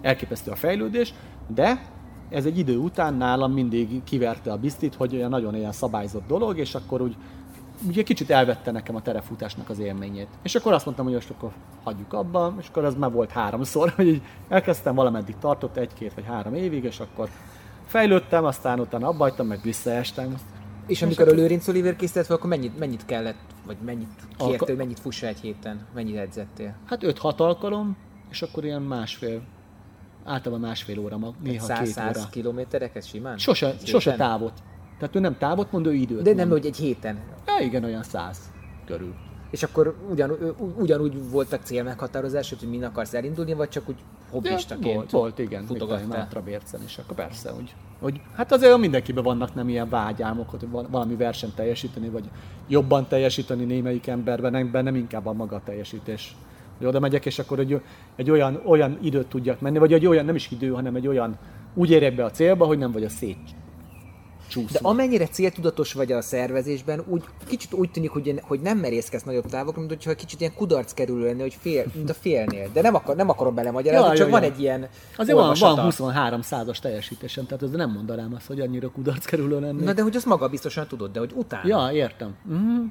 elképesztő a fejlődés, de ez egy idő után nálam mindig kiverte a biztit, hogy olyan nagyon ilyen szabályzott dolog, és akkor úgy ugye kicsit elvette nekem a terefutásnak az élményét. És akkor azt mondtam, hogy most akkor hagyjuk abba, és akkor ez már volt háromszor, hogy így elkezdtem valameddig tartott, egy-két vagy három évig, és akkor fejlődtem, aztán utána abbajtam, meg visszaestem. És amikor a Lőrinc Oliver készített fel, akkor mennyit, mennyit kellett, vagy mennyit kértél, hogy mennyit fussa egy héten? Mennyit edzettél? Hát 5-6 alkalom, és akkor ilyen másfél, általában másfél óra, ma- néha 100, két 100 óra. kilométereket simán? Sose, Egy sose héten? távot. Tehát ő nem távot mond, ő időt De nem, mond. hogy egy héten. Ja, igen, olyan száz körül. És akkor ugyan, ugyanúgy voltak célmeghatározások, hogy min akarsz elindulni, vagy csak úgy hobbistaként volt, volt, igen. futogattál? Nátra bércen is, akkor persze, hogy, hogy, hát azért mindenkiben vannak nem ilyen vágyálmok, hogy val- valami versenyt teljesíteni, vagy jobban teljesíteni némelyik emberben, nem, nem inkább a maga teljesítés. Hogy oda megyek, és akkor egy, egy olyan, olyan időt tudjak menni, vagy egy olyan, nem is idő, hanem egy olyan, úgy érek be a célba, hogy nem vagy a szét De csúszva. amennyire céltudatos vagy a szervezésben, úgy kicsit úgy tűnik, hogy, hogy nem merészkedsz nagyobb távokra, mint hogyha kicsit ilyen kudarc kerülő lenni, hogy fél, mint a félnél. De nem, akar, nem akarom belemagyarázni, Ja, csak ja, van egy ilyen Azért van, van olvasata. 23 százas teljesítésem, tehát ez nem mondanám azt, hogy annyira kudarc kerülő lenni. Na de hogy azt maga biztosan tudod, de hogy utána. Ja, értem. Mm.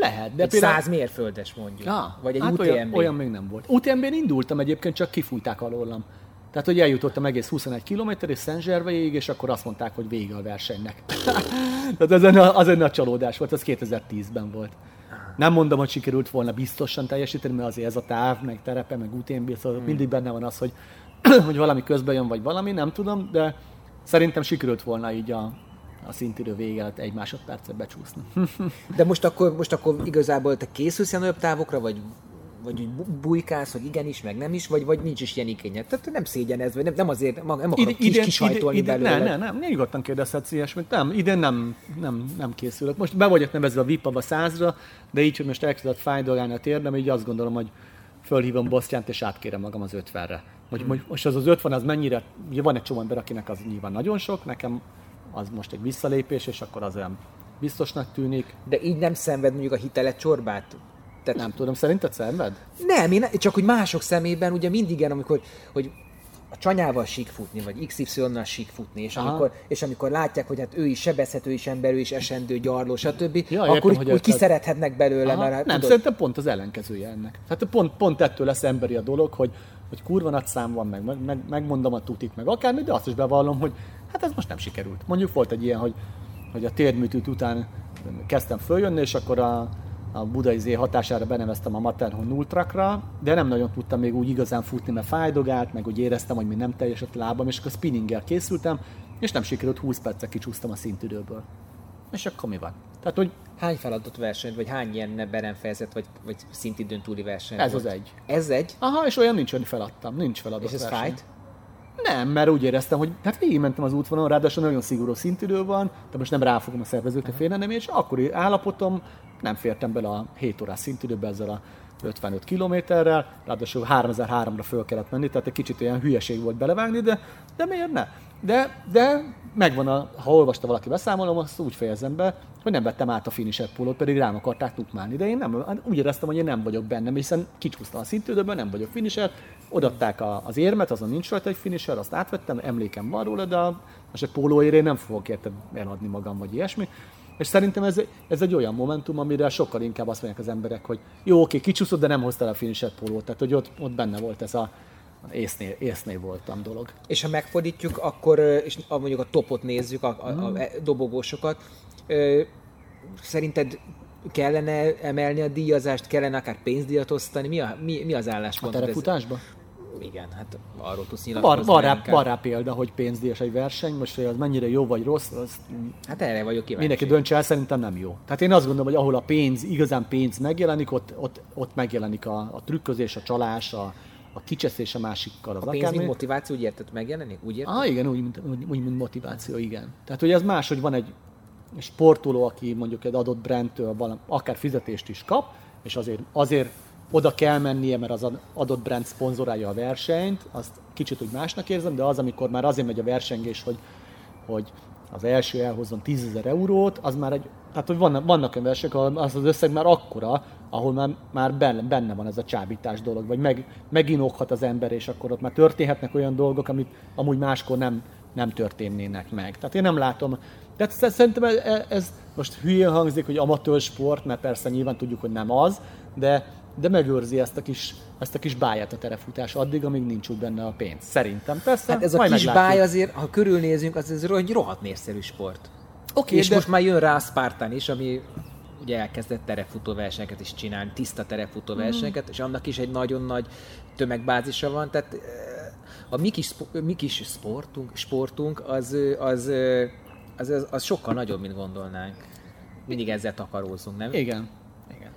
Lehet, de egy száz mérföldes mondjuk. Ja, vagy egy hát UTMB. olyan, olyan még nem volt. UTMB-n indultam egyébként, csak kifújták alólam. Tehát, hogy eljutottam egész 21 km és szent és akkor azt mondták, hogy vége a versenynek. Tehát ez egy, az egy nagy csalódás volt, ez 2010-ben volt. Nem mondom, hogy sikerült volna biztosan teljesíteni, mert azért ez a táv, meg terepe, meg UTMB, szóval hmm. mindig benne van az, hogy, hogy valami közben jön, vagy valami, nem tudom, de szerintem sikerült volna így a, a szintidő vége egy másodpercet becsúszni. De most akkor, most akkor igazából te készülsz ilyen nagyobb távokra, vagy vagy úgy bu- bujkálsz, hogy igenis, meg nem is, vagy, vagy nincs is ilyen igényed. Tehát nem szégyenez, vagy nem, nem azért, nem akarok Ide- kis, idén- kisajtolni ide- ide- belőle. Nem, nem, nem, nyugodtan kérdezhetsz ilyesmit. Nem, idén nem, nem, nem készülök. Most be vagyok nevezve a VIP-aba százra, de így, hogy most elkezdett fájdolgálni a térdem, így azt gondolom, hogy fölhívom Bosztyánt, és átkérem magam az 50-re. Hogy, Hmm. most az az 50 az mennyire, van egy csomó ember, akinek az nyilván nagyon sok, nekem az most egy visszalépés, és akkor az olyan biztosnak tűnik. De így nem szenved mondjuk a hitelet csorbát? Tehát Nem tudom, szerinted szenved? Nem, én csak hogy mások szemében ugye mindig ilyen, amikor hogy a csanyával sík futni, vagy XY-nal sík futni, és Aha. amikor, és amikor látják, hogy hát ő is sebezhető is ember, ő is esendő, gyarló, stb., Ja, akkor értem, úgy, hogy úgy kiszerethetnek belőle, Aha, mert hát nem, tudod, szerintem pont az ellenkezője ennek. Tehát pont, pont ettől lesz emberi a dolog, hogy, hogy kurva nagy szám van, meg, meg, megmondom a tutit, meg akármi, de azt is bevallom, hogy hát ez most nem sikerült. Mondjuk volt egy ilyen, hogy, hogy a térdműtűt után kezdtem följönni, és akkor a, a budai zé hatására beneveztem a Matterhorn Ultrakra, de nem nagyon tudtam még úgy igazán futni, mert fájdogált, meg úgy éreztem, hogy még nem teljesett lábam, és akkor spinninggel készültem, és nem sikerült 20 percet kicsúsztam a szintidőből. És akkor mi van? Tehát, hogy hány feladott versenyt, vagy hány ilyen beremfejezet, vagy, vagy szintidőn túli verseny Ez volt? az egy. Ez egy? Aha, és olyan nincs, hogy feladtam. Nincs feladott És ez verseny. fájt? Nem, mert úgy éreztem, hogy hát végigmentem az útvonalon, ráadásul nagyon szigorú szintidő van, de most nem ráfogom a szervezőkre félre, nem, és akkori állapotom nem fértem bele a 7 órás szintidőbe ezzel a 55 kilométerrel, ráadásul 3003-ra föl kellett menni, tehát egy kicsit olyan hülyeség volt belevágni, de, de miért ne? De, de megvan, a, ha olvasta valaki beszámolom, azt úgy fejezem be, hogy nem vettem át a finisher pólót, pedig rám akarták tukmálni. De én nem, úgy éreztem, hogy én nem vagyok bennem, hiszen kicsúsztam a szintődőből, nem vagyok finisher, odatták a, az érmet, azon nincs rajta egy finisher, azt átvettem, emlékem van róla, de most egy pólóért én nem fogok érte eladni magam, vagy ilyesmi. És szerintem ez, ez egy olyan momentum, amire sokkal inkább azt mondják az emberek, hogy jó, oké, kicsúszott, de nem hoztál a finisher pólót. Tehát, hogy ott, ott benne volt ez a észnél, észnél voltam dolog. És ha megfordítjuk, akkor, és a- mondjuk a topot nézzük, a, a, Mhm. a dobogósokat, ö, szerinted kellene emelni a díjazást, kellene akár pénzdíjat osztani? Mi, a, mi, mi az A álláspont? terepfutásban? Igen, hát arról tudsz nyilatkozni. van, rá, van rá példa, hogy pénzdíjas egy verseny, most hogy az mennyire jó vagy rossz, az Hát erre vagyok kíváncsi. mindenki döntse el, szerintem nem jó. Tehát én azt gondolom, hogy ahol a pénz, igazán pénz megjelenik, ott, ott, ott megjelenik a, a trükközés, a csalás, a, a kicseszés a másikkal, az A pénz, akármi. mint motiváció, úgy érted, megjelenik? Úgy érted? Ah, igen, úgy, mint, úgy, úgy, mint motiváció, igen. Tehát, hogy ez más, hogy van egy sportoló, aki mondjuk egy adott brandtől valami, akár fizetést is kap, és azért, azért oda kell mennie, mert az adott brand szponzorálja a versenyt, azt kicsit úgy másnak érzem, de az, amikor már azért megy a versengés, hogy, hogy az első elhozzon 10 ezer eurót, az már egy, tehát hogy vannak, vannak olyan versenyek, ahol az az összeg már akkora, ahol már, már benne, benne van ez a csábítás dolog, vagy meg, meginokhat az ember, és akkor ott már történhetnek olyan dolgok, amit amúgy máskor nem, nem történnének meg. Tehát én nem látom. Sz- szerintem ez, ez most hülyén hangzik, hogy amatőr sport, mert persze nyilván tudjuk, hogy nem az, de, de megőrzi ezt a kis, ezt a kis báját a terefutás addig, amíg nincs úgy benne a pénz. Szerintem persze. Hát ez a kis meglátjuk. báj azért, ha körülnézünk, az ez egy rohadt népszerű sport. Oké, és de- most már jön rá a Spartan is, ami ugye elkezdett terefutó versenyeket is csinálni, tiszta terefutó versenyeket, és annak is egy nagyon nagy tömegbázisa van, tehát eh, a mi kis, mi kis sportunk, sportunk az, az, az, az, az sokkal nagyobb, mint gondolnánk. Mindig ezzel takarózunk, nem? Igen.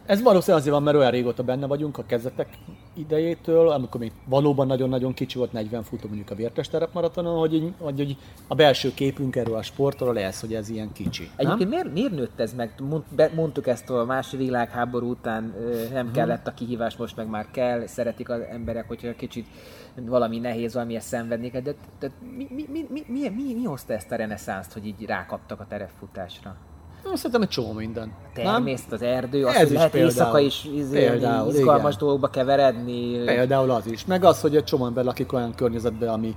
Ez valószínűleg azért van, mert olyan régóta benne vagyunk a kezdetek idejétől, amikor még valóban nagyon-nagyon kicsi volt 40 futó mondjuk a vértes terepmaratonon, hogy, így- hogy, a belső képünk erről a sportról lesz, hogy ez ilyen kicsi. Nem? Egyébként miért, miért nőtt ez meg? Mondtuk ezt a második világháború után, ö, Mhm. nem kellett a kihívás, most meg már kell, szeretik az emberek, hogyha kicsit valami nehéz, valamiért szenvednék, de, de mi, mi, mi, mi, mi, mi, mi hozta ezt a reneszánszt, hogy így rákaptak a tereffutásra? Én Szerintem egy csomó minden. Természet, az erdő, az, Ez hogy is lehet például. éjszaka is izé, Például, izgalmas igen. dolgokba keveredni. Például az is. Meg az, hogy egy csomó ember lakik olyan környezetben, ami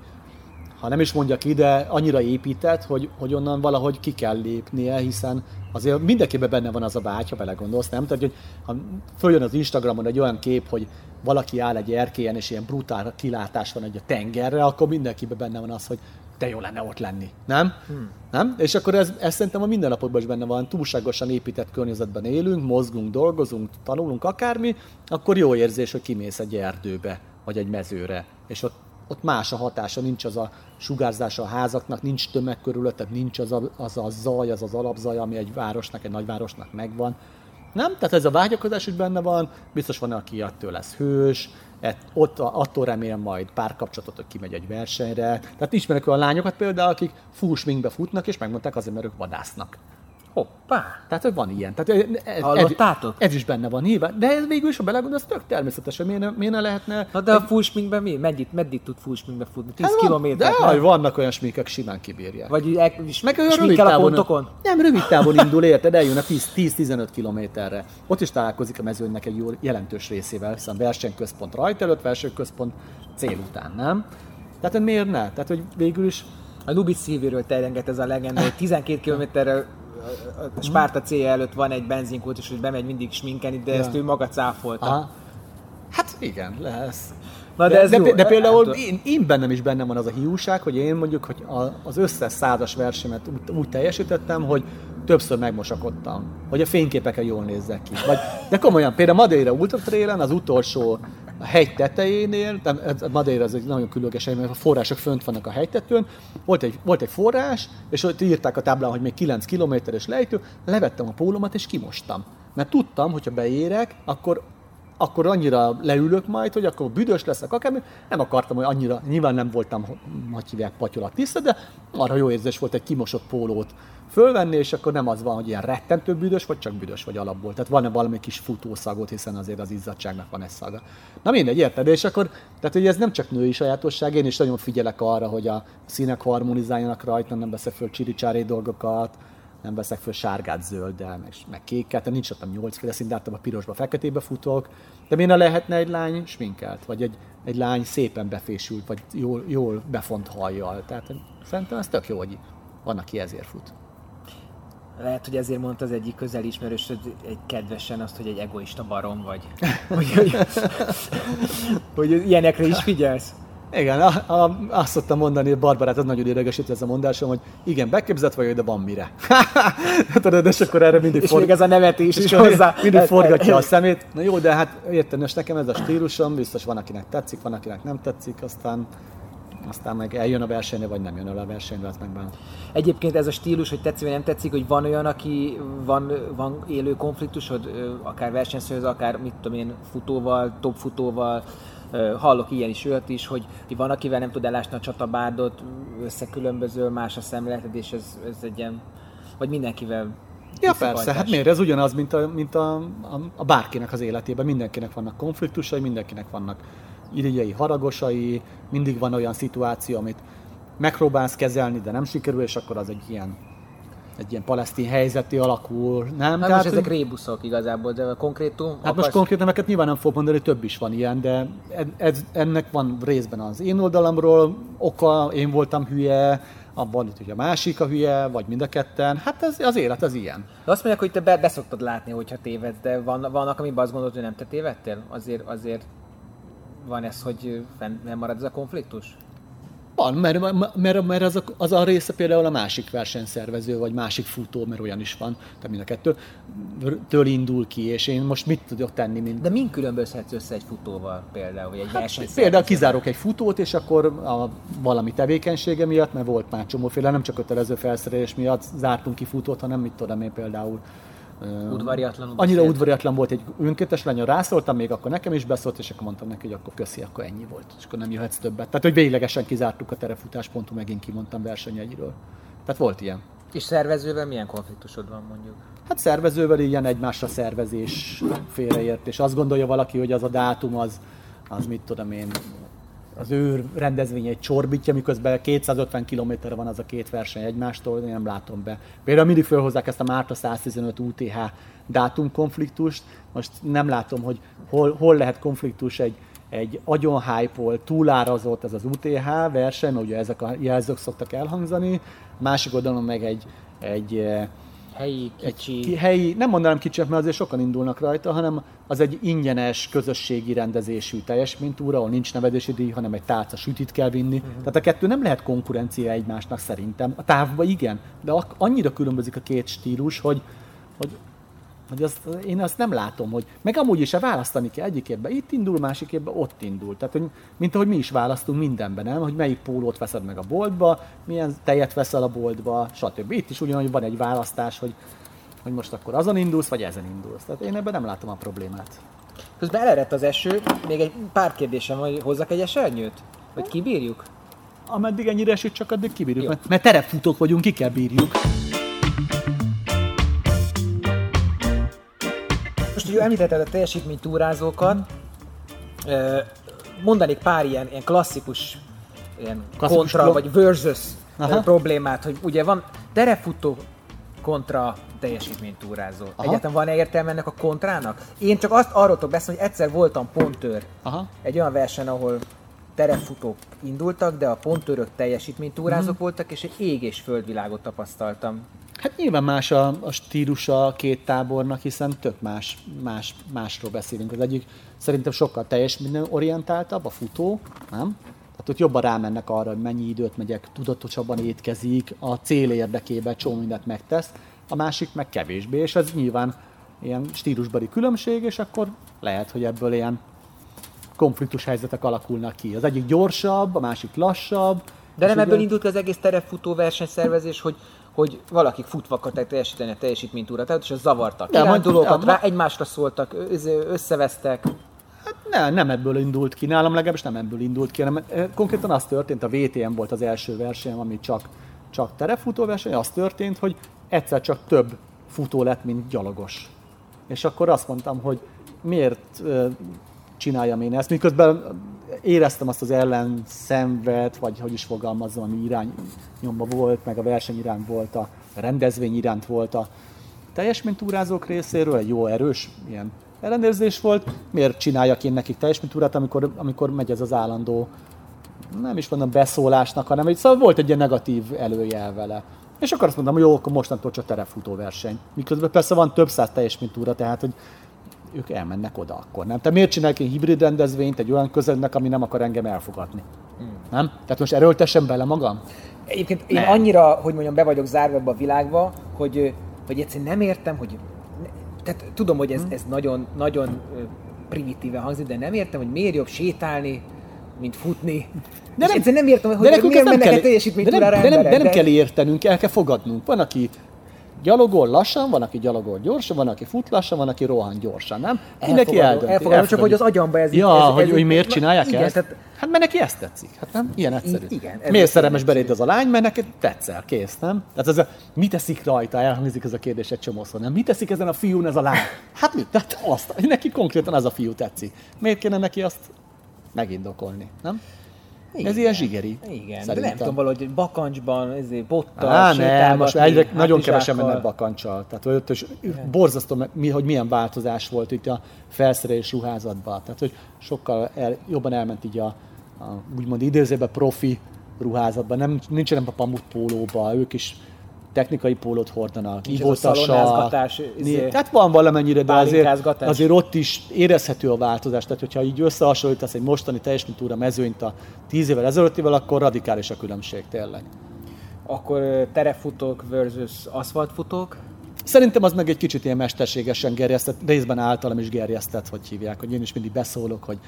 ha nem is mondja ki, de annyira épített, hogy, hogy onnan valahogy ki kell lépnie, hiszen azért mindenkiben benne van az a vágy, ha belegondolsz, nem? Tehát, hogy ha följön az Instagramon egy olyan kép, hogy valaki áll egy erkélyen, és ilyen brutál kilátás van egy a tengerre, akkor mindenkiben benne van az, hogy de jó lenne ott lenni, nem? Hmm. Nem? És akkor ez, ez szerintem a mindennapokban is benne van, túlságosan épített környezetben élünk, mozgunk, dolgozunk, tanulunk akármi, akkor jó érzés, hogy kimész egy erdőbe, vagy egy mezőre, és ott ott más a hatása, nincs az a sugárzása a házaknak, nincs tömeg körülötted, nincs az a, az a zaj, az az alapzaj, ami egy városnak, egy nagyvárosnak megvan. Nem? Tehát ez a vágyakozás is benne van, biztos van, aki attól lesz hős, et, ott, attól remélem majd párkapcsolatot, hogy kimegy egy versenyre. Tehát ismerek olyan lányokat például, akik full swingbe futnak, és megmondták azért, mert ők vadásznak. Hoppá! Tehát, hogy van ilyen. Tehát ez, ez, Hallottátok? Ez, ez is benne van nyilván. De ez végül is, ha belegondolsz, tök természetes, hogy miért ne, miért ne lehetne Na de a fullsminkben mi? Meddig, meddig tud fullsminkbe futni? 10 Hát kilométer? De jaj, vannak olyan sminkek, simán kibírják. Vagy el, és Meg olyan rövid sminkel a távon, pontokon? nem, rövid távon indul, érted, eljön a 10 10-15 kilométerre. Ott is találkozik a mezőnynek egy jó jelentős részével, hiszen versenyközpont rajt előtt, versenyközpont cél után, nem? Tehát hogy miért ne? Tehát, hogy végül is A Lubis szívéről terjenget ez a legenda, hogy 12 kilométerre a Spárta célja előtt van egy benzinkút, és hogy bemegy mindig sminkeni, de Ja. ezt ő maga cáfolta. Aha. Hát igen, lesz. Na de, de, ez de, jó. de, de például Hát, én, én bennem is bennem van az a hiúság, hogy én mondjuk, hogy a, az összes százas versemet úgy, úgy teljesítettem, hogy többször megmosakodtam, hogy a fényképeken jól nézzek ki. Vagy, de komolyan, például Madeira Ultra Trailen az utolsó a hegy tetejénél, nem, Madeira az egy nagyon különleges hely, mert a források fönt vannak a hegytetőn, volt egy, volt egy forrás, és ott írták a táblán, hogy még 9 kilométeres lejtő, levettem a pólómat és kimostam. Mert tudtam, hogyha beérek, akkor akkor annyira leülök majd, hogy akkor büdös leszek, akármi. Nem akartam, hogy annyira, nyilván nem voltam, hogy hívják, patyolat tiszta, de arra jó érzés volt egy kimosott pólót fölvenni, és akkor nem az van, hogy ilyen rettentő büdös, vagy csak büdös vagy alapból. Tehát van-e valami kis futószagot, hiszen azért az izzadságnak van egy szaga. Na mindegy, érted? És akkor, tehát hogy ez nem csak női sajátosság, én is nagyon figyelek arra, hogy a színek harmonizáljanak rajta, nem veszek föl csiricsári dolgokat, nem veszek föl sárgát, zölddel, meg, meg kéket, tehát nincs ott a nyolcféle szín, de általában pirosba, feketébe futok. De miért ne lehetne egy lány sminkelt, vagy egy, egy lány szépen befésült, vagy jól, jól befont hajjal. Tehát szerintem ez tök jó, hogy van, aki ezért fut. Lehet, hogy ezért mondta az egyik közeli ismerős hogy egy kedvesen azt, hogy egy egoista barom vagy. hogy, hogy, hogy ilyenekre is figyelsz. Igen, a, a, azt szoktam mondani, hogy Barbarát az nagyon idegesít ez a mondásom, hogy igen, beképzett vagy, de van mire. Tudod, és akkor erre mindig És for- még ez a nevetés is hozzá. Mindig forgatja a szemét. Na jó, de hát érted, most nekem ez a stílusom, biztos van, akinek tetszik, van, akinek nem tetszik, aztán aztán meg eljön a versenyre, vagy nem jön el a versenyre, az meg már. Egyébként ez a stílus, hogy tetszik vagy nem tetszik, hogy van olyan, aki van, van élő konfliktusod, akár versenyszőhöz, akár mit tudom én, futóval, top futóval, ö, hallok ilyen is, olyat is, hogy, van, akivel nem tud elásni a csatabárdot, összekülönböző, más a szemléleted, és ez, ez egy ilyen, vagy mindenkivel Ja persze, hát miért? Ez ugyanaz, mint a, mint a, a, a bárkinek az életében. Mindenkinek vannak konfliktusai, mindenkinek vannak irigyei, haragosai, mindig van olyan szituáció, amit megpróbálsz kezelni, de nem sikerül, és akkor az egy ilyen, egy ilyen palesztin helyzeti alakul, nem? Hát most ezek rébuszok igazából, de konkrétum... Hát most konkrét neveket nyilván nem fog mondani, több is van ilyen, de ez, ennek van részben az én oldalamról oka, én voltam hülye, abban, hogy a másik a hülye, vagy mind a ketten. Hát ez, az élet az ilyen. De azt mondják, hogy te be, beszoktad látni, hogyha tévedsz, de van, vannak, amiben azt gondolod, hogy nem te tévedtél? Azért, azért van ez, hogy nem marad ez a konfliktus? Van, mert, mert, mert az, a, az a része például a másik versenyszervező, vagy másik futó, mert olyan is van, tehát mind a kettő, től indul ki, és én most mit tudok tenni, mint... De min különbözhetsz össze egy futóval például, vagy egy hát, Például kizárok egy futót, és akkor a valami tevékenysége miatt, mert volt már csomóféle, nem csak kötelező felszerelés miatt zártunk ki futót, hanem mit tudom én például Udvariatlan. Annyira beszélt. udvariatlan volt, egy önkéntes lány, rászóltam még, akkor nekem is beszólt, és akkor mondtam neki, hogy akkor köszi, akkor ennyi volt, és akkor nem jöhetsz többet. Tehát, hogy véglegesen kizártuk a terefutáspontot, megint kimondtam versenyeiről. Tehát volt ilyen. És szervezővel milyen konfliktusod van mondjuk? Hát szervezővel ilyen egymásra szervezés félreért, és azt gondolja valaki, hogy az a dátum az, az mit tudom én, az ő rendezvény egy csorbítja, miközben 250 km van az a két verseny egymástól, én nem látom be. Például mindig felhozzák ezt a Márta 115 UTH dátumkonfliktust, most nem látom, hogy hol, hol lehet konfliktus egy, egy agyon hype túlárazott ez az UTH verseny, ugye ezek a jelzők szoktak elhangzani, másik oldalon meg egy, egy helyi, kicsi. Egy helyi, nem mondanám kicsi, mert azért sokan indulnak rajta, hanem az egy ingyenes, közösségi rendezésű teljesítménytúra, ahol nincs nevedési díj, hanem egy tálca sütit kell vinni. Uh-huh. Tehát a kettő nem lehet konkurencia egymásnak szerintem. A távban igen, de annyira különbözik a két stílus, hogy, hogy hogy azt, én azt nem látom, hogy meg amúgy is se választani kell egyik évben itt indul, másik évben ott indul. Tehát, hogy, mint ahogy mi is választunk mindenben, nem? Hogy melyik pólót veszed meg a boltba, milyen tejet veszel a boltba, stb. Itt is ugyanúgy van egy választás, hogy, hogy most akkor azon indulsz, vagy ezen indulsz. Tehát én ebben nem látom a problémát. Közben elerett az eső, még egy pár kérdésem, hogy hozzak egy esernyőt? Hogy kibírjuk? Ameddig ennyire esik, csak addig kibírjuk. Mert, mert terepfutók vagyunk, ki kell bírjuk. Most említetted a teljesítménytúrázókat, mondanék pár ilyen, ilyen klasszikus ilyen klasszikus kontra, vagy versus Aha. problémát, hogy ugye van terefutó kontra teljesítménytúrázó. Aha. Egyáltalán van-e értelme ennek a kontrának? Én csak azt arról tudok beszélni, hogy egyszer voltam pontőr Aha. egy olyan verseny, ahol terepfutók indultak, de a pontőrök teljesítménytúrázók mm. voltak, és egy ég és földvilágot tapasztaltam. Hát nyilván más a, a stílusa a két tábornak, hiszen tök más, más, másról beszélünk. Az egyik szerintem sokkal teljes minden orientáltabb, a futó, nem? Tehát ott jobban rámennek arra, hogy mennyi időt megyek, tudatosabban étkezik, a cél érdekében csomó mindent megtesz, a másik meg kevésbé, és ez nyilván ilyen stílusbeli különbség, és akkor lehet, hogy ebből ilyen konfliktus helyzetek alakulnak ki. Az egyik gyorsabb, a másik lassabb. De nem ebből indult az egész terepfutó versenyszervezés, hogy hogy valakik futva akarták teljesíteni a teljesítménytúrát, és az zavartak. De dolgokat rá egymásra szóltak, összevesztek. Hát ne, nem ebből indult ki, nálam legalábbis nem ebből indult ki, hanem konkrétan az történt, a VTM volt az első verseny, ami csak, csak terefutó verseny, az történt, hogy egyszer csak több futó lett, mint gyalogos. És akkor azt mondtam, hogy miért csináljam én ezt, miközben éreztem azt az ellen szenvet, vagy hogy is fogalmazom, ami irány nyomba volt, meg a verseny iránt volt, a rendezvény iránt volt a teljesménytúrázók részéről, egy jó erős ilyen ellenőrzés volt. Miért csináljak én nekik teljesménytúrát, amikor, amikor megy ez az állandó, nem is mondom beszólásnak, hanem egy, szóval volt egy ilyen negatív előjel vele. És akkor azt mondom, hogy jó, akkor mostantól csak terefutó verseny. Miközben persze van több száz teljesménytúra, tehát hogy ők elmennek oda akkor, nem? Te miért csinálják egy hibrid rendezvényt egy olyan közegnek, ami nem akar engem elfogadni? Hmm. Nem? Tehát most erőltessem bele magam? Egyébként én nem. annyira, hogy mondjam, be vagyok zárva ebbe a világba, hogy, hogy egyszerűen nem értem, hogy tehát tudom, hogy ez, hmm. ez nagyon, nagyon primitíve hangzik, de nem értem, hogy miért jobb sétálni, mint futni. De nem, nem értem, hogy, de miért mennek egy teljesítménytúrára de, nem, de, nem, de nem kell értenünk, el kell fogadnunk. Van, aki gyalogol lassan, van, aki gyalogol gyorsan, van, aki fut lassan, van, aki rohan gyorsan, nem? Mindenki eldönti. Elfogadom, csak hogy az agyamba ez Ja, ez, hogy, ez, hogy miért csinálják igen, ezt? Tehát, hát mert neki ezt tetszik. Hát nem? Ilyen egyszerű. Igen, miért szerelmes beléd az a lány? Mert neki tetszel, kész, nem? Tehát ez a, mi teszik rajta? Elhangzik ez a kérdés egy csomószor, nem? Mi teszik ezen a fiún ez a lány? Hát mit? Tehát azt, neki konkrétan ez a fiú tetszik. Miért kéne neki azt megindokolni, nem? Igen. Ez ilyen zsigeri. Igen, szerintem. de nem tudom, valahogy bakancsban, ezért bottal, Á, nem, most egyre hát nagyon kevesen mennek bakancsal. Tehát ott is borzasztó, hogy milyen változás volt itt a felszerelés ruházatban. Tehát, hogy sokkal el, jobban elment így a, a úgymond idézőben profi ruházatban, nem, nincsenek a pamut pólóba, ők is technikai pólót hordanak, szalonnázgatás, izé, Tehát van valamennyire, de azért, azért ott is érezhető a változás. Tehát, hogyha így összehasonlítasz egy mostani teljesítménytúra mezőnyt a 10 évvel ezelőttivel, akkor radikális a különbség tényleg. Akkor terefutók versus aszfaltfutók. Szerintem az meg egy kicsit ilyen mesterségesen gerjesztett, részben általam is gerjesztett, hogy hívják, hogy én is mindig beszólok, hogy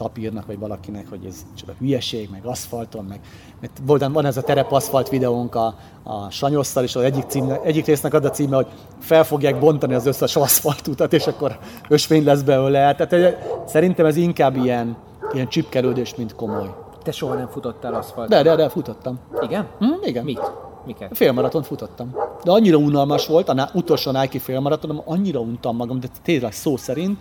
tapírnak, vagy valakinek, hogy ez csak a hülyeség, meg aszfalton, meg mert volt, van ez a terepaszfalt videónk a, a Sanyosszal, és az egyik, címne, egyik résznek ad a címe, hogy fel fogják bontani az összes aszfaltutat, és akkor ösvény lesz belőle. Tehát eh, szerintem ez inkább ilyen, ilyen csipkelődés, mint komoly. Te soha nem futottál aszfalt. De, de, de futottam. Igen? Hm, igen. Mit? Miket? Félmaraton futottam. De annyira unalmas volt, a utolsó Nike félmaratonom, annyira untam magam, de tényleg szó szerint,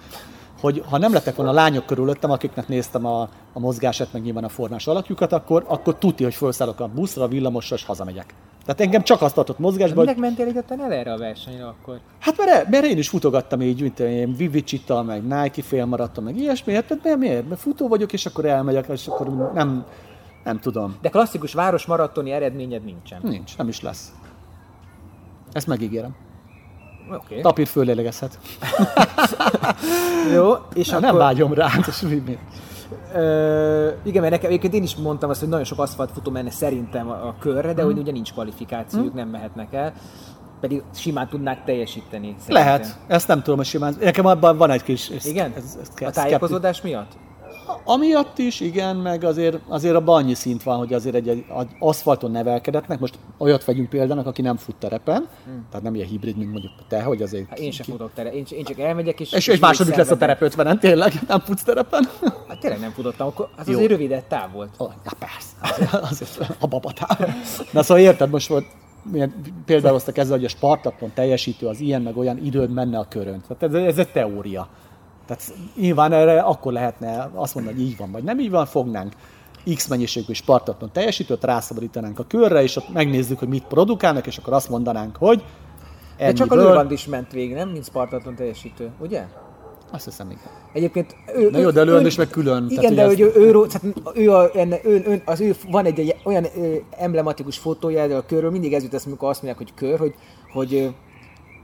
hogy ha nem lettek volna lányok körülöttem, akiknek néztem a, a mozgását, meg nyilván a formás alakjukat, akkor, akkor tuti, hogy felszállok a buszra, a villamosra, és hazamegyek. Tehát engem csak azt tartott mozgásban, hogy Minek mentél egyáltalán el erre a versenyre akkor? hát mert, mert én is futogattam így, mint én Vivicita, meg Nike félmaraton, meg ilyesmi, hát mert miért? Mert futó vagyok, és akkor elmegyek, és akkor nem, nem tudom. De klasszikus városmaratoni eredményed nincsen. Nincs, nem is lesz. Ezt megígérem. Okay. Tapír fölélegezhet. Jó, és Na, akkor... Nem vágyom rá, hát és mi, mi? Ö, igen, mert nekem egyébként én is mondtam azt, hogy nagyon sok aszfaltfutó menne szerintem a, a körre, de hogy ugye nincs kvalifikációjuk, nem mehetnek el. Pedig simán tudnák teljesíteni. Szerintem. Lehet, ezt nem tudom, hogy simán. Nekem abban van egy kis... Ez, Igen? Ez, ez, a tájékozódás miatt? Amiatt is, igen, meg azért, azért abban annyi szint van, hogy azért egy, egy, egy aszfalton nevelkedetnek, most olyat vegyünk példának, aki nem fut terepen, tehát nem ilyen hibrid, mint mondjuk te, hogy azért... Hát én sem futok tere, én, én csak elmegyek és... És, és második lesz a terep 50 tényleg, nem futsz terepen? Hát tényleg nem futottam, akkor az Jó. azért rövidebb táv volt. Oh, ja, persze, azért, azért a babatár. Na szóval érted, most volt, például hoztak ezzel, hogy a Spartakon teljesítő az ilyen, meg olyan időn menne a körön. Tehát ez, ez egy teória. Tehát nyilván erre akkor lehetne azt mondani, hogy így van, vagy nem így van, fognánk X mennyiségű Spartakon teljesítőt, rászabadítanánk a körre, és ott megnézzük, hogy mit produkálnak, és akkor azt mondanánk, hogy De csak a ennyiből- Lőrand is ment végig, nem? Mint Spartaton teljesítő, ugye? Azt hiszem, igen. Egyébként ő, Na jó, de Lőrand is meg külön. Igen, tehát, de hogy hogy ő, ő, tehát ő, a, enne, ő, ő, az ő, van egy, egy olyan ö, emblematikus fotója erről a körről, mindig ez jut eszembe, amikor azt mondják, hogy kör, hogy, hogy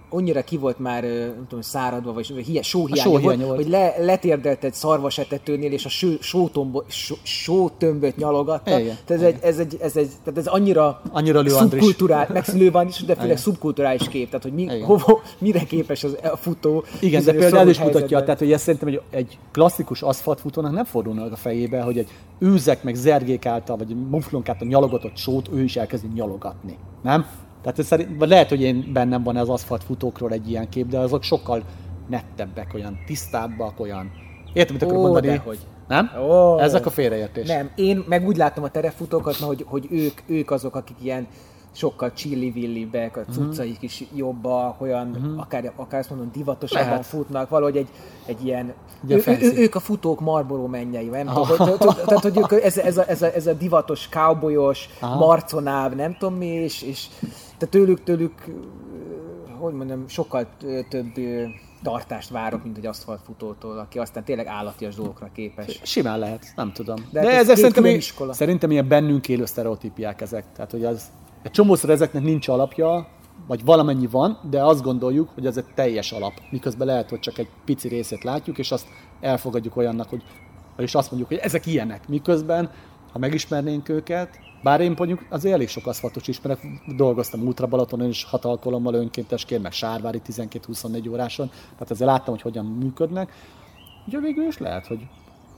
annyira ki volt már, nem tudom, száradva, vagy hiá, sóhiánya, sóhiánya volt, volt. hogy le, letérdelt egy szarvasetetőnél, és a ső, sótombo, só, sótömböt nyalogatta. Igen, Tehát ez egy, ez, egy, ez, egy, tehát ez annyira, Annyira szubkulturális, meg van is, de főleg szubkulturális kép, tehát hogy mi, Igen. hova, mire képes az, a futó. Igen, de például is mutatja, tehát hogy ezt szerintem egy, egy klasszikus aszfaltfutónak nem fordulna meg a fejébe, hogy egy őzek meg zergék által, vagy muflonk által nyalogatott sót ő is elkezdi nyalogatni. Nem? Tehát ez szerint, lehet, hogy én bennem van az aszfaltfutókról egy ilyen kép, de azok sokkal nettebbek, olyan tisztábbak, olyan... Értem, mit akarok mondani? dehogy. Nem? Ó. Ezek a félreértés. Nem, én meg úgy látom a terefutókat, hogy, hogy ők, ők azok, akik ilyen sokkal csilli-villibbek, a Mhm. cuccaik is jobbak, olyan, uh-huh. akár, akár azt mondom, divatosabban Lehet. futnak, valahogy egy, egy ilyen... Ő, ő, ők a futók Marlboro mennyei, nem tudom, tehát, hogy ők, ez, ez, a, ez, a, ez a divatos, cowboyos, Aha. marconáv, nem tudom mi, és, és tehát tőlük, tőlük, hogy mondjam, sokkal több tartást várok, mint egy aszfaltfutótól, aki aztán tényleg állatias dolgokra képes. Simán lehet, nem tudom. De De, hát ez két szerintem, iskola. szerintem ilyen bennünk élő sztereotípiák ezek. Tehát, hogy az, egy csomószor ezeknek nincs alapja, vagy valamennyi van, de azt gondoljuk, hogy ez egy teljes alap. Miközben lehet, hogy csak egy pici részét látjuk, és azt elfogadjuk olyannak, hogy és azt mondjuk, hogy ezek ilyenek. Miközben, ha megismernénk őket, bár én mondjuk azért elég sok aszfaltos ismerek, dolgoztam Ultra Balatonon is hat alkalommal önkéntesként, meg Sárvári 12-24 óráson, tehát ezzel láttam, hogy hogyan működnek. Ugye végül is lehet, hogy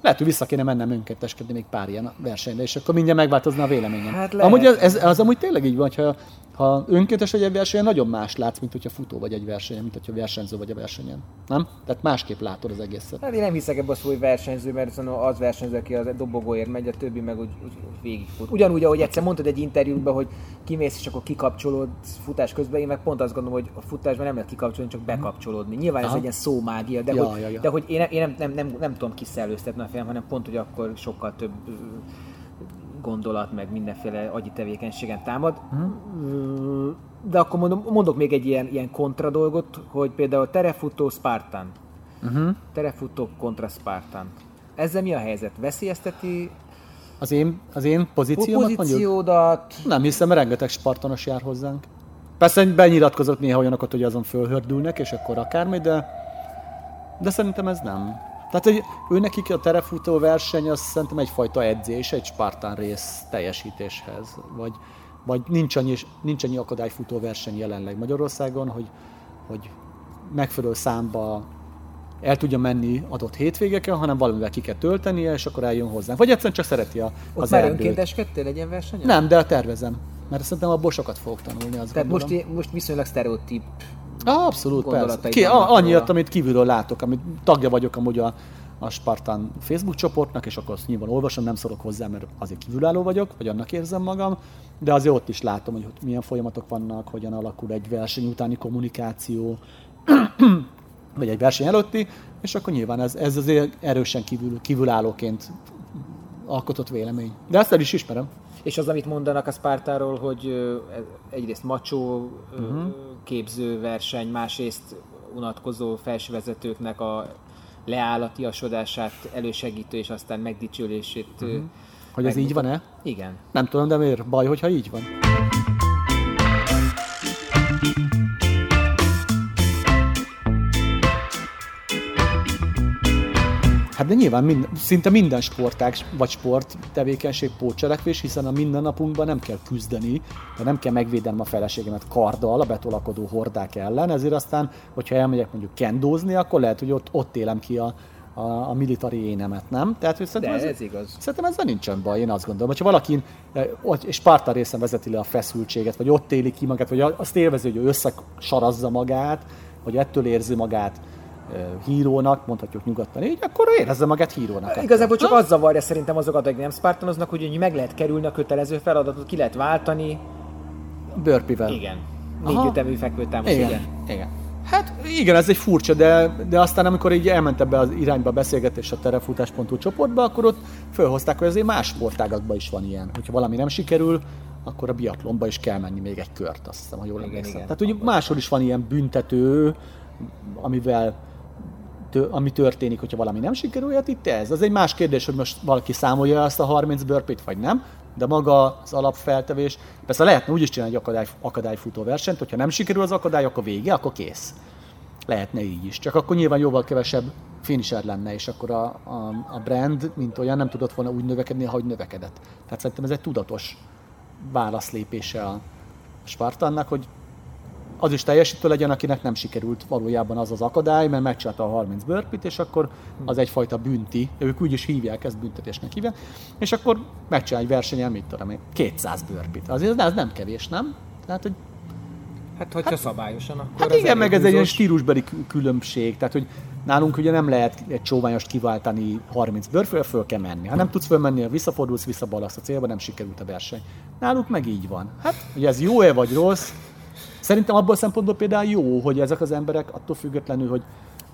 lehet, hogy vissza kéne mennem önkénteskedni még pár ilyen versenyre, és akkor mindjárt megváltozna a véleményem. Hát lehet. amúgy ez, ez, az amúgy tényleg így van, hogyha ha önkéntes vagy egy versenyen, nagyon más látsz, mint hogyha futó vagy egy versenyen, mint hogyha versenyző vagy a versenyen. Nem? Tehát másképp látod az egészet. Hát én nem hiszek ebbe a szó, hogy versenyző, mert az versenyző, aki az dobogóért megy, a többi meg úgy, úgy, végigfut. Ugyanúgy, ahogy egyszer mondtad egy interjúban, hogy kimész és akkor kikapcsolód futás közben, én meg pont azt gondolom, hogy a futásban nem lehet kikapcsolni, csak bekapcsolódni. Nyilván ez Aha. egy ilyen szómágia, de, Ja, hogy, ja, ja. de hogy én, nem, én nem, nem, nem, nem tudom kiszellőztetni a fejem, hanem pont, hogy akkor sokkal több gondolat, meg mindenféle agyi tevékenységen támad. Ö, De akkor mondom, mondok még egy ilyen, ilyen kontra dolgot, hogy például terefutó Spartan. Uh-huh. Terefutó kontra Spartan. Ezzel mi a helyzet? Veszélyezteti Az én, az én pozíciómat mondjuk? Pozíciódat... Nem hiszem, mert rengeteg spartanos jár hozzánk. Persze benyilatkozott néha olyanokat, hogy azon fölhördülnek, és akkor akármi, de, de szerintem ez nem. Tehát hogy ő nekik a terefutó verseny az szerintem egyfajta edzés, egy Spartan rész teljesítéshez. Vagy, vagy nincs annyi, nincs annyi akadályfutó verseny jelenleg Magyarországon, hogy, hogy megfelelő számba el tudja menni adott hétvégeken, hanem valamivel ki kell töltenie, és akkor eljön hozzánk. Vagy egyszerűen csak szereti a, Ott az már erdőt. önkénteskedtél egy ilyen versenyen? Nem, de tervezem. Mert szerintem abból sokat fogok tanulni, azt Tehát gondolom. most, most viszonylag sztereotíp. Ah, abszolút, persze. Ki, vannak a, annyiat, róla. amit kívülről látok, amit tagja vagyok amúgy a, a Spartan Facebook csoportnak, és akkor azt nyilván olvasom, nem szorok hozzá, mert azért kívülálló vagyok, vagy annak érzem magam, de azért ott is látom, hogy milyen folyamatok vannak, hogyan alakul egy verseny utáni kommunikáció, vagy egy verseny előtti, és akkor nyilván ez, ez azért erősen kívül, kívülállóként alkotott vélemény. De ezt el is ismerem. És az, amit mondanak a Spartáról, hogy ez egyrészt macsó Mhm. uh-huh. képző verseny, másrészt unatkozó felsővezetőknek a leállatiasodását elősegítő és aztán megdicsőlését. Mhm. Uh-huh. Hogy ez így van-e? Igen. Nem tudom, de miért baj, hogyha így van? Hát de nyilván mind, szinte minden sportág vagy sport tevékenység pótcselekvés, hiszen a mindennapunkban nem kell küzdeni, de nem kell megvédenem a feleségemet karddal a betolakodó hordák ellen, ezért aztán, hogyha elmegyek mondjuk kendózni, akkor lehet, hogy ott, ott élem ki a, a, a militari énemet, nem? Tehát, hogy De szerintem ez igaz. Szerintem ezzel nincsen baj, én azt gondolom. Hogyha valakin eh, Sparta részen vezeti le a feszültséget, vagy ott éli ki magát, vagy azt élvezi, hogy ő összesarazza magát, vagy ettől érzi magát hírónak, mondhatjuk nyugodtan így, akkor érezze magát hírónak. ettől. Igazából csak az zavarja szerintem azokat, akik nem Spartanoznak, hogy meg lehet kerülni a kötelező feladatot, ki lehet váltani. Börpivel. Igen. Négy ütemű fekvőtámasz, Igen. igen. igen. Hát igen, ez egy furcsa, de, de aztán amikor így elment ebbe az irányba a beszélgetés a terefutás.hu csoportba, akkor ott felhozták, hogy azért más sportágakban is van ilyen. Hogyha valami nem sikerül, akkor a biatlonba is kell menni még egy kört, azt hiszem, ha jól Igen, emlékszem. igen. Tehát ugye máshol is van ilyen büntető, amivel ami történik, hogyha valami nem sikerül, hát itt ez. Az egy más kérdés, hogy most valaki számolja ezt a 30 burpee vagy nem, de maga az alapfeltevés, persze lehetne úgy is csinálni egy akadály, akadályfutó versenyt, hogyha nem sikerül az akadály, akkor vége, akkor kész. Lehetne így is. Csak akkor nyilván jóval kevesebb finisher lenne, és akkor a, a, a brand, mint olyan, nem tudott volna úgy növekedni, ahogy növekedett. Tehát szerintem ez egy tudatos válaszlépése a Spartannak, hogy az is teljesítő legyen, akinek nem sikerült valójában az az akadály, mert megcsinálta a 30 burpit, és akkor az egyfajta bünti, ők úgy is hívják, ezt büntetésnek hívják, és akkor megcsinál egy versenyen, mit tudom én, 200 burpit. Azért ez nem kevés, nem? Tehát, hogy Hát, hogyha szabályosan, akkor Hát igen, meg ez egy ilyen stílusbeli kü- különbség, tehát hogy nálunk ugye nem lehet egy csóványost kiváltani 30 bőrfőre, föl kell menni. Ha nem tudsz fölmenni, visszafordulsz, visszabalasz a célba, nem sikerült a verseny. Náluk meg így van. Hát, hogy ez jó-e vagy rossz, szerintem abból a szempontból például jó, hogy ezek az emberek attól függetlenül, hogy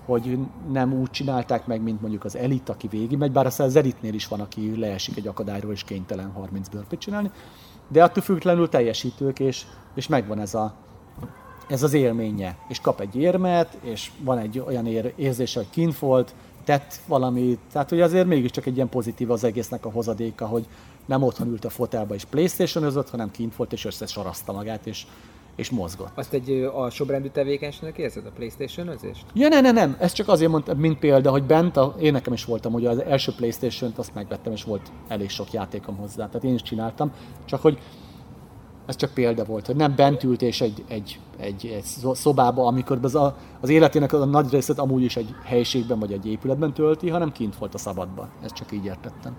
hogy nem úgy csinálták meg, mint mondjuk az elit, aki végigmegy, bár aztán az elitnél is van, aki leesik egy akadályról és kénytelen 30 burpit csinálni, de attól függetlenül teljesítők, és, és megvan ez a, ez az élménye, és kap egy érmet, és van egy olyan ér, érzése, hogy kint volt, tett valamit, tehát hogy azért mégiscsak egy ilyen pozitív az egésznek a hozadéka, hogy nem otthon ült a fotelba és playstation hanem kint volt és összesarazta magát, és, és mozgott. Azt egy alsóbrendű tevékenységnek érzed a Playstation özést? Ja, ne, ne, nem, ez csak azért mondtam, mint példa, hogy bent, a, én nekem is voltam, hogy az első Playstation-t azt megvettem, és volt elég sok játékom hozzá, tehát én is csináltam, csak hogy ez csak példa volt, hogy nem bent ült és egy, egy, egy, egy szo- szobába, amikor az, a, az életének a nagy részét amúgy is egy helyiségben vagy egy épületben tölti, hanem kint volt a szabadban. Ezt csak így értettem.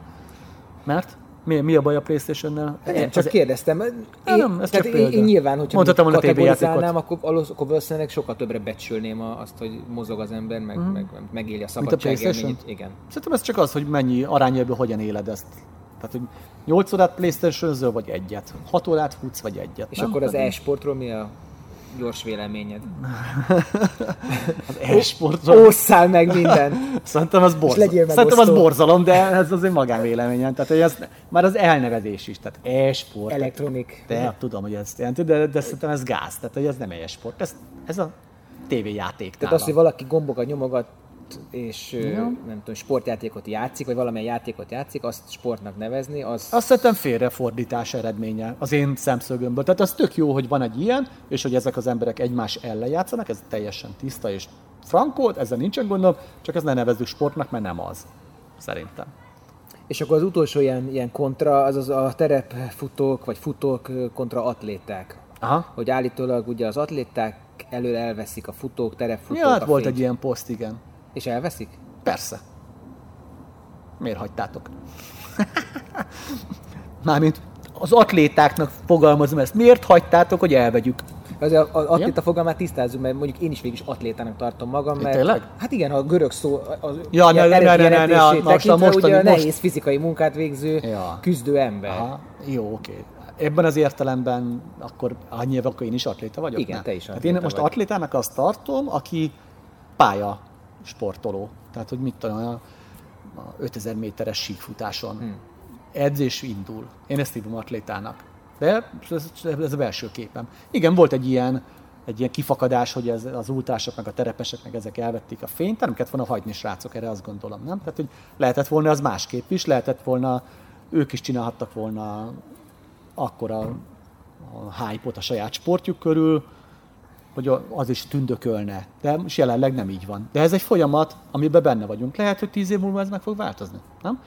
Mert? Mi, mi a baj a Playstation-nel? Nem, csak Az- kérdeztem. Én, nem, ez tehát csak én, én nyilván, hogyha Mondhatom volna kategorizálnám, akkor, akkor valószínűleg sokkal többre becsülném azt, hogy mozog az ember, meg, mm. meg, meg megéli a a szabadság PlayStation? élményét. Igen. Szerintem ez csak az, hogy mennyi arányában hogyan éled ezt. Tehát, hogy 8 órát playstation vagy egyet. 6 órát futsz, vagy egyet. És nem? akkor az e-sportról mi a gyors véleményed? az e-sportról. Ósszál meg minden! Szerintem az legyél Szerintem az borzalom, de ez az én magánvéleményem. Tehát, hogy ez, már az elnevezés is, tehát e-sport. Elektronik. De hát tudom, hogy ezt jelenti, de, de szerintem ez gáz. Tehát, hogy ez nem e-sport. Ez, ez a tévéjáték Tehát az, hogy valaki gombokat nyomogat futott, és ja. nem tudom, sportjátékot játszik, vagy valamilyen játékot játszik, azt sportnak nevezni, az... Azt szerintem félrefordítás eredménye az én szemszögömből. Tehát az tök jó, hogy van egy ilyen, és hogy ezek az emberek egymás ellen játszanak, ez teljesen tiszta és frankót, ezzel nincsen gondom, csak ez ne nevezzük sportnak, mert nem az. Szerintem. És akkor az utolsó ilyen, ilyen kontra, az, az a terepfutók, vagy futók kontra atléták. Aha. Hogy állítólag ugye az atléták elől elveszik a futók, terepfutók, Ja, hát volt fény. egy ilyen poszt, igen. És elveszik? Persze. Miért hagytátok? Mármint az atlétáknak fogalmazom ezt. Miért hagytátok, hogy elvegyük? Az az atléta fogalmát tisztázzuk, mert mondjuk én is végig is atlétának tartom magam, mert... Tényleg? Hát igen, a görög szó az Ja, ne, ne, ne, ne, ne, ne, most a tekintve, mostani- ugye a most- nehéz fizikai munkát végző Ja. küzdő ember. Aha, jó, oké. Ebben az értelemben akkor annyi akkor én is atléta vagyok? Igen, Nem. te is hát atléta én most vagy. atlétának azt tartom, aki pálya sportoló. Tehát, hogy mit tudom, a a 5000 méteres síkfutáson. Hmm. Edzés indul. Én ezt hívom atlétának. De ez, ez a belső képem. Igen, volt egy ilyen, egy ilyen kifakadás, hogy ez, az ultrások, meg a terepesek, meg ezek elvették a fényt, nem kellett volna hagyni srácok, erre azt gondolom, nem? Tehát, hogy lehetett volna az másképp is, lehetett volna, ők is csinálhattak volna akkora a hype-ot a saját sportjuk körül, hogy az is tündökölne. De most jelenleg nem így van. De ez egy folyamat, amiben benne vagyunk. Lehet, hogy tíz év múlva ez meg fog változni, nem?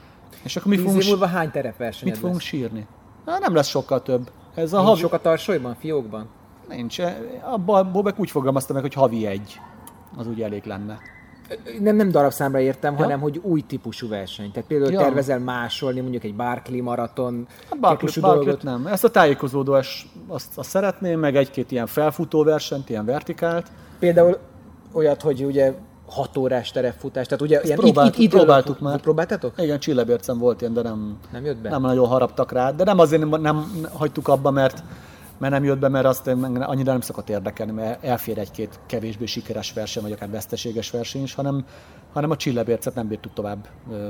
És akkor mi Tíz fogunk, év múlva hány terepversenyed mit fogunk lesz? sírni? Hát nem lesz sokkal több. Ez a Nincs havi... sok a tarsolyban, fiókban? Nincs. Abban Bobek úgy fogalmazta meg, hogy havi egy. Az úgy elég lenne. Nem, nem darabszámra értem, Ja. hanem hogy új típusú verseny. Tehát például Ja. tervezel másolni mondjuk egy Barkley maraton Hát Barclay- típusú Barclayt dolgot. nem. Ezt a tájékozódás azt, azt szeretném, meg egy-két ilyen felfutó versenyt, ilyen vertikált. Például olyat, hogy ugye 6 órás terepfutás, tehát ugye ilyen próbáltuk- idő- próbáltuk már. Próbáltátok? Igen, Csillebércen volt ilyen, de nem, Nem jött be? nem nagyon haraptak rá. De nem azért nem, nem hagytuk abba, mert, mert nem jött be, mert azt annyira nem szokott érdekelni, mert elfér egy-két kevésbé sikeres verseny, vagy akár veszteséges verseny is, hanem, hanem a Csillebércet nem bírtuk tovább ö,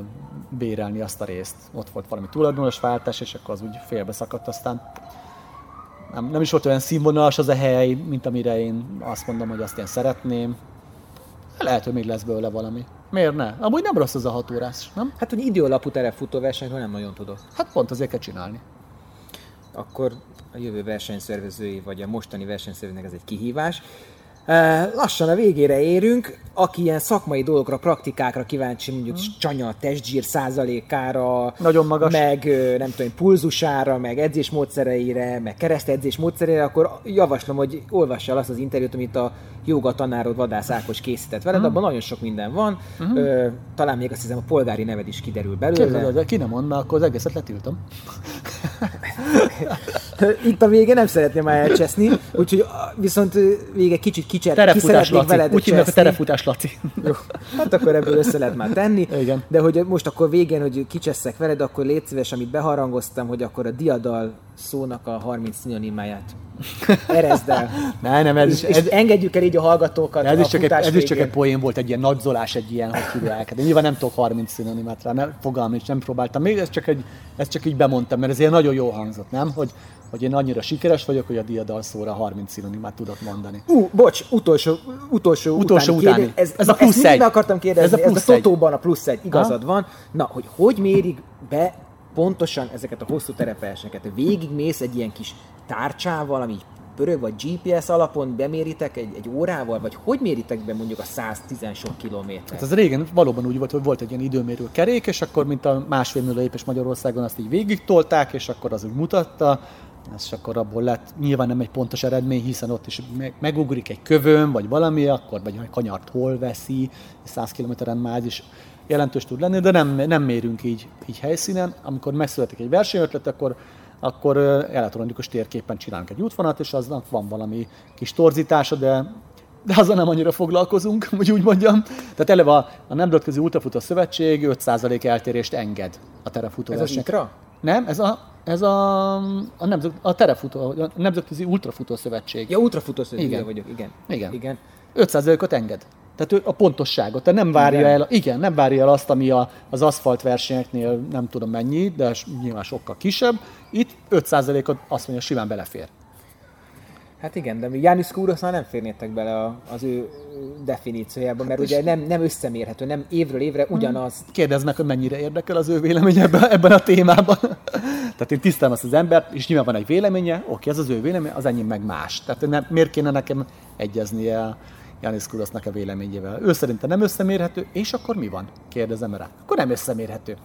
bérelni azt a részt. Ott volt valami tulajdonos váltás, és akkor az úgy félbe szakadt, aztán nem, nem is volt olyan színvonalas az a hely, mint amire én azt mondom, hogy azt én szeretném. Lehet, hogy még lesz belőle valami. Miért ne? Amúgy nem rossz az a hat órás, nem? Hát, hogy időalapú terepfutó versenyről nem nagyon tudok. Hát pont azért kell csinálni. Akkor a jövő versenyszervezői, vagy a mostani versenyszervezőnek ez egy kihívás. Lassan a végére érünk. Aki ilyen szakmai dolgokra, praktikákra kíváncsi, mondjuk csanya, testzsír százalékára, Nagyon magas. meg nem tudom, pulzusára, meg edzésmódszereire, meg keresztedzés módszereire, akkor javaslom, hogy olvassa el azt az interjút, amit a joga tanárod Vadász Ákos készített veled, abban nagyon sok minden van. Ö, talán még azt hiszem a polgári neved is kiderül belőle. Képzeld, de ki nem mond, mert akkor az egészet letiltom. Itt a vége nem szeretném már elcseszni, úgyhogy viszont vége kicsit kicser, ki szeretnék veled Úgy hívnak a terefutás Laci. Jó, hát akkor ebből össze lehet már tenni. Igen. De hogy most akkor végén, hogy kicsesszek veled, akkor légy szíves, amit beharangoztam, hogy akkor a diadal szónak a 30 szinonimáját erezd el. Ne, nem, ez, És, is, és ez, engedjük el így a hallgatókat ez, a is csak egy, ez is csak egy poén volt, egy ilyen nagyzolás, egy ilyen, hogy hívják. De nyilván nem tudok 30 szinonimát rá, nem, fogalmam is, nem próbáltam még, ez csak, egy, ez csak így bemondtam, mert ez ilyen nagyon jó hangzott, nem? Hogy, hogy én annyira sikeres vagyok, hogy a diadal szóra 30 szinonimát tudok mondani. Ú, bocs, utolsó, utolsó, Utolsó utáni, utáni. Ez, Ez a plusz ezt egy. akartam kérdezni, Ez a ez, plusz a egy. Totóban a plusz egy, igazad van. Na, hogy hogy mérik be pontosan ezeket a hosszú terepversenyeket? Végigmész egy ilyen kis tárcsával, ami pörög, vagy GPS alapon beméritek egy, egy órával, vagy hogy méritek be mondjuk a 110 sok kilométert? Hát az régen valóban úgy volt, hogy volt egy ilyen időmérő kerék, és akkor, mint a másfél millió lépés Magyarországon, azt így végig tolták, és akkor az úgy mutatta, és akkor abból lett nyilván nem egy pontos eredmény, hiszen ott is meg, megugrik egy kövön, vagy valami, akkor vagy a kanyart hol veszi, 100 kilométeren már is jelentős tud lenni, de nem, nem mérünk így, így helyszínen. Amikor megszületik egy versenyötlet, akkor akkor elektronikus térképen csinálunk egy útvonalat, és aznak van valami kis torzítása, de de azzal nem annyira foglalkozunk, hogy úgy mondjam. Tehát eleve a, a Nemzetközi Ultrafutó Szövetség 5% eltérést enged a terefutó Ez az. ITRA? Nem, ez a, ez a, a, nemzet, a terefutó, a Nemzetközi Ultrafutó Szövetség. Ja, útrafutó Igen. igen. vagyok, igen. Igen. igen. 5%-ot enged. Tehát ő a pontosságot, tehát nem várja Igen. el, igen, nem várja el azt, ami a, az aszfalt versenyeknél nem tudom mennyi, de nyilván sokkal kisebb. Itt 5%-ot azt mondja, simán belefér. Hát igen, de János Kúrosznál nem férnétek bele a, az ő definíciójába, mert ugye nem, nem összemérhető, nem évről évre ugyanaz. Kérdezd meg, hogy mennyire érdekel az ő véleménye ebben, ebben a témában. Tehát én tisztelem azt az embert, és nyilván van egy véleménye, oké, ez az ő véleménye, az enyém meg más. Tehát nem, miért kéne nekem egyeznie Janis Kurosznak a véleményével? Ő szerintem nem összemérhető, és akkor mi van? Kérdezem rá. Akkor nem összemérhető.